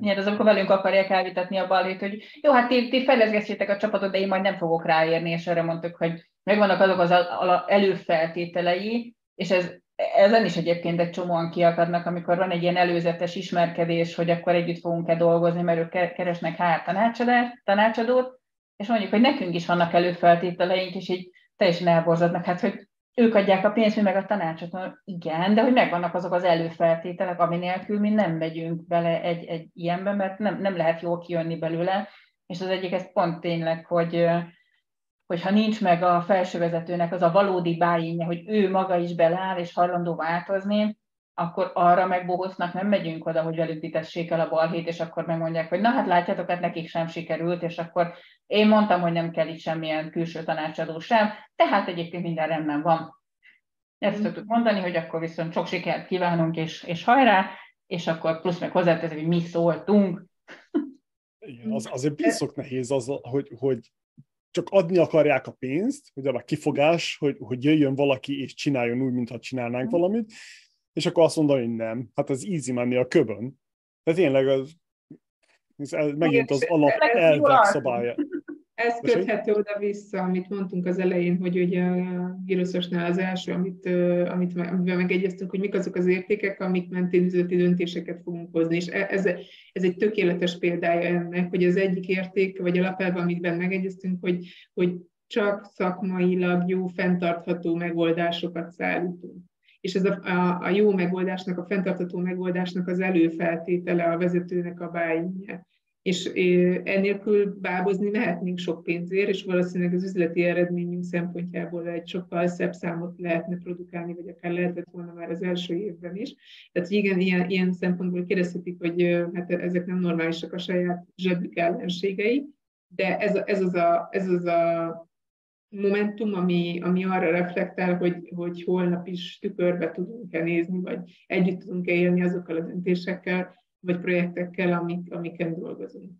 Speaker 2: Igen, az amikor velünk akarják elvitatni a balét, hogy jó, hát ti, ti fejleszgessétek a csapatot, de én majd nem fogok ráérni, és erre mondtuk, hogy megvannak azok az előfeltételei, és ez, ezen is egyébként egy csomóan kiakadnak, amikor van egy ilyen előzetes ismerkedés, hogy akkor együtt fogunk-e dolgozni, mert ők keresnek hát tanácsadót, és mondjuk, hogy nekünk is vannak előfeltételeink, és így teljesen elborzadnak, hát, hogy ők adják a pénzt, mi meg a tanácsot. Igen, de hogy megvannak azok az előfeltételek, ami nélkül mi nem megyünk bele egy, egy ilyenbe, mert nem, nem lehet jól kijönni belőle. És az egyik ez pont tényleg, hogy hogyha nincs meg a felsővezetőnek az a valódi bájénye, hogy ő maga is beleáll és hajlandó változni, akkor arra meg bohosznak nem megyünk oda, hogy velük vitessék el a balhét, és akkor megmondják, hogy na hát látjátok, hát nekik sem sikerült, és akkor én mondtam, hogy nem kell itt semmilyen külső tanácsadó sem, tehát egyébként minden rendben van. Ezt szoktuk mondani, hogy akkor viszont sok sikert kívánunk, és, és hajrá, és akkor plusz meg hozzáteszem, hogy mi szóltunk.
Speaker 1: Igen, az, azért piszok nehéz az, hogy, hogy csak adni akarják a pénzt, ugye a kifogás, hogy, hogy jöjjön valaki és csináljon úgy, mintha csinálnánk valamit, és akkor azt mondani, hogy nem. Hát ez easy menni a köbön. De tényleg az, ez megint az alap elvek szabálya.
Speaker 3: Ez köthető oda-vissza, amit mondtunk az elején, hogy ugye a Giroszosnál az első, amit, amit, amivel megegyeztünk, hogy mik azok az értékek, amik mentén üzleti döntéseket fogunk hozni. És e, ez, ez egy tökéletes példája ennek, hogy az egyik érték, vagy alapelve, amit megegyeztünk, hogy, hogy csak szakmailag jó, fenntartható megoldásokat szállítunk. És ez a, a, a jó megoldásnak, a fenntartható megoldásnak az előfeltétele a vezetőnek a bájnje és ennélkül bábozni mehetnénk sok pénzért, és valószínűleg az üzleti eredményünk szempontjából egy sokkal szebb számot lehetne produkálni, vagy akár lehetett volna már az első évben is. Tehát igen, ilyen, ilyen szempontból kérdezhetik, hogy hát ezek nem normálisak a saját zsebük ellenségei, de ez, ez, az, a, ez az a momentum, ami, ami arra reflektál, hogy, hogy holnap is tükörbe tudunk-e nézni, vagy együtt tudunk-e élni azokkal a döntésekkel, vagy projektekkel, amik, amiken dolgozunk.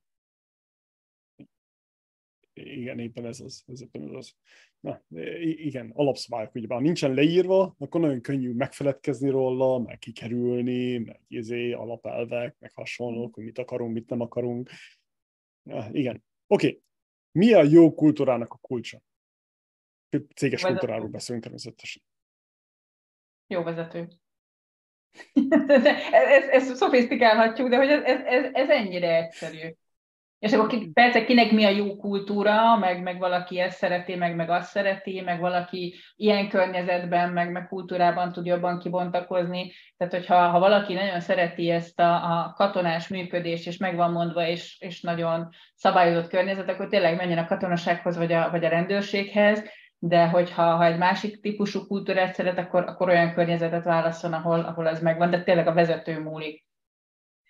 Speaker 1: Igen, éppen ez az. Ez éppen az. Na, igen, alapszabályok, ugye ha nincsen leírva, akkor nagyon könnyű megfeledkezni róla, meg kikerülni, meg izé, alapelvek, meg hasonlók, hogy mit akarunk, mit nem akarunk. Ja, igen. Oké. Okay. Mi a jó kultúrának a kulcsa? Céges vezető. kultúráról beszélünk természetesen.
Speaker 2: Jó vezető ezt, ezt szofisztikálhatjuk, de hogy ez, ez, ez ennyire egyszerű. És akkor persze kinek mi a jó kultúra, meg, meg valaki ezt szereti, meg, meg azt szereti, meg valaki ilyen környezetben, meg, meg kultúrában tud jobban kibontakozni. Tehát, hogyha ha valaki nagyon szereti ezt a, a katonás működést, és meg van mondva, és, és nagyon szabályozott környezet, akkor tényleg menjen a katonasághoz, vagy a, vagy a rendőrséghez, de hogyha ha egy másik típusú kultúrát szeret, akkor, akkor olyan környezetet válaszol, ahol, ahol ez megvan, de tényleg a vezető múlik.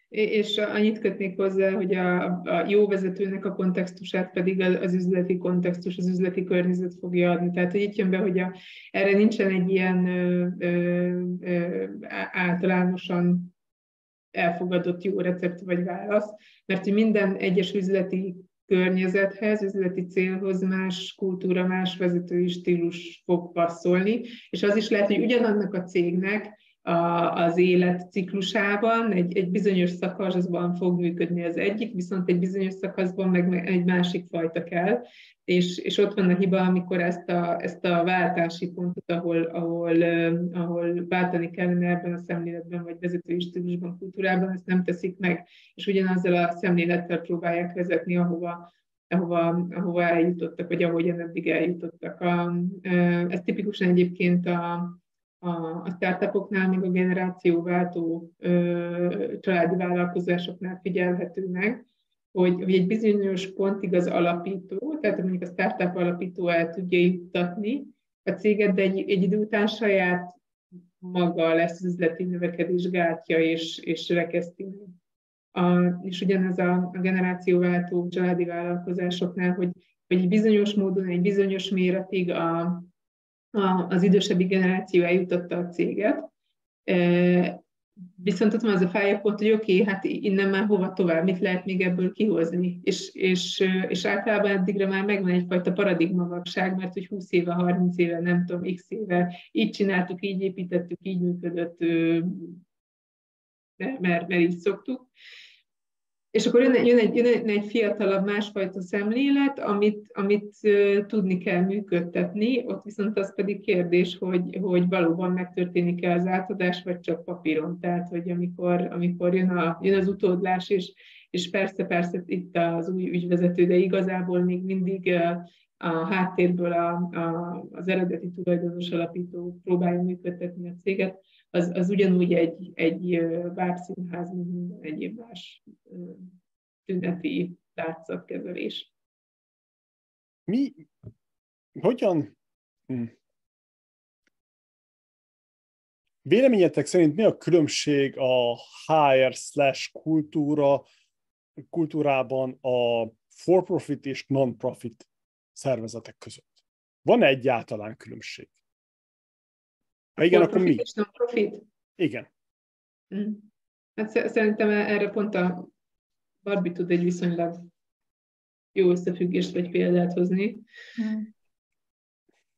Speaker 3: És annyit kötnék hozzá, hogy a, a jó vezetőnek a kontextusát pedig az üzleti kontextus, az üzleti környezet fogja adni. Tehát, hogy itt jön be, hogy a, erre nincsen egy ilyen ö, ö, általánosan elfogadott jó recept vagy válasz, mert hogy minden egyes üzleti környezethez, üzleti célhoz más kultúra, más vezetői stílus fog passzolni, és az is lehet, hogy ugyanannak a cégnek a, az életciklusában. Egy, egy bizonyos szakaszban fog működni az egyik, viszont egy bizonyos szakaszban meg egy másik fajta kell, és, és ott van a hiba, amikor ezt a, ezt a váltási pontot, ahol, ahol, ahol váltani kellene ebben a szemléletben, vagy vezetői stílusban, kultúrában, ezt nem teszik meg, és ugyanazzal a szemlélettel próbálják vezetni, ahova, ahova, ahova eljutottak, vagy ahogyan eddig eljutottak. A, ez tipikusan egyébként a, a, a startupoknál, még a generációváltó ö, családi vállalkozásoknál figyelhető meg, hogy, hogy egy bizonyos pontig az alapító, tehát mondjuk a startup alapító el tudja juttatni a céget, de egy, egy idő után saját maga lesz üzleti növekedés gátja, és, és rekeszti meg. A, és ugyanez a, a generációváltó családi vállalkozásoknál, hogy, hogy bizonyos módon, egy bizonyos méretig a, az idősebbi generáció eljutotta a céget, Viszont ott van az a fájó pont, hogy oké, okay, hát innen már hova tovább, mit lehet még ebből kihozni. És, és, és általában eddigre már megvan egyfajta paradigmavagság, mert hogy 20 éve, 30 éve, nem tudom, x éve így csináltuk, így építettük, így működött, mert, mert így szoktuk. És akkor jön egy, jön, egy, jön egy fiatalabb, másfajta szemlélet, amit, amit tudni kell működtetni, ott viszont az pedig kérdés, hogy, hogy valóban megtörténik-e az átadás, vagy csak papíron. Tehát, hogy amikor, amikor jön, a, jön az utódlás, és, és persze, persze itt az új ügyvezető, de igazából még mindig a háttérből a, a, az eredeti tulajdonos alapító próbálja működtetni a céget, az, az ugyanúgy egy, egy bábszínház, mint minden egyéb más tüneti látszatkezelés.
Speaker 1: Mi, hogyan, hm. Véleményetek szerint mi a különbség a HR slash kultúra, kultúrában a for-profit és non-profit szervezetek között? Van-e egyáltalán különbség?
Speaker 3: Ha igen, akkor mi? És non-profit?
Speaker 1: Igen.
Speaker 3: Mm. Hát szerintem erre pont a Barbie tud egy viszonylag jó összefüggést vagy példát hozni. Mm.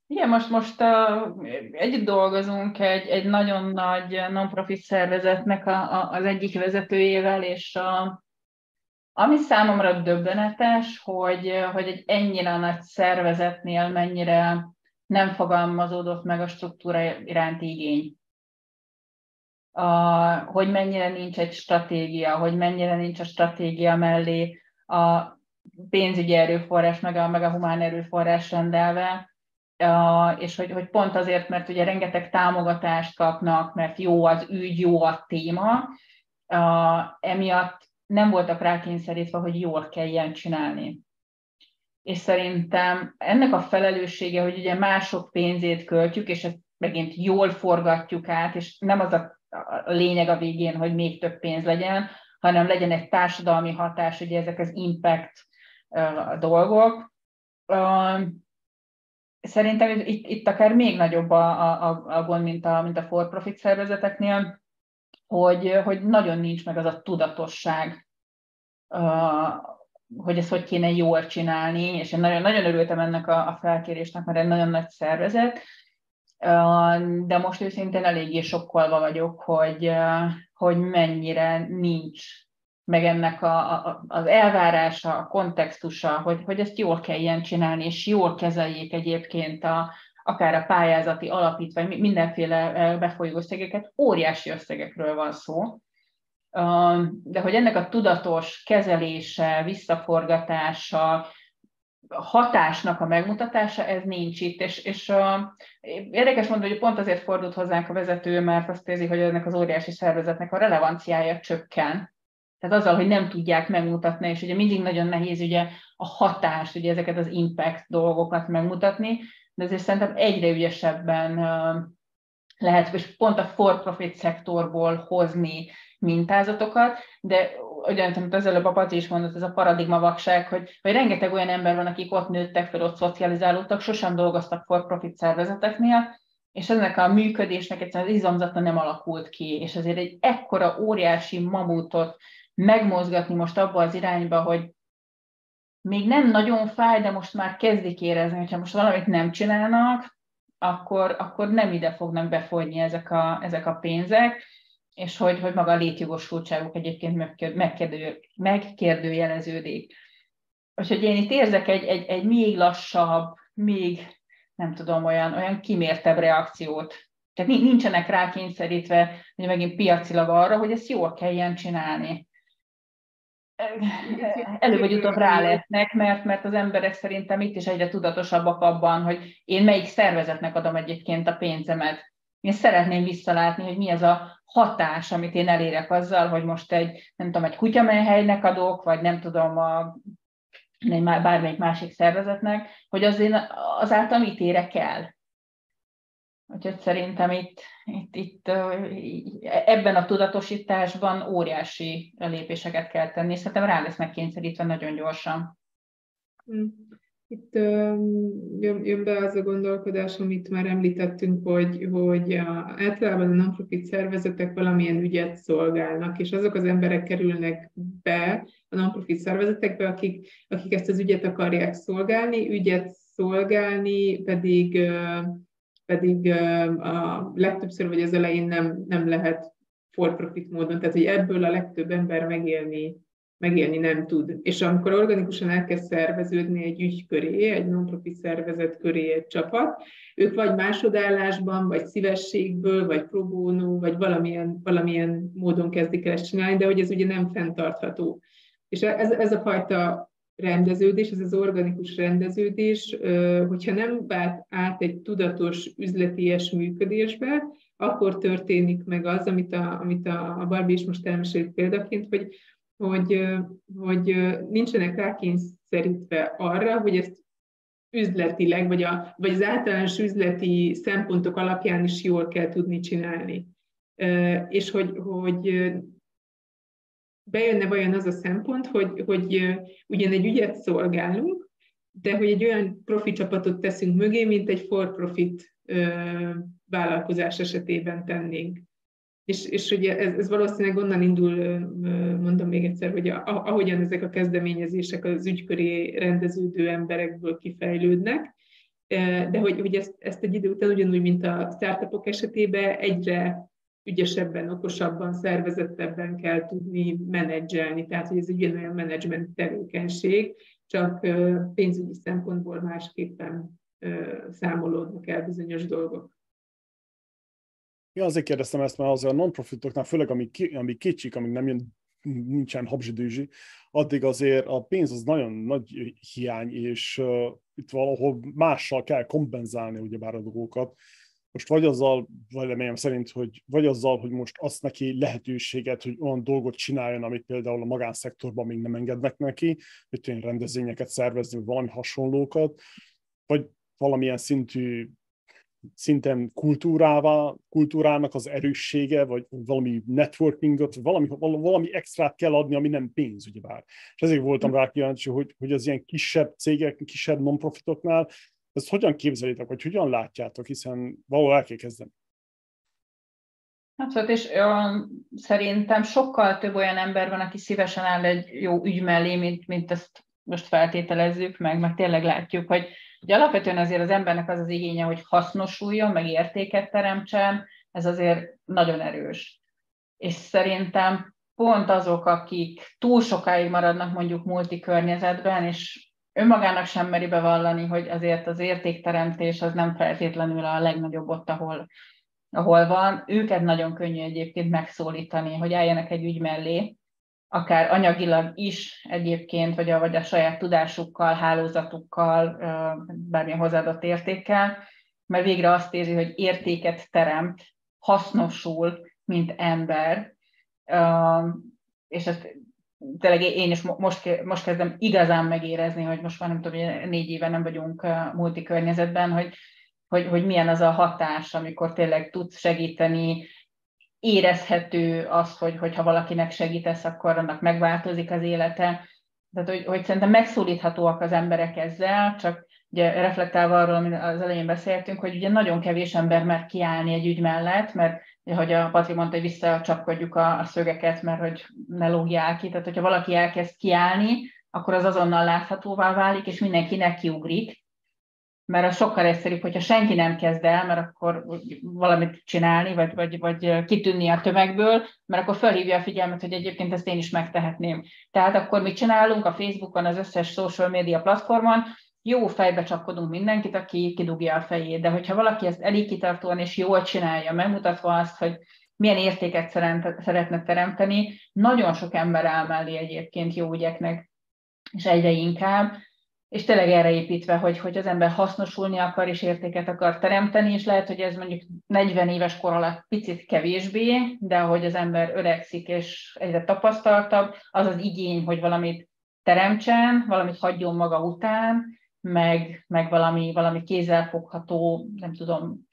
Speaker 2: Igen, most, most uh, együtt dolgozunk egy, egy nagyon nagy non-profit szervezetnek a, a, az egyik vezetőjével, és a, ami számomra döbbenetes, hogy, hogy egy ennyire nagy szervezetnél mennyire nem fogalmazódott meg a struktúra iránti igény. A, hogy mennyire nincs egy stratégia, hogy mennyire nincs a stratégia mellé a pénzügyi erőforrás, meg a, meg a humán erőforrás rendelve, és hogy, hogy pont azért, mert ugye rengeteg támogatást kapnak, mert jó az ügy, jó a téma, emiatt nem voltak rákényszerítve, hogy jól kelljen csinálni. És szerintem ennek a felelőssége, hogy ugye mások pénzét költjük, és ezt megint jól forgatjuk át, és nem az a, lényeg a végén, hogy még több pénz legyen, hanem legyen egy társadalmi hatás, ugye ezek az impact uh, dolgok. Szerintem itt, itt akár még nagyobb a, a, a gond, mint a, mint a for-profit szervezeteknél, hogy, hogy nagyon nincs meg az a tudatosság, hogy ezt hogy kéne jól csinálni, és én nagyon, nagyon örültem ennek a, a felkérésnek, mert egy nagyon nagy szervezet, de most őszintén eléggé sokkolva vagyok, hogy, hogy mennyire nincs meg ennek a, a, az elvárása, a kontextusa, hogy, hogy ezt jól kelljen csinálni, és jól kezeljék egyébként a, akár a pályázati alapítvány, mindenféle befolyó összegeket, óriási összegekről van szó, de hogy ennek a tudatos kezelése, visszaforgatása, hatásnak a megmutatása, ez nincs itt, és, és érdekes mondani, hogy pont azért fordult hozzánk a vezető, mert azt érzi, hogy ennek az óriási szervezetnek a relevanciája csökken, tehát azzal, hogy nem tudják megmutatni, és ugye mindig nagyon nehéz ugye a hatást, ugye ezeket az impact dolgokat megmutatni, de azért szerintem egyre ügyesebben lehet, és pont a for-profit szektorból hozni mintázatokat, de ugyan, amit az előbb a Paci is mondott, ez a paradigma vakság, hogy, hogy rengeteg olyan ember van, akik ott nőttek fel, ott szocializálódtak, sosem dolgoztak for-profit szervezeteknél, és ennek a működésnek egyszerűen az izomzata nem alakult ki, és azért egy ekkora óriási mamutot megmozgatni most abba az irányba, hogy még nem nagyon fáj, de most már kezdik érezni, hogyha most valamit nem csinálnak, akkor, akkor nem ide fognak befogyni ezek a, ezek a pénzek, és hogy, hogy maga a létjogosultságuk egyébként megkérdő, megkérdőjeleződik. Úgyhogy én itt érzek egy, egy, egy még lassabb, még nem tudom, olyan, olyan kimértebb reakciót. Tehát nincsenek rákényszerítve, hogy megint piacilag arra, hogy ezt jól kelljen csinálni előbb vagy utóbb rá lesznek, mert, mert az emberek szerintem itt is egyre tudatosabbak abban, hogy én melyik szervezetnek adom egyébként a pénzemet. Én szeretném visszalátni, hogy mi az a hatás, amit én elérek azzal, hogy most egy, nem tudom, egy kutyamelyhelynek adok, vagy nem tudom, a, egy bármelyik másik szervezetnek, hogy az én azáltal mit érek el. Úgyhogy szerintem itt, itt, itt ebben a tudatosításban óriási lépéseket kell tenni, és szerintem rá lesznek kényszerítve nagyon gyorsan.
Speaker 3: Itt jön, be az a gondolkodás, amit már említettünk, hogy, hogy általában a non-profit szervezetek valamilyen ügyet szolgálnak, és azok az emberek kerülnek be a non-profit szervezetekbe, akik, akik ezt az ügyet akarják szolgálni, ügyet szolgálni pedig pedig a legtöbbször vagy az elején nem, nem lehet for-profit módon, tehát hogy ebből a legtöbb ember megélni, megélni nem tud. És amikor organikusan elkezd szerveződni egy ügy köré, egy non-profit szervezet köré egy csapat, ők vagy másodállásban, vagy szívességből, vagy pro bono, vagy valamilyen, valamilyen módon kezdik el ezt csinálni, de hogy ez ugye nem fenntartható. És ez, ez a fajta rendeződés, ez az organikus rendeződés, hogyha nem vált át egy tudatos üzleties működésbe, akkor történik meg az, amit a, amit a Barbie is most elmesélt példaként, hogy, hogy, hogy nincsenek rákényszerítve arra, hogy ezt üzletileg, vagy, a, vagy az általános üzleti szempontok alapján is jól kell tudni csinálni. és hogy, hogy bejönne vajon az a szempont, hogy, hogy ugyan egy ügyet szolgálunk, de hogy egy olyan profi csapatot teszünk mögé, mint egy for-profit vállalkozás esetében tennénk. És, és ugye ez, ez valószínűleg onnan indul, mondom még egyszer, hogy ahogyan ezek a kezdeményezések az ügyköré rendeződő emberekből kifejlődnek, de hogy, hogy ezt, ezt egy idő után ugyanúgy, mint a startupok esetében egyre ügyesebben, okosabban, szervezettebben kell tudni menedzselni. Tehát, hogy ez egy ugyanolyan menedzsment tevékenység, csak pénzügyi szempontból másképpen számolódnak el bizonyos dolgok.
Speaker 1: Ja, azért kérdeztem ezt, mert azért a non-profitoknál, főleg amik, ki, amik kicsik, amik nem jön, nincsen habzsidőzsi, addig azért a pénz az nagyon nagy hiány, és uh, itt valahol mással kell kompenzálni ugyebár a dolgokat. Most vagy azzal, véleményem szerint, hogy vagy azzal, hogy most azt neki lehetőséget, hogy olyan dolgot csináljon, amit például a magánszektorban még nem engednek neki, hogy rendezvényeket szervezni, vagy valami hasonlókat, vagy valamilyen szintű szinten kultúrává, kultúrának az erőssége, vagy valami networkingot, valami, valami extrát kell adni, ami nem pénz, ugyebár. És ezért voltam rá kíváncsi, hogy, hogy az ilyen kisebb cégek, kisebb non-profitoknál ezt hogyan képzelitek, vagy hogyan látjátok, hiszen valahol el kell kezdeni.
Speaker 2: Hát, és ö, szerintem sokkal több olyan ember van, aki szívesen áll egy jó ügy mellé, mint, mint ezt most feltételezzük meg, meg tényleg látjuk, hogy Ugye alapvetően azért az embernek az az igénye, hogy hasznosuljon, meg értéket teremtsen, ez azért nagyon erős. És szerintem pont azok, akik túl sokáig maradnak mondjuk multi környezetben, és önmagának sem meri bevallani, hogy azért az értékteremtés az nem feltétlenül a legnagyobb ott, ahol, ahol van. Őket nagyon könnyű egyébként megszólítani, hogy álljanak egy ügy mellé, akár anyagilag is egyébként, vagy a, vagy a saját tudásukkal, hálózatukkal, bármilyen hozzáadott értékkel, mert végre azt érzi, hogy értéket teremt, hasznosul, mint ember, és ezt tényleg én is most, most kezdem igazán megérezni, hogy most már nem tudom, négy éve nem vagyunk multi környezetben, hogy, hogy, hogy milyen az a hatás, amikor tényleg tudsz segíteni érezhető az, hogy, hogyha valakinek segítesz, akkor annak megváltozik az élete. Tehát, hogy, hogy szerintem megszólíthatóak az emberek ezzel, csak ugye reflektálva arról, amit az elején beszéltünk, hogy ugye nagyon kevés ember mer kiállni egy ügy mellett, mert hogy a Patri mondta, hogy visszacsapkodjuk a, a szögeket, mert hogy ne lógjál ki. Tehát, hogyha valaki elkezd kiállni, akkor az azonnal láthatóvá válik, és mindenki nekiugrik, mert az sokkal egyszerűbb, hogyha senki nem kezd el, mert akkor valamit csinálni, vagy, vagy, vagy kitűnni a tömegből, mert akkor felhívja a figyelmet, hogy egyébként ezt én is megtehetném. Tehát akkor mit csinálunk? A Facebookon, az összes social media platformon, jó fejbe csapkodunk mindenkit, aki kidugja a fejét, de hogyha valaki ezt elég kitartóan és jól csinálja, megmutatva azt, hogy milyen értéket szeretne teremteni, nagyon sok ember áll mellé egyébként jó ügyeknek, és egyre inkább, és tényleg erre építve, hogy, hogy az ember hasznosulni akar és értéket akar teremteni, és lehet, hogy ez mondjuk 40 éves kor alatt picit kevésbé, de ahogy az ember öregszik és egyre tapasztaltabb, az az igény, hogy valamit teremtsen, valamit hagyjon maga után, meg, meg valami, valami kézzelfogható, nem tudom,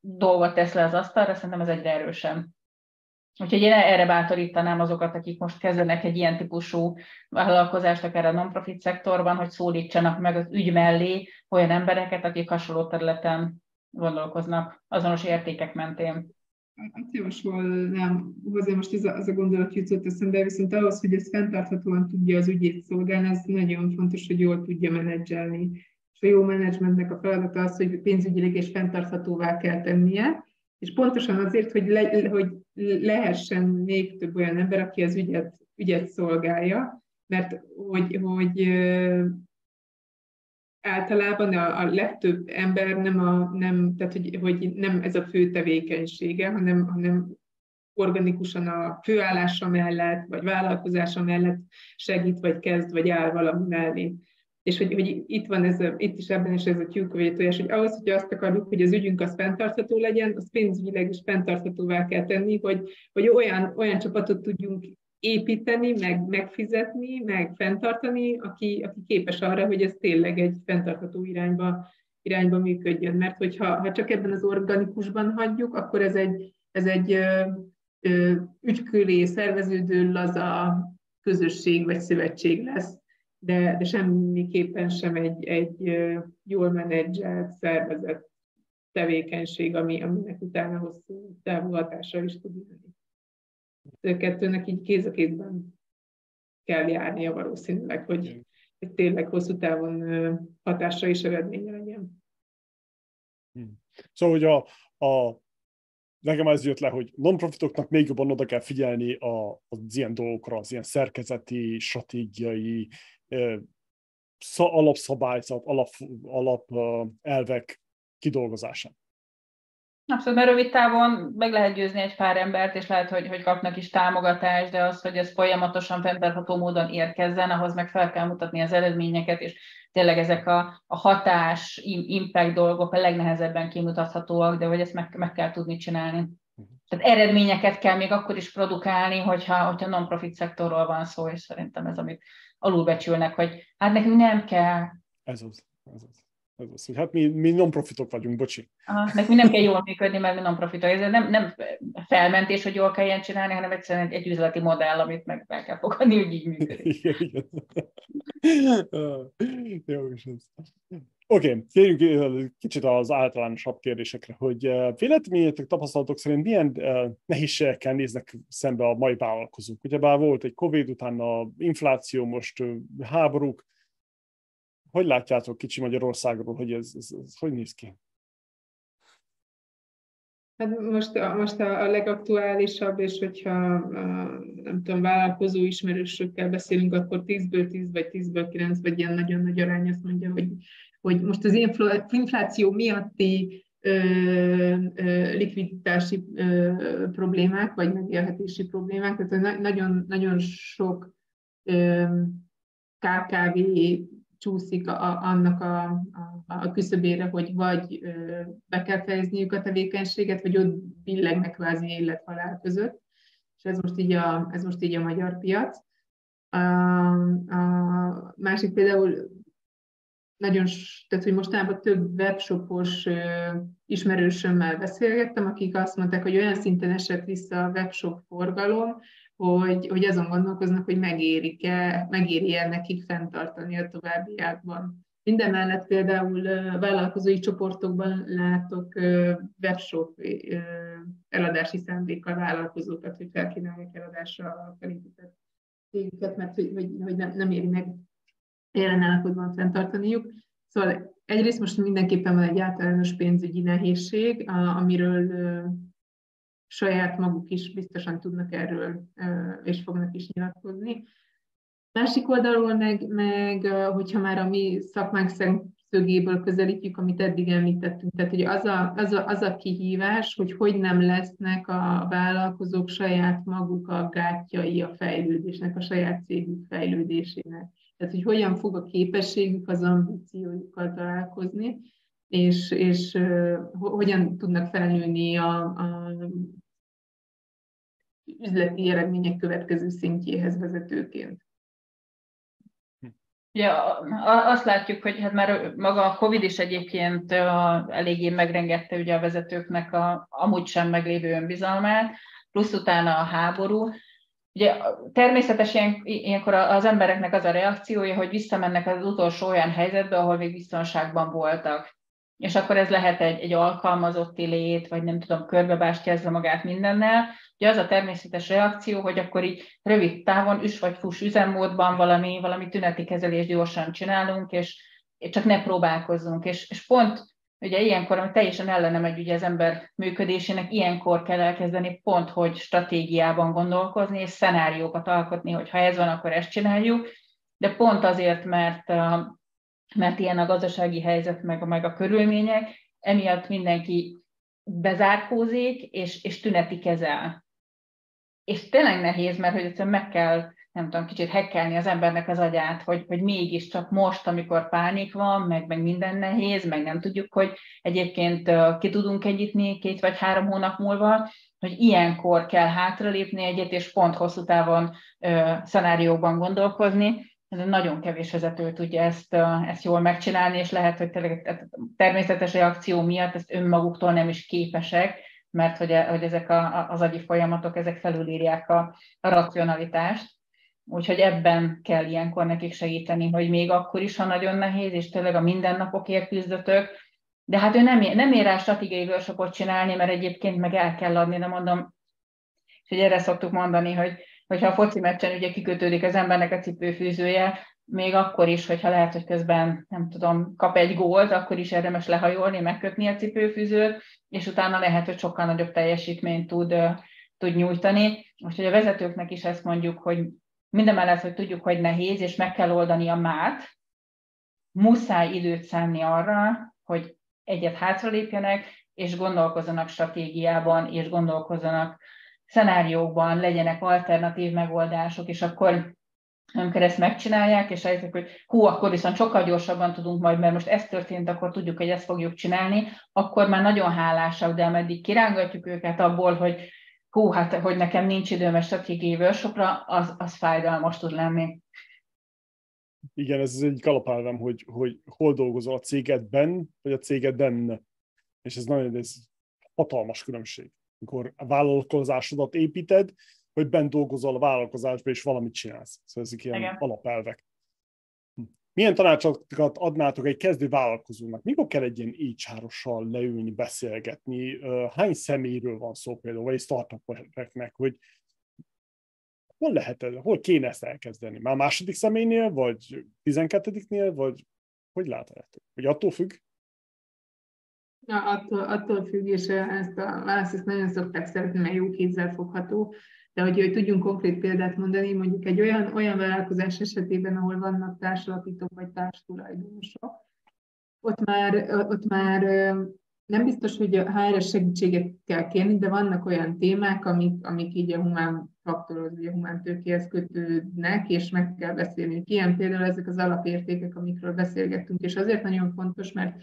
Speaker 2: dolgot tesz le az asztalra, szerintem ez egyre erősen. Úgyhogy én erre bátorítanám azokat, akik most kezdenek egy ilyen típusú vállalkozást, akár a non-profit szektorban, hogy szólítsanak meg az ügy mellé olyan embereket, akik hasonló területen gondolkoznak azonos értékek mentén.
Speaker 3: Azt javasolnám, hozzá most ez a, az a gondolat jutott eszembe, viszont ahhoz, hogy ez fenntarthatóan tudja az ügyét szolgálni, az nagyon fontos, hogy jól tudja menedzselni. És a jó menedzsmentnek a feladata az, hogy pénzügyileg és fenntarthatóvá kell tennie, és pontosan azért, hogy, le, hogy lehessen még több olyan ember, aki az ügyet, ügyet szolgálja, mert hogy, hogy általában a, a legtöbb ember nem, a, nem, tehát hogy, hogy nem ez a fő tevékenysége, hanem, hanem organikusan a főállása mellett, vagy vállalkozása mellett segít, vagy kezd, vagy áll valami mellé és hogy, hogy itt van ez, a, itt is ebben is ez a tyúkövét hogy ahhoz, hogy azt akarjuk, hogy az ügyünk az fenntartható legyen, az pénzügyileg is fenntarthatóvá kell tenni, hogy, hogy olyan, olyan csapatot tudjunk építeni, meg megfizetni, meg fenntartani, aki, aki képes arra, hogy ez tényleg egy fenntartható irányba, irányba működjön. Mert hogyha ha csak ebben az organikusban hagyjuk, akkor ez egy, ez egy ügyköré szerveződő laza közösség vagy szövetség lesz, de, de semmiképpen sem egy, egy jól menedzselt, szervezett tevékenység, ami, aminek utána hosszú távú hatással is tud lenni. A kettőnek így kéz a kézben kell járnia valószínűleg, hogy, hogy tényleg hosszú távon hatásra is eredménye legyen.
Speaker 1: Hmm. Szóval, hogy a, a nekem ez jött le, hogy non-profitoknak még jobban oda kell figyelni a, az ilyen dolgokra, az ilyen szerkezeti, stratégiai, alapszabályzat, alap, alap elvek kidolgozásán.
Speaker 2: Abszolút, mert rövid távon meg lehet győzni egy pár embert, és lehet, hogy, hogy kapnak is támogatást, de az, hogy ez folyamatosan fenntartható módon érkezzen, ahhoz meg fel kell mutatni az eredményeket, és tényleg ezek a, a hatás, impact dolgok a legnehezebben kimutathatóak, de hogy ezt meg, meg kell tudni csinálni. Tehát eredményeket kell még akkor is produkálni, hogyha, hogyha non-profit szektorról van szó, és szerintem ez, amit alulbecsülnek, hogy hát nekünk nem kell.
Speaker 1: Ez az, ez az. Ez az, hogy hát mi, mi non-profitok vagyunk, bocsi.
Speaker 2: Aha, meg mi nem kell jól működni, mert mi non-profitok. Ez nem, nem felmentés, hogy jól kell ilyen csinálni, hanem egyszerűen egy, egy üzleti modell, amit meg fel kell fogadni, hogy így működik. Igen, igen.
Speaker 1: Jó ez. Oké, okay, térjünk kicsit az általánosabb kérdésekre, hogy véleményetek, tapasztalatok szerint milyen nehézségekkel néznek szembe a mai vállalkozók? Ugyebár volt egy Covid, utána infláció, most háborúk, hogy látjátok kicsi Magyarországról, hogy ez, ez, ez hogy néz ki?
Speaker 3: Hát most, most a, a legaktuálisabb, és hogyha a, nem tudom, vállalkozó ismerősökkel beszélünk, akkor 10-ből 10 vagy 10-ből 9, vagy ilyen nagyon nagy arány azt mondja, hogy, hogy most az infláció miatti ö, ö, likviditási ö, problémák, vagy megélhetési problémák, tehát nagyon, nagyon sok KKV csúszik a, annak a, a, a küszöbére, hogy vagy be kell fejezniük a tevékenységet, vagy ott billegnek kvázi élethalál között. És ez most így a, ez most így a magyar piac. A, a másik például nagyon, tehát hogy mostanában több webshopos ismerősömmel beszélgettem, akik azt mondták, hogy olyan szinten esett vissza a webshop forgalom, hogy, hogy azon gondolkoznak, hogy megérik-e, megéri-e nekik fenntartani a továbbiakban. Minden mellett például vállalkozói csoportokban látok webshop eladási szándékkal vállalkozókat, hogy felkínálják eladásra a felépített cégüket, mert hogy, hogy nem, nem éri meg jelen állapotban fenntartaniuk. Szóval egyrészt most mindenképpen van egy általános pénzügyi nehézség, amiről saját maguk is biztosan tudnak erről, és fognak is nyilatkozni. Másik oldalról meg, meg hogyha már a mi szakmánk szögéből közelítjük, amit eddig említettünk, tehát hogy az a, az, a, az a kihívás, hogy hogy nem lesznek a vállalkozók saját maguk a gátjai a fejlődésnek, a saját cégük fejlődésének. Tehát, hogy hogyan fog a képességük az ambíciójukkal találkozni, és, és hogyan tudnak felnőni a, a üzleti eredmények következő szintjéhez vezetőként.
Speaker 2: Ja, azt látjuk, hogy hát már maga a Covid is egyébként eléggé megrengette ugye a vezetőknek a amúgy sem meglévő önbizalmát, plusz utána a háború. Ugye természetesen ilyenkor az embereknek az a reakciója, hogy visszamennek az utolsó olyan helyzetbe, ahol még biztonságban voltak és akkor ez lehet egy, egy alkalmazotti lét, vagy nem tudom, körbebástyázza magát mindennel. Ugye az a természetes reakció, hogy akkor így rövid távon, üs vagy fuss üzemmódban valami, valami tüneti kezelést gyorsan csinálunk, és csak ne próbálkozzunk. És, és pont ugye ilyenkor, ami teljesen ellene megy ugye az ember működésének, ilyenkor kell elkezdeni pont, hogy stratégiában gondolkozni, és szenáriókat alkotni, hogy ha ez van, akkor ezt csináljuk, de pont azért, mert mert ilyen a gazdasági helyzet, meg, meg a körülmények, emiatt mindenki bezárkózik, és, és tüneti kezel. És tényleg nehéz, mert hogy egyszerűen meg kell, nem tudom, kicsit hekkelni az embernek az agyát, hogy, hogy mégiscsak most, amikor pánik van, meg, meg minden nehéz, meg nem tudjuk, hogy egyébként ki tudunk egyítni két vagy három hónap múlva, hogy ilyenkor kell hátralépni egyet, és pont hosszú távon ö, szenárióban gondolkozni, ez nagyon kevés vezető tudja ezt, ezt jól megcsinálni, és lehet, hogy tényleg természetes reakció miatt ezt önmaguktól nem is képesek, mert hogy, hogy ezek a, az agyi folyamatok, ezek felülírják a, a racionalitást. Úgyhogy ebben kell ilyenkor nekik segíteni, hogy még akkor is, ha nagyon nehéz, és tényleg a mindennapokért küzdötök, de hát ő nem, nem ér rá stratégiai workshopot csinálni, mert egyébként meg el kell adni, de mondom, és hogy erre szoktuk mondani, hogy hogyha a foci meccsen ugye kikötődik az embernek a cipőfűzője, még akkor is, hogyha lehet, hogy közben, nem tudom, kap egy gólt, akkor is érdemes lehajolni, megkötni a cipőfűzőt, és utána lehet, hogy sokkal nagyobb teljesítményt tud, tud nyújtani. Úgyhogy a vezetőknek is ezt mondjuk, hogy mindemellett, hogy tudjuk, hogy nehéz, és meg kell oldani a mát, muszáj időt szánni arra, hogy egyet hátralépjenek, és gondolkozzanak stratégiában, és gondolkozzanak szenáriókban, legyenek alternatív megoldások, és akkor amikor ezt megcsinálják, és elhiszik, hogy hú, akkor viszont sokkal gyorsabban tudunk majd, mert most ez történt, akkor tudjuk, hogy ezt fogjuk csinálni, akkor már nagyon hálásak, de ameddig kirángatjuk őket abból, hogy hú, hát hogy nekem nincs időm a stratégiai workshopra, az, az fájdalmas tud lenni.
Speaker 1: Igen, ez egy alapelvem, hogy, hogy hol dolgozol a cégedben, vagy a cégedben. És ez nagyon ez hatalmas különbség. Amikor a vállalkozásodat építed, hogy bent dolgozol a vállalkozásban, és valamit csinálsz. Szóval ezek ilyen Igen. alapelvek. Milyen tanácsokat adnátok egy kezdő vállalkozónak? Mikor kell egy ilyen hr leülni, beszélgetni? Hány személyről van szó például, vagy startupoknak, hogy hol lehet ez, hol kéne ezt elkezdeni? Már második személynél, vagy tizenkettediknél, vagy hogy látjátok? Hogy attól függ?
Speaker 3: Ja, attól, attól függ, és ezt a választ ezt nagyon szokták szeretni, mert jó kézzel fogható. De hogy, hogy tudjunk konkrét példát mondani, mondjuk egy olyan, olyan vállalkozás esetében, ahol vannak társalapítók vagy társtulajdonosok, ott már, ott már nem biztos, hogy a HR segítséget kell kérni, de vannak olyan témák, amik, amik így a humán faktorhoz, vagy a humán tőkéhez kötődnek, és meg kell beszélni. Ilyen például ezek az alapértékek, amikről beszélgettünk, és azért nagyon fontos, mert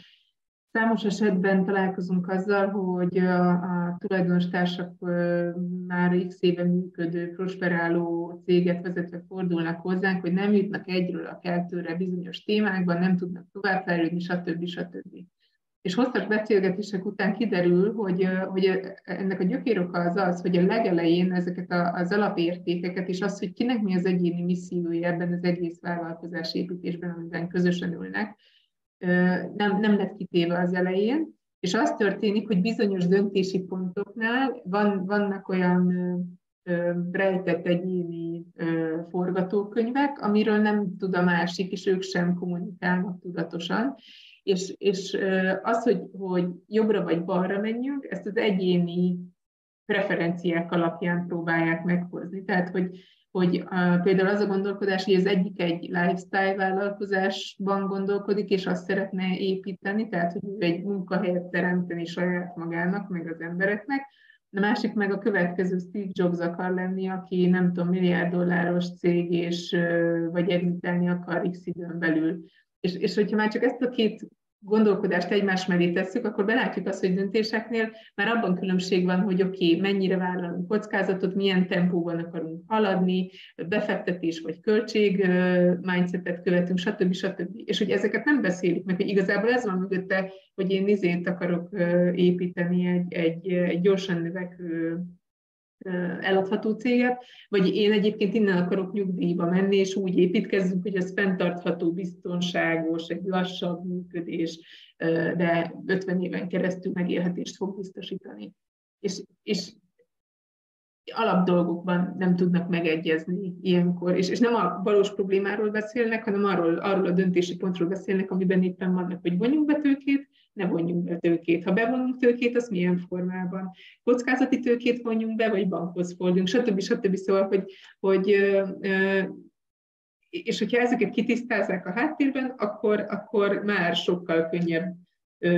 Speaker 3: Számos esetben találkozunk azzal, hogy a, a tulajdonos társak már x éve működő, prosperáló céget vezetve fordulnak hozzánk, hogy nem jutnak egyről a keltőre bizonyos témákban, nem tudnak továbbfejlődni, stb. stb. És hosszas beszélgetések után kiderül, hogy, hogy ennek a gyökéroka az az, hogy a legelején ezeket az alapértékeket, és az, hogy kinek mi az egyéni missziója ebben az egész vállalkozás építésben, amiben közösen ülnek, nem, nem lett kitéve az elején, és az történik, hogy bizonyos döntési pontoknál van, vannak olyan rejtett egyéni forgatókönyvek, amiről nem tud a másik, és ők sem kommunikálnak tudatosan. És, és az, hogy, hogy jobbra vagy balra menjünk, ezt az egyéni preferenciák alapján próbálják meghozni. Tehát, hogy hogy a, például az a gondolkodás, hogy az egyik egy lifestyle vállalkozásban gondolkodik, és azt szeretne építeni, tehát hogy egy munkahelyet teremteni saját magának, meg az embereknek, a másik meg a következő Steve Jobs akar lenni, aki nem tudom, milliárd dolláros cég, és vagy exitelni akar x időn belül. És, és hogyha már csak ezt a két gondolkodást egymás mellé tesszük, akkor belátjuk azt, hogy döntéseknél már abban különbség van, hogy oké, okay, mennyire vállalunk kockázatot, milyen tempóban akarunk haladni, befektetés vagy költség mindsetet követünk, stb. stb. És hogy ezeket nem beszélik meg, hogy igazából ez van mögötte, hogy én izét akarok építeni egy, egy, egy gyorsan növekvő eladható céget, vagy én egyébként innen akarok nyugdíjba menni, és úgy építkezzünk, hogy ez fenntartható, biztonságos, egy lassabb működés, de 50 éven keresztül megélhetést fog biztosítani. És, és alapdolgokban nem tudnak megegyezni ilyenkor, és, és nem a valós problémáról beszélnek, hanem arról, arról a döntési pontról beszélnek, amiben éppen vannak, hogy vonjunk be tőkét, ne vonjunk be tőkét. Ha bevonunk tőkét, az milyen formában? Kockázati tőkét vonjunk be, vagy bankhoz forduljunk, stb. stb. Szóval, hogy, hogy és hogyha ezeket kitisztázzák a háttérben, akkor, akkor már sokkal könnyebb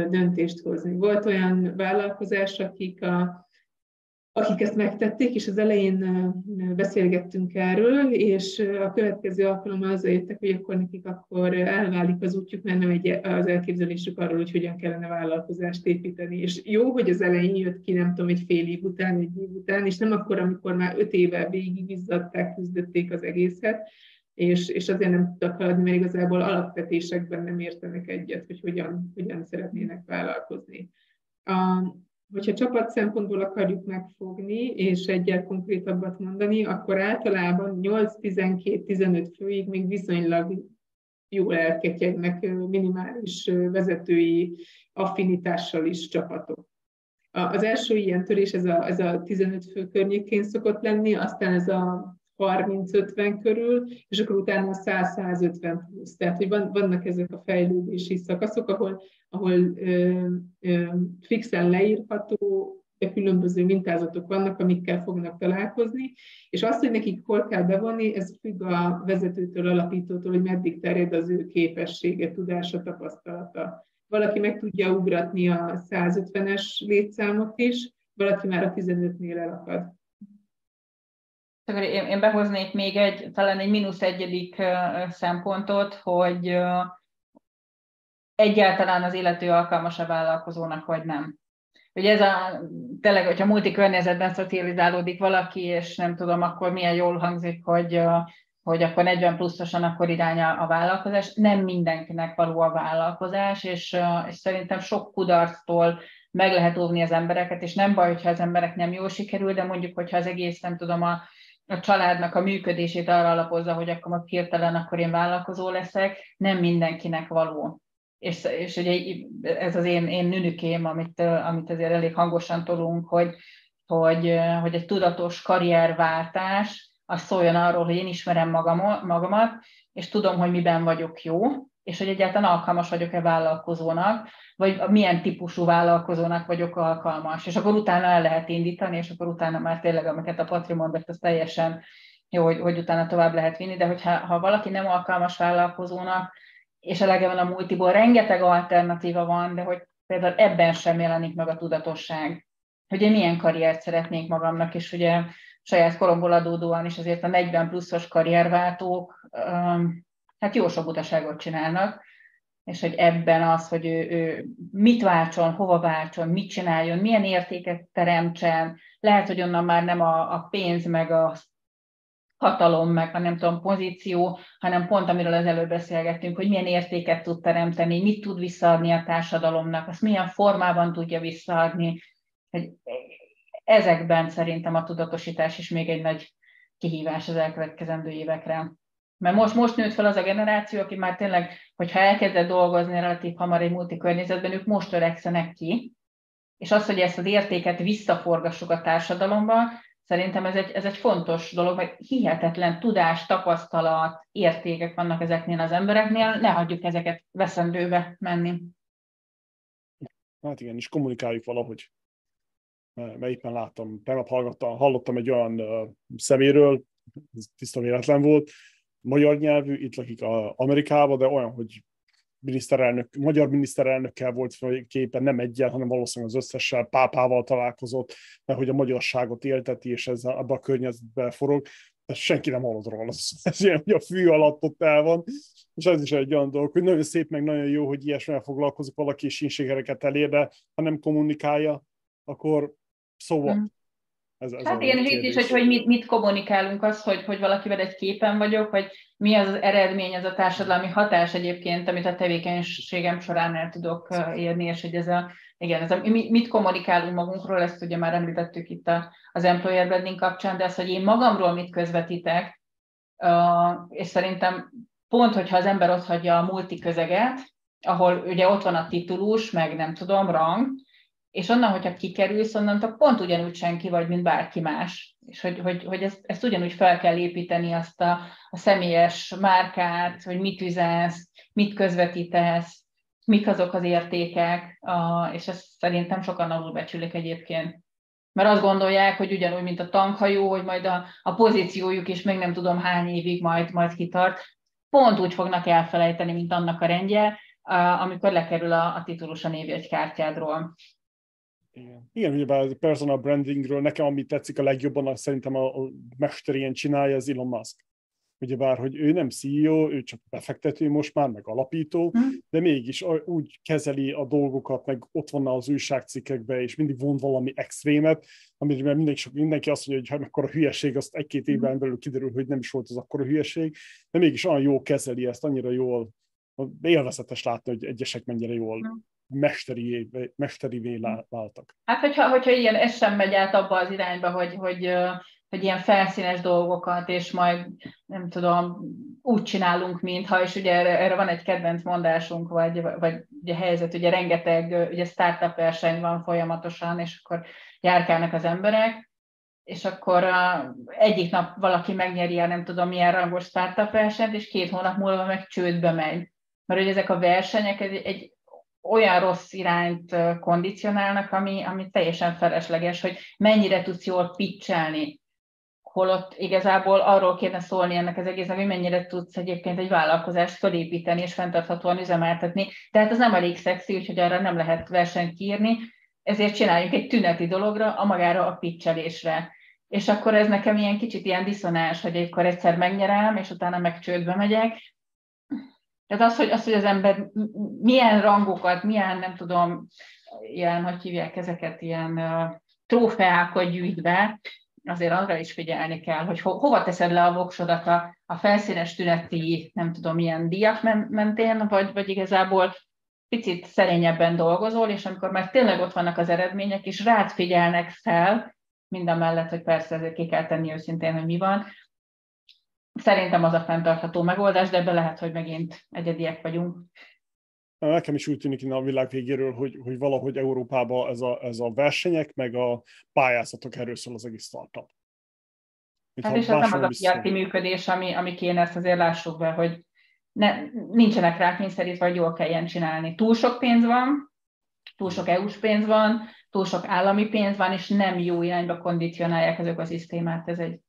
Speaker 3: döntést hozni. Volt olyan vállalkozás, akik a, akik ezt megtették, és az elején beszélgettünk erről, és a következő alkalommal azzal jöttek, hogy akkor nekik akkor elválik az útjuk, mert nem egy, az elképzelésük arról, hogy hogyan kellene vállalkozást építeni. És jó, hogy az elején jött ki, nem tudom, egy fél év után, egy év után, és nem akkor, amikor már öt éve végig izzadták, küzdötték az egészet, és, és azért nem tudtak haladni, mert igazából alapvetésekben nem értenek egyet, hogy hogyan, hogyan szeretnének vállalkozni. A, hogyha csapat szempontból akarjuk megfogni, és egyel konkrétabbat mondani, akkor általában 8-12-15 főig még viszonylag jól elketyegnek minimális vezetői affinitással is csapatok. Az első ilyen törés ez a, ez a 15 fő környékén szokott lenni, aztán ez a 30-50 körül, és akkor utána 100-150 plusz. Tehát, hogy van, vannak ezek a fejlődési szakaszok, ahol, ahol ö, ö, fixen leírható, de különböző mintázatok vannak, amikkel fognak találkozni, és azt, hogy nekik hol kell bevonni, ez függ a vezetőtől, alapítótól, hogy meddig terjed az ő képessége, tudása, tapasztalata. Valaki meg tudja ugratni a 150-es létszámot is, valaki már a 15-nél elakad.
Speaker 2: Én, én behoznék még egy, talán egy mínusz egyedik szempontot, hogy egyáltalán az illető alkalmas a vállalkozónak, vagy nem. Ugye ez a, tényleg, hogyha multi környezetben szocializálódik valaki, és nem tudom, akkor milyen jól hangzik, hogy, hogy akkor 40 pluszosan akkor irány a vállalkozás. Nem mindenkinek való a vállalkozás, és, és szerintem sok kudarctól meg lehet óvni az embereket, és nem baj, hogyha az emberek nem jól sikerül, de mondjuk, hogyha az egész, nem tudom, a, a családnak a működését arra alapozza, hogy akkor most hirtelen akkor én vállalkozó leszek, nem mindenkinek való. És, és ugye ez az én, én nünükém, amit, amit azért elég hangosan tolunk, hogy, hogy, hogy egy tudatos karrierváltás, az szóljon arról, hogy én ismerem magam, magamat, és tudom, hogy miben vagyok jó, és hogy egyáltalán alkalmas vagyok-e vállalkozónak, vagy milyen típusú vállalkozónak vagyok alkalmas. És akkor utána el lehet indítani, és akkor utána már tényleg, amiket a Patri mondott, az teljesen jó, hogy, hogy utána tovább lehet vinni, de hogyha ha valaki nem alkalmas vállalkozónak, és elege van a multiból, rengeteg alternatíva van, de hogy például ebben sem jelenik meg a tudatosság, hogy én milyen karriert szeretnék magamnak, és ugye saját koromból adódóan is azért a 40 pluszos karrierváltók hát jó sok utaságot csinálnak, és hogy ebben az, hogy ő, ő mit váltson, hova váltson, mit csináljon, milyen értéket teremtsen, lehet, hogy onnan már nem a, a pénz, meg a hatalom, meg a nem tudom, pozíció, hanem pont amiről az előbb beszélgettünk, hogy milyen értéket tud teremteni, mit tud visszaadni a társadalomnak, azt milyen formában tudja visszaadni. Hogy ezekben szerintem a tudatosítás is még egy nagy kihívás az elkövetkezendő évekre. Mert most, most nőtt fel az a generáció, aki már tényleg, hogyha elkezdett dolgozni relatív hamar egy multi környezetben, ők most törekszenek ki, és az, hogy ezt az értéket visszaforgassuk a társadalomba, szerintem ez egy, ez egy fontos dolog, mert hihetetlen tudás, tapasztalat, értékek vannak ezeknél az embereknél, ne hagyjuk ezeket veszendőbe menni.
Speaker 1: Hát igen, és kommunikáljuk valahogy. Mert éppen láttam, tegnap hallgattam, hallottam egy olyan uh, szeméről, ez tiszta véletlen volt, magyar nyelvű, itt lakik a Amerikában, de olyan, hogy miniszterelnök, magyar miniszterelnökkel volt képen, nem egyen, hanem valószínűleg az összessel, pápával találkozott, mert hogy a magyarságot élteti, és ez abba a környezetben forog. De senki nem hallott róla. Ez ilyen, hogy a fű alatt ott el van. És ez is egy olyan dolog, hogy nagyon szép, meg nagyon jó, hogy ilyesmivel foglalkozik valaki, és inségereket elér, de ha nem kommunikálja, akkor szóval. Mm.
Speaker 2: Ez, ez hát igen, és itt is, hogy, hogy mit, mit kommunikálunk, az, hogy, hogy valakivel egy képen vagyok, vagy mi az, az eredmény, ez a társadalmi hatás egyébként, amit a tevékenységem során el tudok érni, és hogy ez a, igen, ez a, mit kommunikálunk magunkról, ezt ugye már említettük itt a, az employer branding kapcsán, de az, hogy én magamról mit közvetítek, és szerintem pont, hogyha az ember ott hagyja a multiközeget, ahol ugye ott van a titulus, meg nem tudom, rang, és onnan, hogyha kikerülsz, onnantól pont ugyanúgy senki vagy, mint bárki más. És hogy, hogy, hogy ezt, ezt ugyanúgy fel kell építeni, azt a, a személyes márkát, hogy mit üzensz, mit közvetítesz, mik azok az értékek, a, és ezt szerintem sokan alulbecsülik egyébként. Mert azt gondolják, hogy ugyanúgy, mint a tankhajó, hogy majd a, a pozíciójuk is még nem tudom hány évig majd, majd kitart, pont úgy fognak elfelejteni, mint annak a rendje, amikor lekerül a, a titulus a névjegykártyádról.
Speaker 1: Igen, Igen ugye a personal brandingről nekem ami tetszik a legjobban, az szerintem a, a mester ilyen csinálja, az Elon Musk. bár, hogy ő nem CEO, ő csak befektető most már, meg alapító, hmm. de mégis úgy kezeli a dolgokat, meg ott van az újságcikkekben, és mindig von valami extrémet, amire mindenki, mindenki azt mondja, hogy ha a hülyeség, azt egy-két évben hmm. belül kiderül, hogy nem is volt az akkora hülyeség, de mégis olyan jól kezeli ezt, annyira jól élvezetes látni, hogy egyesek mennyire jól hmm mesteri, mesterivé váltak.
Speaker 2: Hát, hogyha, hogyha ilyen, ez sem megy át abba az irányba, hogy, hogy, hogy ilyen felszínes dolgokat, és majd nem tudom, úgy csinálunk, mintha, és ugye erre, erre van egy kedvenc mondásunk, vagy, vagy ugye helyzet, ugye rengeteg ugye startup verseny van folyamatosan, és akkor járkálnak az emberek, és akkor egyik nap valaki megnyeri a nem tudom milyen rangos startup versenyt, és két hónap múlva meg csődbe megy. Mert hogy ezek a versenyek egy, egy olyan rossz irányt kondicionálnak, ami, ami teljesen felesleges, hogy mennyire tudsz jól pitchelni, holott igazából arról kéne szólni ennek az egésznek, hogy mennyire tudsz egyébként egy vállalkozást felépíteni és fenntarthatóan üzemeltetni. Tehát ez nem elég szexi, úgyhogy arra nem lehet versenyt írni, ezért csináljunk egy tüneti dologra, a magára a pitchelésre. És akkor ez nekem ilyen kicsit ilyen diszonás, hogy akkor egyszer megnyerem, és utána meg csődbe megyek. Tehát az, hogy, az, hogy az ember milyen rangokat, milyen, nem tudom, ilyen, hogy hívják ezeket, ilyen uh, trófeákat gyűjt be, azért arra is figyelni kell, hogy ho- hova teszed le a voksodat a, a felszínes tüneti, nem tudom, milyen díjak mentén, vagy, vagy igazából picit szerényebben dolgozol, és amikor már tényleg ott vannak az eredmények, és rád figyelnek fel, mind mellett, hogy persze ezért ki kell tenni őszintén, hogy mi van. Szerintem az a fenntartható megoldás, de ebbe lehet, hogy megint egyediek vagyunk.
Speaker 1: Nekem is úgy tűnik innen a világ végéről, hogy, hogy valahogy Európában ez a, ez a versenyek, meg a pályázatok erről szól az egész startup.
Speaker 2: hát és ez nem az a piaci működés, ami, ami kéne, ezt azért lássuk be, hogy ne, nincsenek rá kényszerítve, hogy jól kelljen csinálni. Túl sok pénz van, túl sok EU-s pénz van, túl sok állami pénz van, és nem jó irányba kondicionálják ezek a szisztémát. Ez egy,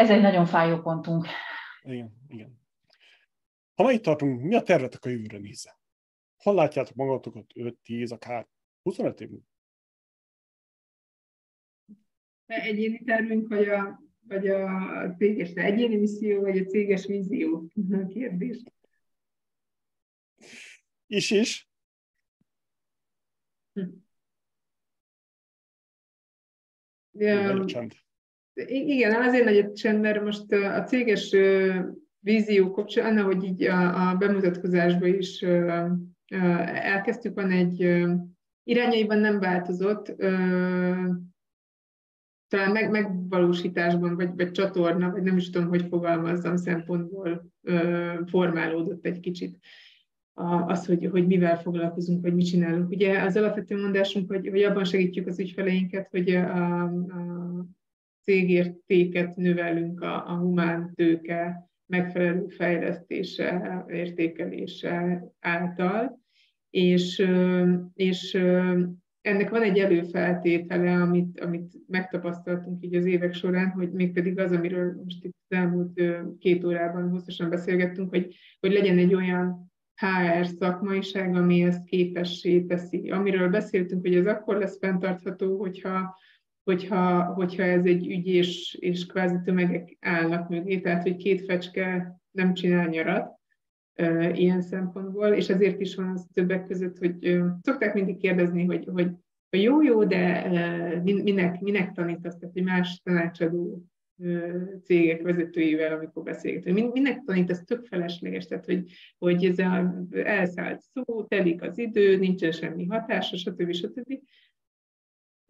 Speaker 2: ez egy nagyon fájó pontunk.
Speaker 1: Igen, igen. Ha ma itt tartunk, mi a tervetek a jövőre nézve? Hol látjátok magatokat 5-10, akár 25 év múlva?
Speaker 3: Egyéni tervünk, vagy a, vagy a céges egyéni misszió, vagy a céges vízió? Kérdés.
Speaker 1: Is is.
Speaker 3: Hm. Ja, igen, azért nagy csend, mert most a céges vízió kapcsán, hogy így a, a bemutatkozásban is elkezdtük, van egy irányaiban nem változott, talán meg, megvalósításban, vagy, vagy csatorna, vagy nem is tudom, hogy fogalmazzam, szempontból formálódott egy kicsit az, hogy, hogy mivel foglalkozunk, vagy mit csinálunk. Ugye az alapvető mondásunk, hogy, hogy abban segítjük az ügyfeleinket, hogy a, a cégértéket növelünk a, a humán tőke megfelelő fejlesztése, értékelése által, és, és ennek van egy előfeltétele, amit, amit megtapasztaltunk így az évek során, hogy mégpedig az, amiről most itt az elmúlt két órában hosszasan beszélgettünk, hogy, hogy legyen egy olyan HR szakmaiság, ami ezt képessé teszi. Amiről beszéltünk, hogy ez akkor lesz fenntartható, hogyha hogyha, hogyha ez egy ügy, és, és kvázi tömegek állnak mögé, tehát hogy két fecske nem csinál nyarat e, ilyen szempontból, és ezért is van az többek között, hogy e, szokták mindig kérdezni, hogy, hogy, hogy jó, jó, de e, minek, minek tanítasz, tehát hogy más tanácsadó cégek vezetőivel, amikor beszélgetünk. Minek tanítasz, tök felesleges, tehát hogy, hogy ez a elszállt szó, telik az idő, nincsen semmi hatása, stb. stb.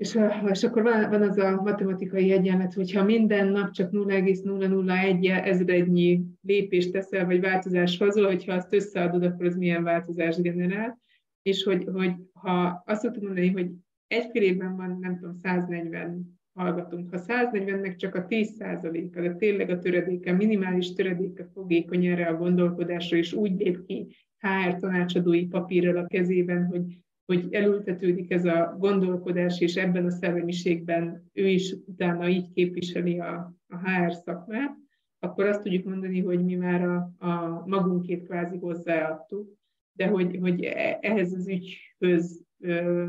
Speaker 3: És, és akkor van, van az a matematikai egyenlet, hogyha minden nap csak 0,001 ezrednyi lépést teszel, vagy változás hozol, hogyha azt összeadod, akkor az milyen változást generál. És hogy, hogy ha azt tudom mondani, hogy egy évben van, nem tudom, 140 hallgatunk. Ha 140-nek csak a 10%-a, de tényleg a töredéke, minimális töredéke fogékony erre a gondolkodásra, és úgy lép ki HR tanácsadói papírral a kezében, hogy hogy elültetődik ez a gondolkodás, és ebben a szellemiségben ő is utána így képviseli a, a HR szakmát, akkor azt tudjuk mondani, hogy mi már a, a magunkét kvázi hozzáadtuk, de hogy, hogy e, ehhez az ügyhöz ö,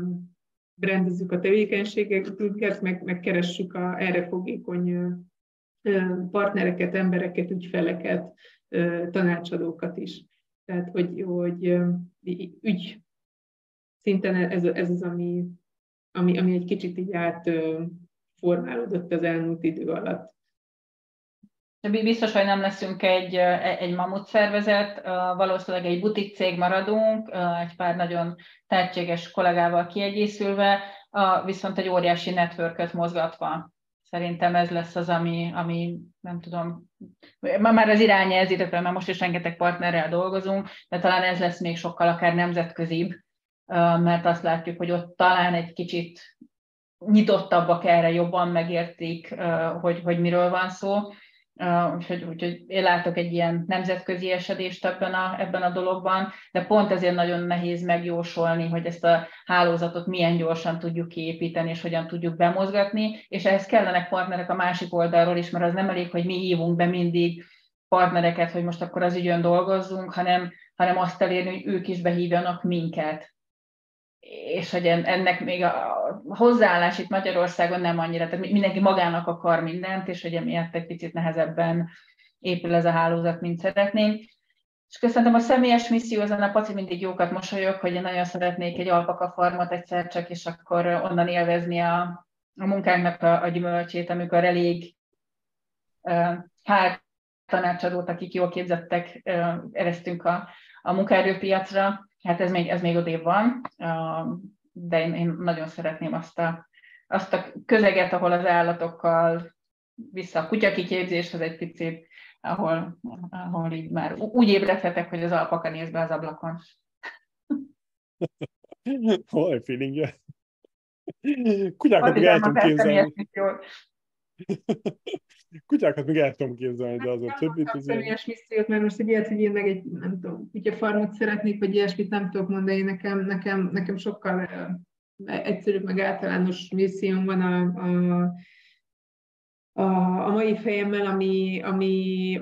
Speaker 3: rendezzük a tevékenységeket, meg, meg keressük a erre fogékony partnereket, embereket, ügyfeleket, tanácsadókat is. Tehát, hogy, hogy ügy, szinten ez, ez az, ami, ami, ami egy kicsit így át formálódott az elmúlt idő alatt.
Speaker 2: Biztos, hogy nem leszünk egy, egy mamut szervezet, valószínűleg egy butik cég maradunk, egy pár nagyon tehetséges kollégával kiegészülve, viszont egy óriási networköt mozgatva. Szerintem ez lesz az, ami, ami nem tudom, már az irányjelzítetről, mert most is rengeteg partnerrel dolgozunk, de talán ez lesz még sokkal akár nemzetközibb, mert azt látjuk, hogy ott talán egy kicsit nyitottabbak erre, jobban megértik, hogy, hogy miről van szó. Úgyhogy, úgyhogy én látok egy ilyen nemzetközi esedést ebben a, ebben a dologban, de pont ezért nagyon nehéz megjósolni, hogy ezt a hálózatot milyen gyorsan tudjuk kiépíteni, és hogyan tudjuk bemozgatni, és ehhez kellenek partnerek a másik oldalról is, mert az nem elég, hogy mi hívunk be mindig partnereket, hogy most akkor az ügyön dolgozzunk, hanem, hanem azt elérni, hogy ők is behívjanak minket és hogy ennek még a hozzáállás itt Magyarországon nem annyira, tehát mindenki magának akar mindent, és hogy emiatt egy picit nehezebben épül ez a hálózat, mint szeretnénk. És köszönöm a személyes misszió, ezen a Paci mindig jókat mosolyog, hogy én nagyon szeretnék egy alpaka farmot egyszer csak, és akkor onnan élvezni a, a munkánknak a, a gyümölcsét, amikor elég uh, hát tanácsadót, akik jól képzettek, uh, eresztünk a, a munkaerőpiacra, Hát ez még, ez még odébb van, de én, én nagyon szeretném azt a, azt a közeget, ahol az állatokkal vissza a kutyakiképzéshez egy picit, ahol, ahol így már úgy ébredhetek, hogy az alpaka néz be az ablakon.
Speaker 1: Vaj, feelingje. Kutyákat el tudom képzelni. Kutyákat még el tudom képzelni, de az a többit...
Speaker 3: Nem személyes missziót, mert most egy ilyet, hogy én meg egy, nem tudom, kutyafarmot szeretnék, vagy ilyesmit nem tudok mondani, nekem, nekem, nekem sokkal egyszerűbb, meg általános misszióm van a, a, a, a mai fejemmel, ami, ami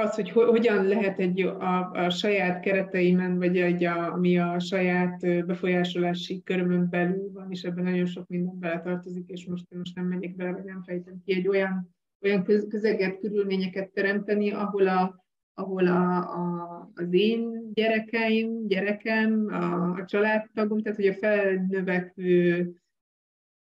Speaker 3: az, hogy hogyan lehet egy a, a saját kereteimen, vagy egy a, ami a saját befolyásolási körömön belül van, és ebben nagyon sok minden beletartozik, és most, most nem megyek bele, vagy nem fejtem ki, egy olyan, olyan közeget, körülményeket teremteni, ahol a, ahol a, a, az én gyerekeim, gyerekem, a, a családtagom, tehát hogy a felnövekvő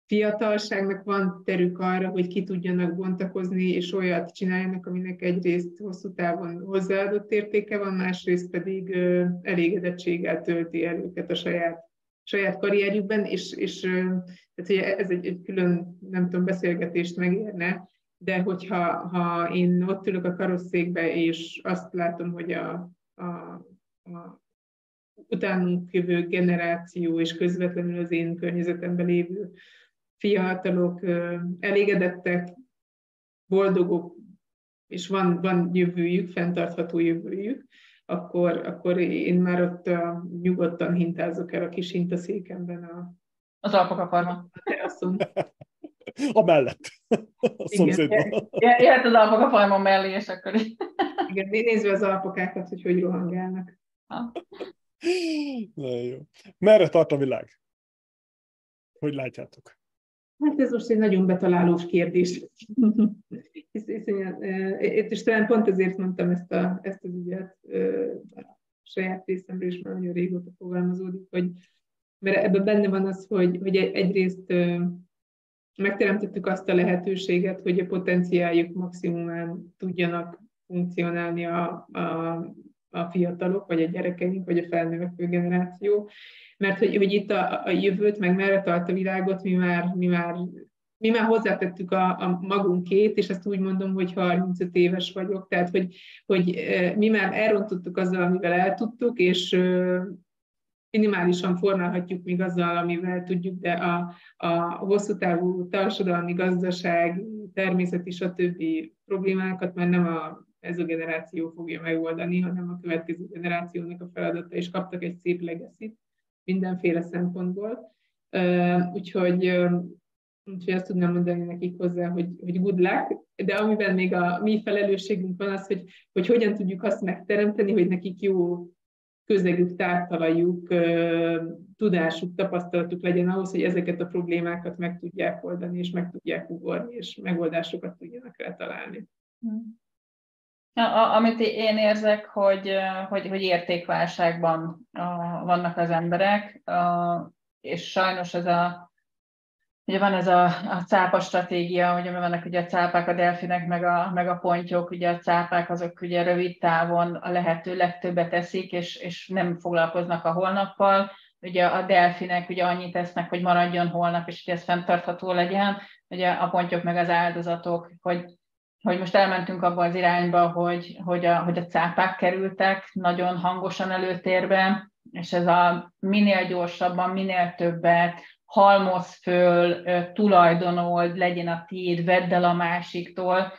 Speaker 3: fiatalságnak van terük arra, hogy ki tudjanak bontakozni, és olyat csináljanak, aminek egyrészt hosszú távon hozzáadott értéke van, másrészt pedig elégedettséggel tölti el őket a saját, saját karrierjükben, és, és tehát, hogy ez egy, egy külön, nem tudom, beszélgetést megérne, de hogyha ha én ott ülök a karosszékbe, és azt látom, hogy a, a, a utánunk jövő generáció, és közvetlenül az én környezetemben lévő fiatalok elégedettek, boldogok, és van, van jövőjük, fenntartható jövőjük, akkor, akkor én már ott uh, nyugodtan hintázok el a kis hintaszékemben a,
Speaker 2: az alpakafarma.
Speaker 1: A mellett. A szomszédban.
Speaker 2: Jöhet az alpakafarma mellé, és akkor...
Speaker 3: Igen, nézve az alpakákat, hogy hogy rohangálnak.
Speaker 1: Na jó. Merre tart a világ? Hogy látjátok?
Speaker 3: Hát ez most egy nagyon betalálós kérdés. Itt is talán pont ezért mondtam ezt, a, ezt az ügyet a saját részemről is már nagyon régóta fogalmazódik, hogy mert ebben benne van az, hogy, hogy egyrészt megteremtettük azt a lehetőséget, hogy a potenciáljuk maximumán tudjanak funkcionálni a, a, a fiatalok, vagy a gyerekeink, vagy a felnövekvő generáció, mert hogy, hogy itt a, a jövőt, meg merre tart a világot, mi már, mi már mi már hozzátettük a, a magunkét, és ezt úgy mondom, hogy 35 éves vagyok, tehát hogy, hogy mi már elrontottuk azzal, amivel el tudtuk, és minimálisan formálhatjuk még azzal, amivel tudjuk, de a, a hosszú távú társadalmi, gazdaság, természeti, stb. problémákat már nem a, ez a generáció fogja megoldani, hanem a következő generációnak a feladata, és kaptak egy szép legacy mindenféle szempontból. Úgyhogy, úgyhogy azt tudnám mondani nekik hozzá, hogy, hogy good luck, de amiben még a mi felelősségünk van az, hogy, hogy hogyan tudjuk azt megteremteni, hogy nekik jó közegük, tártalajuk, tudásuk, tapasztalatuk legyen ahhoz, hogy ezeket a problémákat meg tudják oldani, és meg tudják ugorni, és megoldásokat tudjanak rá találni.
Speaker 2: A, amit én érzek, hogy, hogy, hogy értékválságban vannak az emberek, és sajnos ez a, Ugye van ez a, a cápa stratégia, hogy vannak ugye a cápák, a delfinek, meg a, meg a pontyok, ugye a cápák azok ugye rövid távon a lehető legtöbbet teszik, és, és nem foglalkoznak a holnappal. Ugye a delfinek ugye annyit tesznek, hogy maradjon holnap, és hogy ez fenntartható legyen. Ugye a pontyok meg az áldozatok, hogy, hogy most elmentünk abba az irányba, hogy, hogy, a, hogy a cápák kerültek nagyon hangosan előtérbe, és ez a minél gyorsabban, minél többet, halmoz föl, tulajdonold, legyen a tiéd, vedd el a másiktól,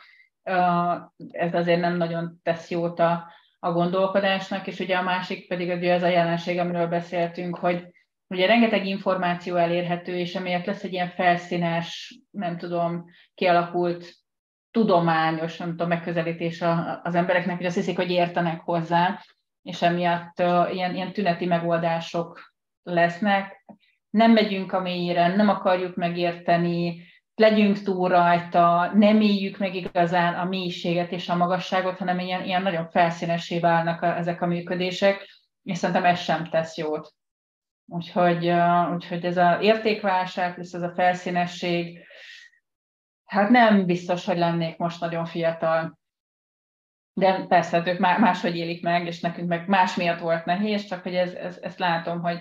Speaker 2: ez azért nem nagyon tesz jót a, a gondolkodásnak, és ugye a másik pedig ugye ez a jelenség, amiről beszéltünk, hogy ugye rengeteg információ elérhető, és emiatt lesz egy ilyen felszínes, nem tudom, kialakult tudományos, nem tudom, megközelítés az embereknek, hogy azt hiszik, hogy értenek hozzá, és emiatt ilyen, ilyen tüneti megoldások lesznek, nem megyünk a mélyére, nem akarjuk megérteni, legyünk túl rajta, nem éljük meg igazán a mélységet és a magasságot, hanem ilyen, ilyen nagyon felszínesé válnak a, ezek a működések, és szerintem ez sem tesz jót. Úgyhogy, úgyhogy ez az értékválság, plusz ez a felszínesség, hát nem biztos, hogy lennék most nagyon fiatal. De persze, hát ők máshogy élik meg, és nekünk meg más miatt volt nehéz, csak hogy ez, ez, ezt látom, hogy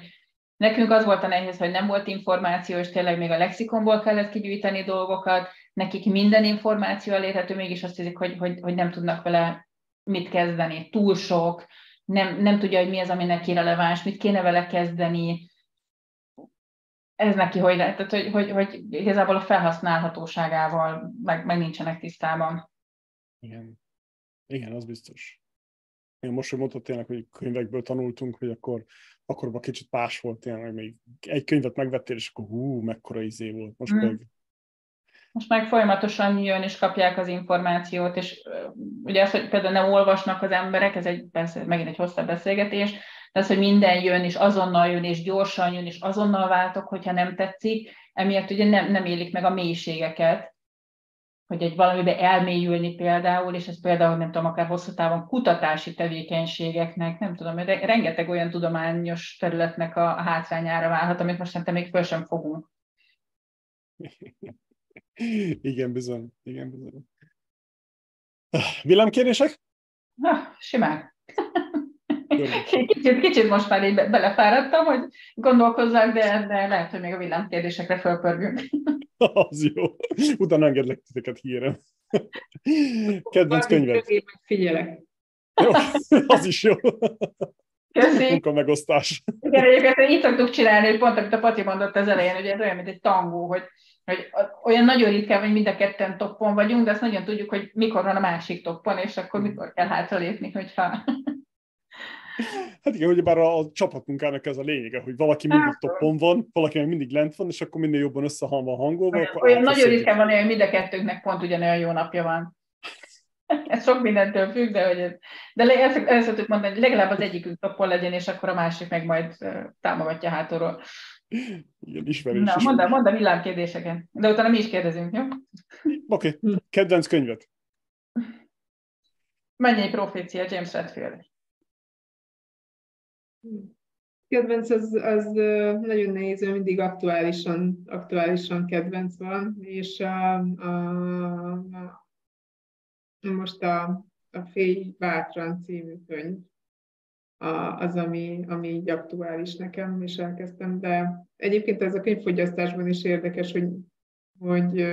Speaker 2: Nekünk az volt a nehéz, hogy nem volt információ, és tényleg még a lexikonból kellett kigyűjteni dolgokat, nekik minden információ elérhető, mégis azt hiszik, hogy, hogy, hogy nem tudnak vele mit kezdeni. Túl sok, nem, nem tudja, hogy mi az, ami neki releváns, mit kéne vele kezdeni. Ez neki hogy lehet, tehát, hogy, hogy, hogy igazából a felhasználhatóságával meg, meg nincsenek tisztában.
Speaker 1: Igen. Igen, az biztos. Én most, hogy mondtad tényleg, hogy könyvekből tanultunk, hogy akkor akkor kicsit más volt tényleg, még egy könyvet megvettél, és akkor hú, mekkora izé volt. Most mm. meg...
Speaker 2: Most meg folyamatosan jön és kapják az információt, és ugye az, hogy például nem olvasnak az emberek, ez egy, persze megint egy hosszabb beszélgetés, az, hogy minden jön, és azonnal jön, és gyorsan jön, és azonnal váltok, hogyha nem tetszik, emiatt ugye nem, nem élik meg a mélységeket, hogy egy valamibe elmélyülni például, és ez például nem tudom, akár hosszú távon kutatási tevékenységeknek, nem tudom, de rengeteg olyan tudományos területnek a, hátrányára válhat, amit most szerintem még föl sem fogunk.
Speaker 1: Igen, bizony. Igen, bizony. Villámkérések?
Speaker 2: Na, simán. Kicsit, kicsit most már így belefáradtam, hogy gondolkozzak, de, de lehet, hogy még a villámkérdésekre fölpörgünk.
Speaker 1: Az jó. Utána engedlek titeket hírem. Kedvenc könyved.
Speaker 3: Figyelek.
Speaker 1: Jó, az is jó.
Speaker 2: Köszi.
Speaker 1: Munka megosztás.
Speaker 2: Igen, egyébként így szoktuk csinálni, hogy pont, amit a Pati mondott az elején, hogy ez olyan, mint egy tangó, hogy, hogy olyan nagyon ritkán, hogy mind a ketten toppon vagyunk, de azt nagyon tudjuk, hogy mikor van a másik toppon, és akkor mikor kell hátralépni, hogyha
Speaker 1: Hát igen, hogy bár a, a csapatmunkának ez a lényege, hogy valaki mindig hát, toppon van, valaki meg mindig lent van, és akkor minél jobban össze van hangolva.
Speaker 2: Olyan, olyan nagyon ritkán van, hogy mind a kettőnknek pont ugyanolyan jó napja van. ez sok mindentől függ, de hogy ez, de ezt, ezt szoktuk mondani, hogy legalább az egyikünk toppon legyen, és akkor a másik meg majd támogatja hátulról.
Speaker 1: Igen, ismerős.
Speaker 2: Na, mondd, mondd a villámkérdéseket, de utána mi is kérdezünk, jó?
Speaker 1: Oké, okay. kedvenc könyvet.
Speaker 2: Mennyi profécia James Redfield?
Speaker 3: Kedvenc az, az nagyon nehéz, mert mindig aktuálisan, aktuálisan kedvenc van, és a, a, a, most a, a Félj bátran című könyv a, az, ami, ami így aktuális nekem, és elkezdtem, de egyébként ez a könyvfogyasztásban is érdekes, hogy, hogy,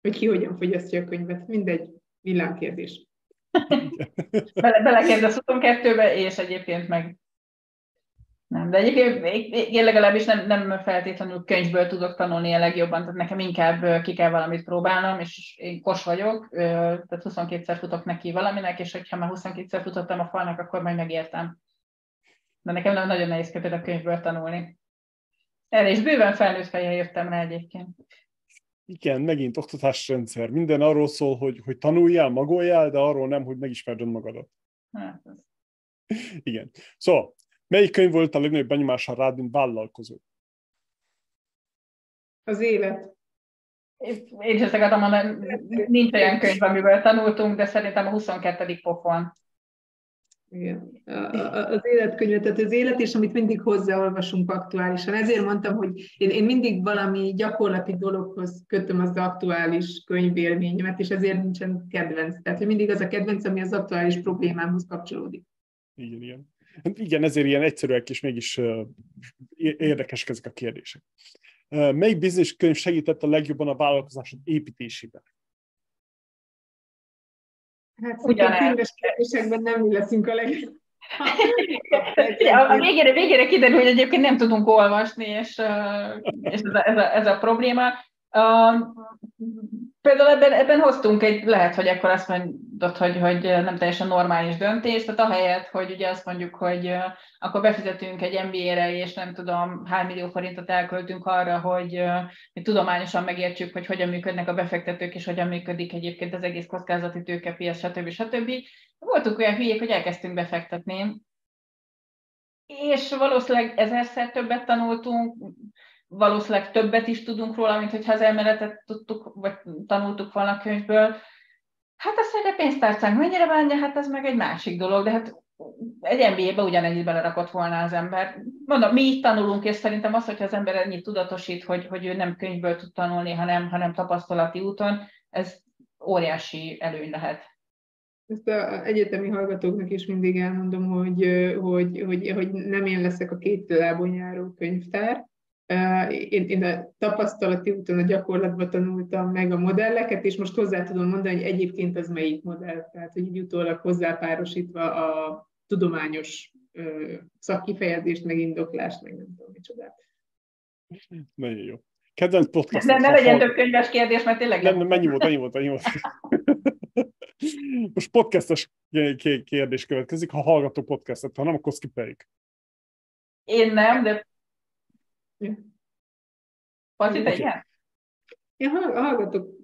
Speaker 3: hogy ki hogyan fogyasztja a könyvet. Mindegy, villámkérdés.
Speaker 2: Bele, belekérdez 22-be, és egyébként meg nem, de egyébként én legalábbis nem, nem feltétlenül könyvből tudok tanulni a legjobban, tehát nekem inkább ki kell valamit próbálnom, és én kos vagyok, tehát 22-szer futok neki valaminek, és hogyha már 22-szer futottam a falnak, akkor majd megértem. De nekem nem nagyon nehéz a könyvből tanulni. Erre is bőven felnőtt fejjel jöttem rá egyébként.
Speaker 1: Igen, megint oktatásrendszer. Minden arról szól, hogy, hogy tanuljál, magoljál, de arról nem, hogy megismerd önmagadat. Hát, ez... Igen. Szóval, Melyik könyv volt a legnagyobb benyomása rád, mint vállalkozó?
Speaker 3: Az élet.
Speaker 2: Én is ezt akartam mondani, nincs olyan könyv, amiből tanultunk, de szerintem a 22. pofon.
Speaker 3: Igen. Az életkönyvet, tehát az élet, és amit mindig hozzáolvasunk aktuálisan. Ezért mondtam, hogy én, én mindig valami gyakorlati dologhoz kötöm az aktuális könyvélményemet, és ezért nincsen kedvenc. Tehát, hogy mindig az a kedvenc, ami az aktuális problémámhoz kapcsolódik.
Speaker 1: Igen, igen. Igen, ezért ilyen egyszerűek és mégis érdekesek ezek a kérdések. Melyik bizonyos könyv segített a legjobban a vállalkozásod építésében?
Speaker 3: Hát Ugyanez. kérdésekben nem mi leszünk a leg...
Speaker 2: a végére, végére kiderül, hogy egyébként nem tudunk olvasni, és, és ez, a, ez, a, ez a probléma. Például ebben, ebben hoztunk egy, lehet, hogy akkor azt mondod, hogy, hogy nem teljesen normális döntés, tehát ahelyett, hogy ugye azt mondjuk, hogy akkor befizetünk egy MBA-re, és nem tudom, hány millió forintot elköltünk arra, hogy mi tudományosan megértsük, hogy hogyan működnek a befektetők, és hogyan működik egyébként az egész kockázati tőkepiac, stb. stb. Voltunk olyan hülyék, hogy elkezdtünk befektetni, és valószínűleg ezerszer többet tanultunk, valószínűleg többet is tudunk róla, mint hogyha az elméletet tudtuk, vagy tanultuk volna a könyvből. Hát azt, hogy a pénztárcánk mennyire bánja, hát ez meg egy másik dolog, de hát egy MBA-be ugyanennyit belerakott volna az ember. Mondom, mi itt tanulunk, és szerintem az, hogyha az ember ennyit tudatosít, hogy, hogy ő nem könyvből tud tanulni, hanem, hanem tapasztalati úton, ez óriási előny lehet.
Speaker 3: Ezt az egyetemi hallgatóknak is mindig elmondom, hogy, hogy, hogy, hogy nem én leszek a két lábon járó könyvtár, én, én a tapasztalati úton, a gyakorlatban tanultam meg a modelleket, és most hozzá tudom mondani, hogy egyébként az melyik modell, tehát hogy így utólag hozzápárosítva a tudományos szakkifejezést, meg indoklást, meg nem tudom micsodát.
Speaker 1: Nagyon jó. Kedvenc podcast.
Speaker 2: Nem, ne legyen több könyves kérdés, mert tényleg...
Speaker 1: Nem, nem, mennyi volt, mennyi volt, mennyi volt. Most podcastes kérdés következik, ha hallgató podcastet, ha nem, akkor skipeljük.
Speaker 2: Én nem, de Paci, te?
Speaker 3: Én hallgatok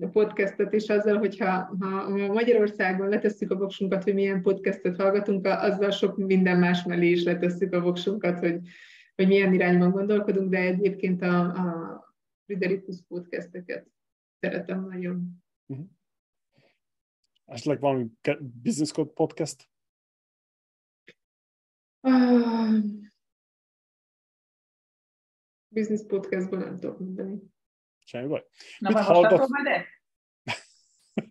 Speaker 3: a podcastet, és azzal, hogyha ha Magyarországon letesszük a voksunkat, hogy milyen podcastet hallgatunk, azzal sok minden más mellé is letesszük a voksunkat, hogy, hogy milyen irányban gondolkodunk, de egyébként a, a Friderikus podcasteket szeretem nagyon. Uh-huh.
Speaker 1: Esetleg valami Business Code podcast?
Speaker 3: Uh, Business podcastban nem tudok mondani.
Speaker 1: Semmi baj.
Speaker 2: Na, Mit hallgatsz?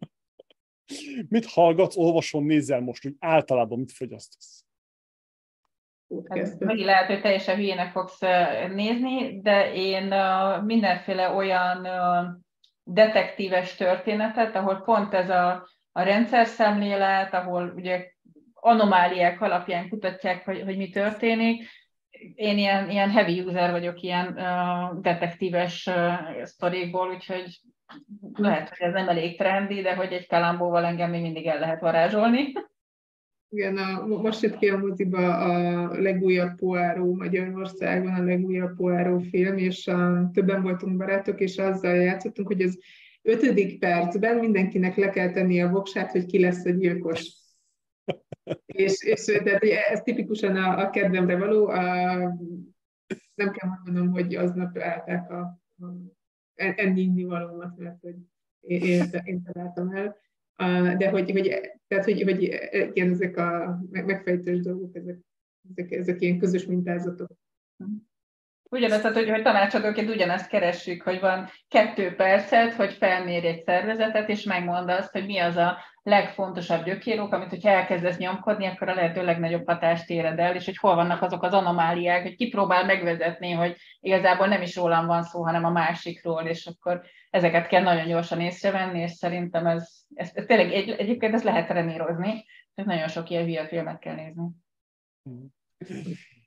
Speaker 1: mit hallgatsz, olvasom, nézel most, hogy általában mit fogyasztasz?
Speaker 2: Hát, megint lehet, hogy teljesen hülyének fogsz nézni, de én mindenféle olyan detektíves történetet, ahol pont ez a, a rendszer szemlélet, ahol ugye anomáliák alapján kutatják, hogy, hogy mi történik, én ilyen, ilyen heavy user vagyok, ilyen uh, detektíves uh, sztorikból, úgyhogy lehet, hogy ez nem elég trendi, de hogy egy kalambóval engem még mindig el lehet varázsolni.
Speaker 3: Igen, a, most jött ki a moziba a legújabb Poáró Magyarországon, a legújabb Poáró film, és a, többen voltunk barátok, és azzal játszottunk, hogy az ötödik percben mindenkinek le kell tenni a voksát, hogy ki lesz a gyilkos és, és tehát ez tipikusan a, a kedvemre való. A, nem kell mondanom, hogy aznap állták a, a enni inni valómat, mert hogy én, én, találtam el. De hogy, hogy, tehát, hogy, hogy igen, ezek a megfejtős dolgok, ezek, ezek, ezek ilyen közös mintázatok.
Speaker 2: Ugyanaz, tehát, hogy, hogy tanácsadóként ugyanezt keressük, hogy van kettő percet, hogy felmérj egy szervezetet, és megmond azt, hogy mi az a legfontosabb gyökérók, amit, hogyha elkezdesz nyomkodni, akkor a lehető legnagyobb hatást éred el, és hogy hol vannak azok az anomáliák, hogy kipróbál megvezetni, hogy igazából nem is rólam van szó, hanem a másikról, és akkor ezeket kell nagyon gyorsan észrevenni, és szerintem ez, ez, ez tényleg egy, egyébként ezt lehet trenírozni, tehát nagyon sok ilyen filmet kell nézni.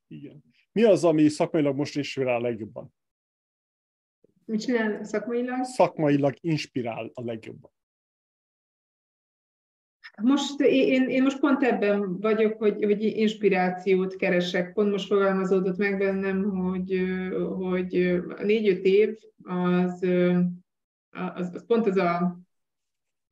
Speaker 1: Igen. Mi az, ami szakmailag most inspirál a legjobban?
Speaker 3: Mit csinál szakmailag?
Speaker 1: Szakmailag inspirál a legjobban.
Speaker 3: Most én, én most pont ebben vagyok, hogy, hogy inspirációt keresek. Pont most fogalmazódott meg bennem, hogy, hogy négy-öt év az, az, az pont az a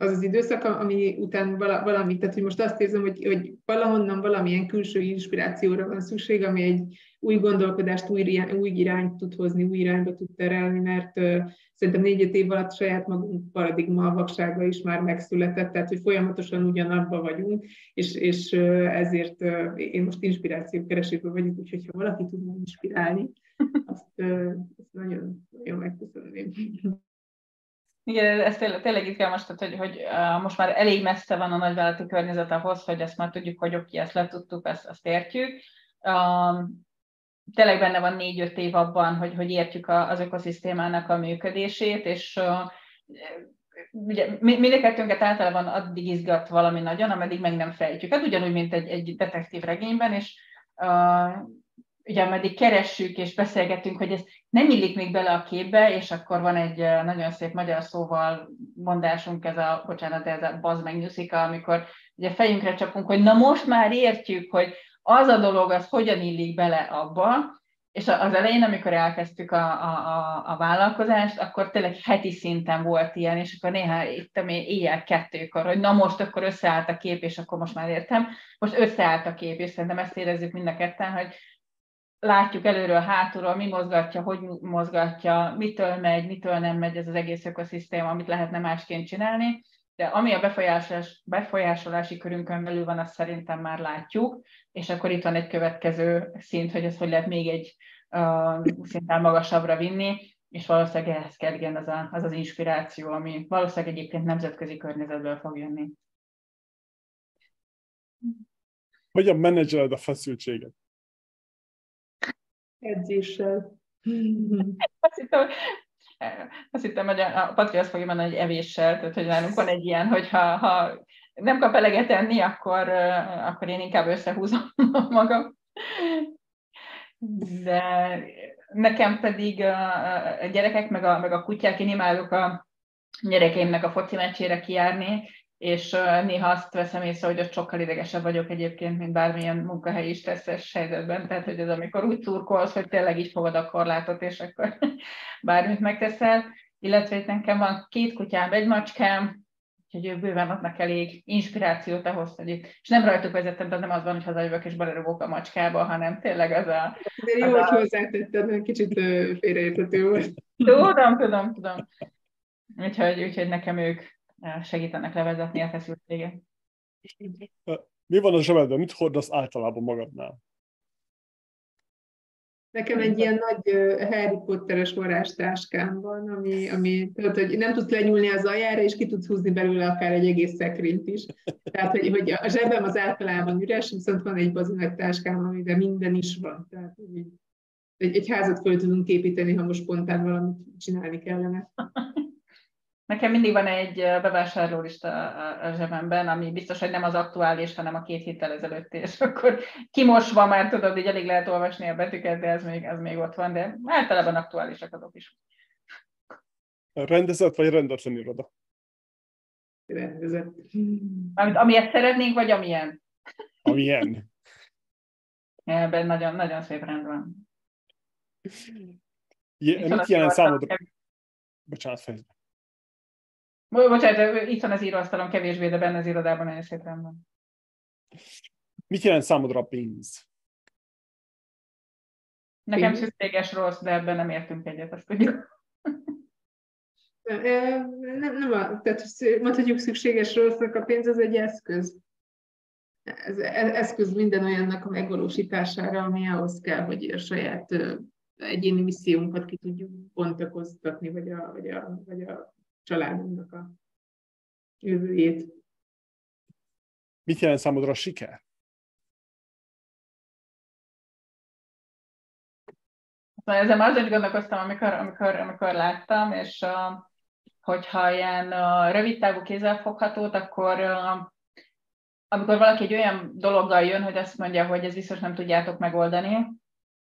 Speaker 3: az az időszak, ami után valami, tehát hogy most azt érzem, hogy, hogy valahonnan valamilyen külső inspirációra van szükség, ami egy új gondolkodást, új, irány, új irányt tud hozni, új irányba tud terelni, mert uh, szerintem négy év alatt saját magunk paradigma vaksága is már megszületett, tehát hogy folyamatosan ugyanabba vagyunk, és, és uh, ezért uh, én most inspiráció keresésben vagyok, úgyhogy ha valaki tudna inspirálni, azt, uh, azt nagyon, nagyon megköszönném.
Speaker 2: Igen, ez tényleg, tényleg izgalmas, tehát, hogy, hogy uh, most már elég messze van a nagyvállalati környezet ahhoz, hogy ezt már tudjuk, hogy oké, ezt letudtuk, ezt, ezt értjük. Tényleg benne van négy-öt év abban, hogy, hogy értjük a, az ökoszisztémának a működését, és ugye mindkettőnket általában addig izgat valami nagyon, ameddig meg nem fejtjük. Hát ugyanúgy, mint egy, egy detektív regényben, és uh, ugye ameddig keressük és beszélgetünk, hogy ez nem illik még bele a képbe, és akkor van egy nagyon szép magyar szóval mondásunk, ez a, bocsánat, ez a bazd meg amikor ugye fejünkre csapunk, hogy na most már értjük, hogy az a dolog, az hogyan illik bele abba, és az elején, amikor elkezdtük a, a, a, a vállalkozást, akkor tényleg heti szinten volt ilyen, és akkor néha itt éjjel kettőkor, hogy na most akkor összeállt a kép, és akkor most már értem. Most összeállt a kép, és szerintem ezt érezzük mind a ketten, hogy látjuk előről, hátulról, mi mozgatja, hogy mozgatja, mitől megy, mitől nem megy ez az egész ökoszisztéma, amit lehetne másként csinálni. De ami a befolyásolás, befolyásolási körünkön belül van, azt szerintem már látjuk, és akkor itt van egy következő szint, hogy ezt hogy lehet még egy uh, szinten magasabbra vinni, és valószínűleg ehhez kell igen az, a, az az inspiráció, ami valószínűleg egyébként nemzetközi környezetből fog jönni.
Speaker 1: Hogyan menedzseled a feszültséget?
Speaker 3: Edzéssel.
Speaker 2: Azt hittem, azt hittem, hogy a Patri azt fogja mondani, hogy evéssel, tehát hogy nálunk van egy ilyen, hogy ha, ha nem kap eleget enni, akkor, akkor én inkább összehúzom magam. De nekem pedig a gyerekek, meg a, meg a kutyák, én imádok a gyerekeimnek a foci meccsére kijárni, és néha azt veszem észre, hogy ott sokkal idegesebb vagyok egyébként, mint bármilyen munkahelyi stresszes helyzetben, tehát hogy ez amikor úgy turkolsz, hogy tényleg így fogod a korlátot, és akkor bármit megteszel, illetve itt nekem van két kutyám, egy macskám, úgyhogy ők bőven adnak elég inspirációt ahhoz, hogy itt, és nem rajtuk vezettem, de nem az van, hogy hazajövök és belerugok a macskába, hanem tényleg az a...
Speaker 3: De jó, hogy hozzátetted, kicsit félreértető volt.
Speaker 2: Tudom, tudom, tudom. Úgyhogy, úgyhogy nekem ők segítenek levezetni a feszültséget.
Speaker 1: Mi van a zsebedben? Mit hordasz általában magadnál?
Speaker 3: Nekem egy ilyen nagy Harry Potteres varázstáskám van, ami, ami tudod, hogy nem tudsz lenyúlni az aljára, és ki tudsz húzni belőle akár egy egész szekrényt is. Tehát, hogy, hogy a zsebem az általában üres, viszont van egy bazi nagy táskám, amiben minden is van. Tehát, hogy egy, egy házat föl tudunk építeni, ha most spontán valamit csinálni kellene.
Speaker 2: Nekem mindig van egy bevásárlólista a zsebemben, ami biztos, hogy nem az aktuális, hanem a két héttel ezelőtt, és akkor kimosva már tudod, hogy elég lehet olvasni a betűket, de ez még, ez még ott van, de általában aktuálisak azok is.
Speaker 1: Rendezett vagy rendetlen iroda?
Speaker 3: Rendezett.
Speaker 2: Amit, amilyet szeretnénk, vagy amilyen?
Speaker 1: Amilyen.
Speaker 2: Ebben nagyon, nagyon szép rend van.
Speaker 1: Je, mit jelent számodra? Bocsánat, fejezd
Speaker 2: Bocsánat, itt van az íróasztalon kevésbé, de benne az irodában nagyon szép van.
Speaker 1: Mit jelent számodra a pénz?
Speaker 2: Nekem pénz? szükséges rossz, de ebben nem értünk egyet, azt tudjuk.
Speaker 3: Nem, nem a, tehát mondhatjuk szükséges rossznak a pénz az egy eszköz. Ez e, eszköz minden olyannak a megvalósítására, ami ahhoz kell, hogy a saját egyéni missziónkat ki tudjuk bontakoztatni, vagy a, vagy a, vagy a családunknak a jövőjét.
Speaker 1: Mit jelent számodra a siker?
Speaker 2: Szóval ezzel már azért gondolkoztam, amikor, amikor, amikor láttam, és uh, hogyha ilyen uh, rövid távú kézzelfoghatót, akkor uh, amikor valaki egy olyan dologgal jön, hogy azt mondja, hogy ez biztos nem tudjátok megoldani,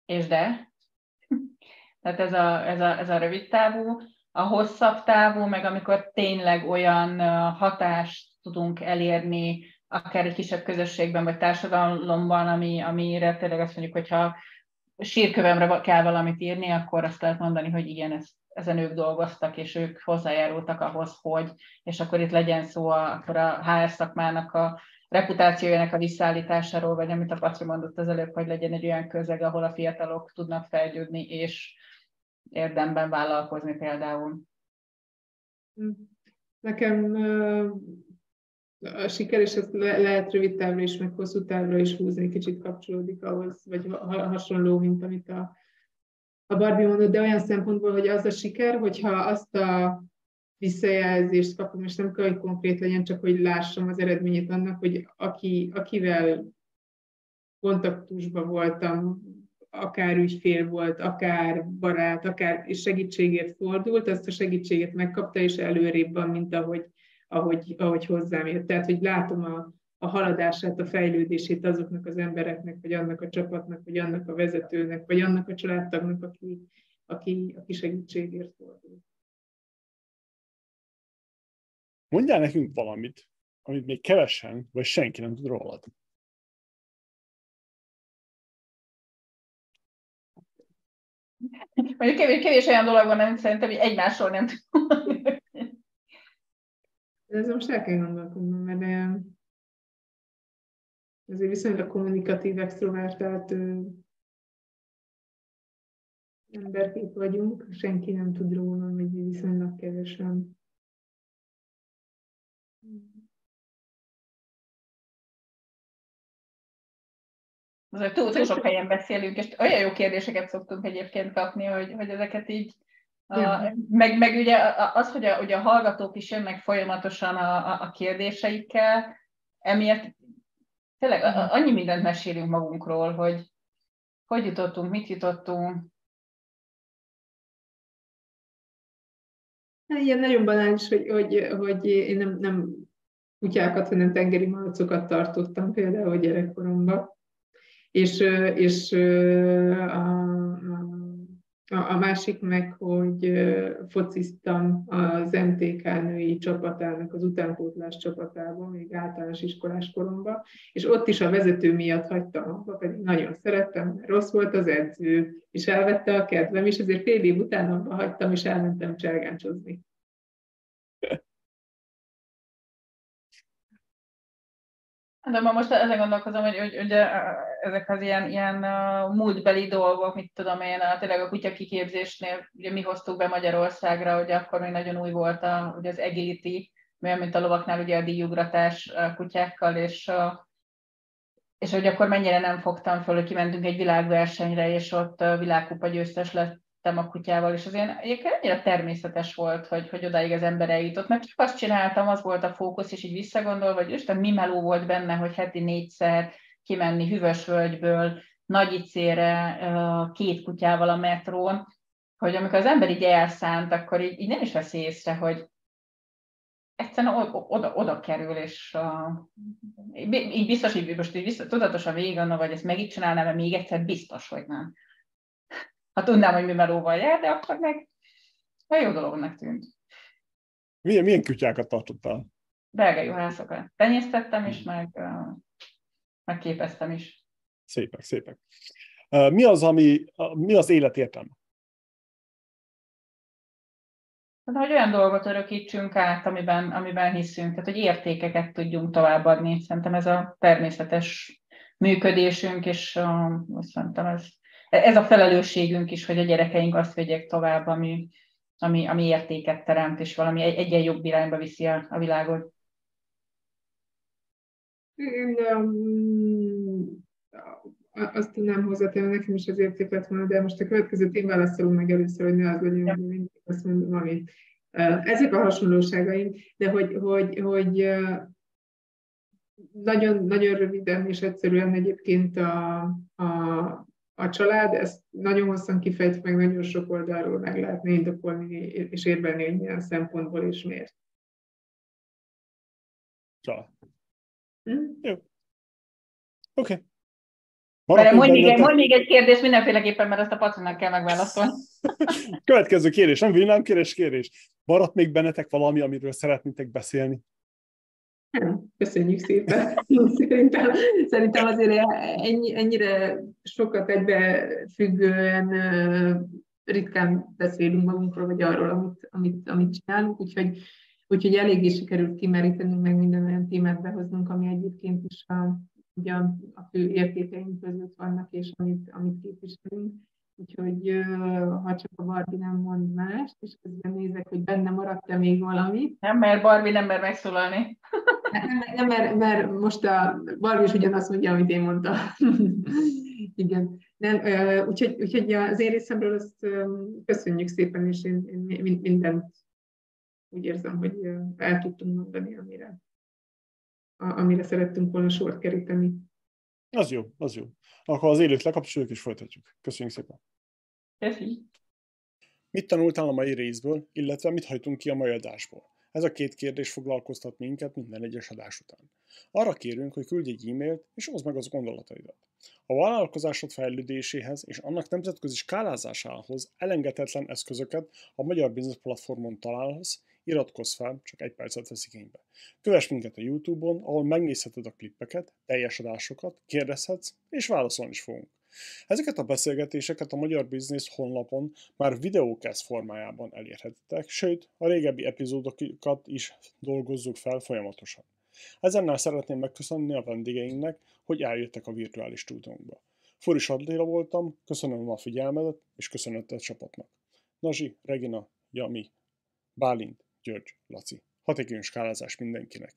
Speaker 2: és de. Tehát ez a, ez a, ez a rövid távú a hosszabb távú, meg amikor tényleg olyan hatást tudunk elérni, akár egy kisebb közösségben vagy társadalomban, ami, amire tényleg azt mondjuk, hogyha sírkövemre kell valamit írni, akkor azt lehet mondani, hogy igen, ezt, ezen ők dolgoztak, és ők hozzájárultak ahhoz, hogy, és akkor itt legyen szó a, akkor a HR szakmának a reputációjának a visszaállításáról, vagy amit a Patri mondott az előbb, hogy legyen egy olyan közeg, ahol a fiatalok tudnak fejlődni, és érdemben vállalkozni például.
Speaker 3: Nekem a siker, és ezt le, lehet rövid távra is, meg hosszú távra is húzni, kicsit kapcsolódik ahhoz, vagy hasonló, mint amit a, a Barbie mondott, de olyan szempontból, hogy az a siker, hogyha azt a visszajelzést kapom, és nem kell, hogy konkrét legyen, csak hogy lássam az eredményét annak, hogy aki, akivel kontaktusban voltam, akár ügyfél volt, akár barát, akár és segítségért fordult, azt a segítséget megkapta, és előrébb van, mint ahogy, ahogy, ahogy hozzám jött. Tehát, hogy látom a, a haladását, a fejlődését azoknak az embereknek, vagy annak a csapatnak, vagy annak a vezetőnek, vagy annak a családtagnak, aki, aki, aki segítségért fordul.
Speaker 1: Mondjál nekünk valamit, amit még kevesen, vagy senki nem tud rólad.
Speaker 2: Mondjuk kevés, kevés olyan dolog van, amit szerintem hogy egymásról nem tudom.
Speaker 3: Ez most el kell gondolkodnom, mert azért viszonylag kommunikatív, extrovertált emberkép vagyunk, senki nem tud róla, hogy viszonylag kevesen.
Speaker 2: Azért túl, túl sok helyen beszélünk, és olyan jó kérdéseket szoktunk egyébként kapni, hogy, hogy ezeket így a, meg, meg ugye az, hogy a, ugye a hallgatók is jönnek folyamatosan a, a, a kérdéseikkel, emiatt tényleg annyi mindent mesélünk magunkról, hogy hogy jutottunk, mit jutottunk.
Speaker 3: Ilyen nagyon banális, hogy, hogy, hogy én nem, nem kutyákat, hanem tengeri malacokat tartottam például gyerekkoromban. És, és a, a, másik meg, hogy fociztam az MTK női csapatának, az utánpótlás csapatában, még általános iskolás koromban, és ott is a vezető miatt hagytam abba, pedig nagyon szerettem, mert rossz volt az edző, és elvette a kedvem, és ezért fél év után abba hagytam, és elmentem cselgáncsozni.
Speaker 2: De ma most ezen gondolkozom, hogy, hogy ugye ezek az ilyen, ilyen múltbeli dolgok, mit tudom én, a, tényleg a kutya kiképzésnél, ugye mi hoztuk be Magyarországra, hogy akkor még nagyon új volt a, ugye az agility, olyan, mint a lovaknál ugye a díjugratás kutyákkal, és, és hogy akkor mennyire nem fogtam föl, hogy kimentünk egy világversenyre, és ott világkupa győztes lett a kutyával, és az ilyen egyébként annyira természetes volt, hogy, hogy odáig az ember eljutott, mert csak azt csináltam, az volt a fókusz, és így visszagondolva, hogy Isten mi meló volt benne, hogy heti négyszer kimenni hűvös völgyből, Nagyicére két kutyával a metrón, hogy amikor az ember így elszánt, akkor így, így nem is veszi észre, hogy egyszerűen oda, oda kerül, és uh, így biztos, hogy most így biztos, tudatosan végig vagy ezt megint csinálnám, még egyszer biztos, hogy nem. Ha tudnám, hogy mi melóval jár, de akkor meg a jó dolognak tűnt.
Speaker 1: Milyen, milyen kutyákat tartottál?
Speaker 2: Belga juhászokat. Tenyésztettem is, meg, uh, meg képeztem is.
Speaker 1: Szépek, szépek. Mi az, ami, mi az élet értelme?
Speaker 2: Tehát, hogy olyan dolgot örökítsünk át, amiben, amiben hiszünk, tehát, hogy értékeket tudjunk továbbadni. Szerintem ez a természetes működésünk, és uh, szerintem ez ez a felelősségünk is, hogy a gyerekeink azt vegyék tovább, ami, ami, ami értéket teremt, és valami egy, egyen jobb irányba viszi a, a világot.
Speaker 3: Én um, azt tudnám hozzátenni, nekem is az értéket van, de most a következő én válaszolom meg először, hogy ne az legyen, hogy mindig azt mondom, amit. Ezek a hasonlóságaim, de hogy, hogy, hogy nagyon, nagyon röviden és egyszerűen egyébként a, a a család, ezt nagyon hosszan kifejt, meg nagyon sok oldalról meg lehetne indokolni és érvelni, hogy milyen szempontból és miért.
Speaker 1: Család. Hm? Jó. Oké.
Speaker 2: Okay. mondj, még egy, mondj még egy kérdés mindenféleképpen, mert ezt a pacinak kell megválaszolni.
Speaker 1: Következő kérdés, nem villámkérés kérdés. Maradt még bennetek valami, amiről szeretnétek beszélni?
Speaker 3: Köszönjük szépen. Szerintem, szerintem azért ennyi, ennyire sokat egybefüggően ritkán beszélünk magunkról, vagy arról, amit, amit, amit csinálunk, úgyhogy, úgyhogy eléggé sikerült kimerítenünk, meg minden olyan témát behoznunk, ami egyébként is a, ugye a fő értékeink között vannak, és amit, amit képviselünk. Úgyhogy ha csak a Barbie nem mond mást, és közben nézek, hogy benne maradt-e még valami.
Speaker 2: Nem, mert Barbie nem mer megszólalni.
Speaker 3: Nem, nem mert, mert most a Barbie is ugyanazt mondja, amit én mondtam. Igen. Nem, úgyhogy, úgyhogy az én részemről azt köszönjük szépen, és én, én mindent úgy érzem, hogy el tudtunk mondani, amire, amire szerettünk volna sort keríteni.
Speaker 1: Az jó, az jó. Akkor az élőt lekapcsoljuk és folytatjuk. Köszönjük szépen.
Speaker 2: Köszönjük.
Speaker 1: Mit tanultál a mai részből, illetve mit hajtunk ki a mai adásból? Ez a két kérdés foglalkoztat minket minden egyes adás után. Arra kérünk, hogy küldj egy e-mailt, és oszd meg az gondolataidat. A vállalkozásod fejlődéséhez és annak nemzetközi skálázásához elengedhetetlen eszközöket a Magyar Business Platformon találsz, iratkozz fel, csak egy percet vesz igénybe. Kövess minket a Youtube-on, ahol megnézheted a klippeket, teljes adásokat, kérdezhetsz, és válaszolni is fogunk. Ezeket a beszélgetéseket a Magyar Business honlapon már videókesz formájában elérhetitek, sőt, a régebbi epizódokat is dolgozzuk fel folyamatosan. Ezennel szeretném megköszönni a vendégeinknek, hogy eljöttek a virtuális stúdiónkba. Furis Attila voltam, köszönöm a figyelmedet, és köszönöm a csapatnak. Nazsi, Regina, Jami, Bálint, György, Laci. Hatékony skálázás mindenkinek!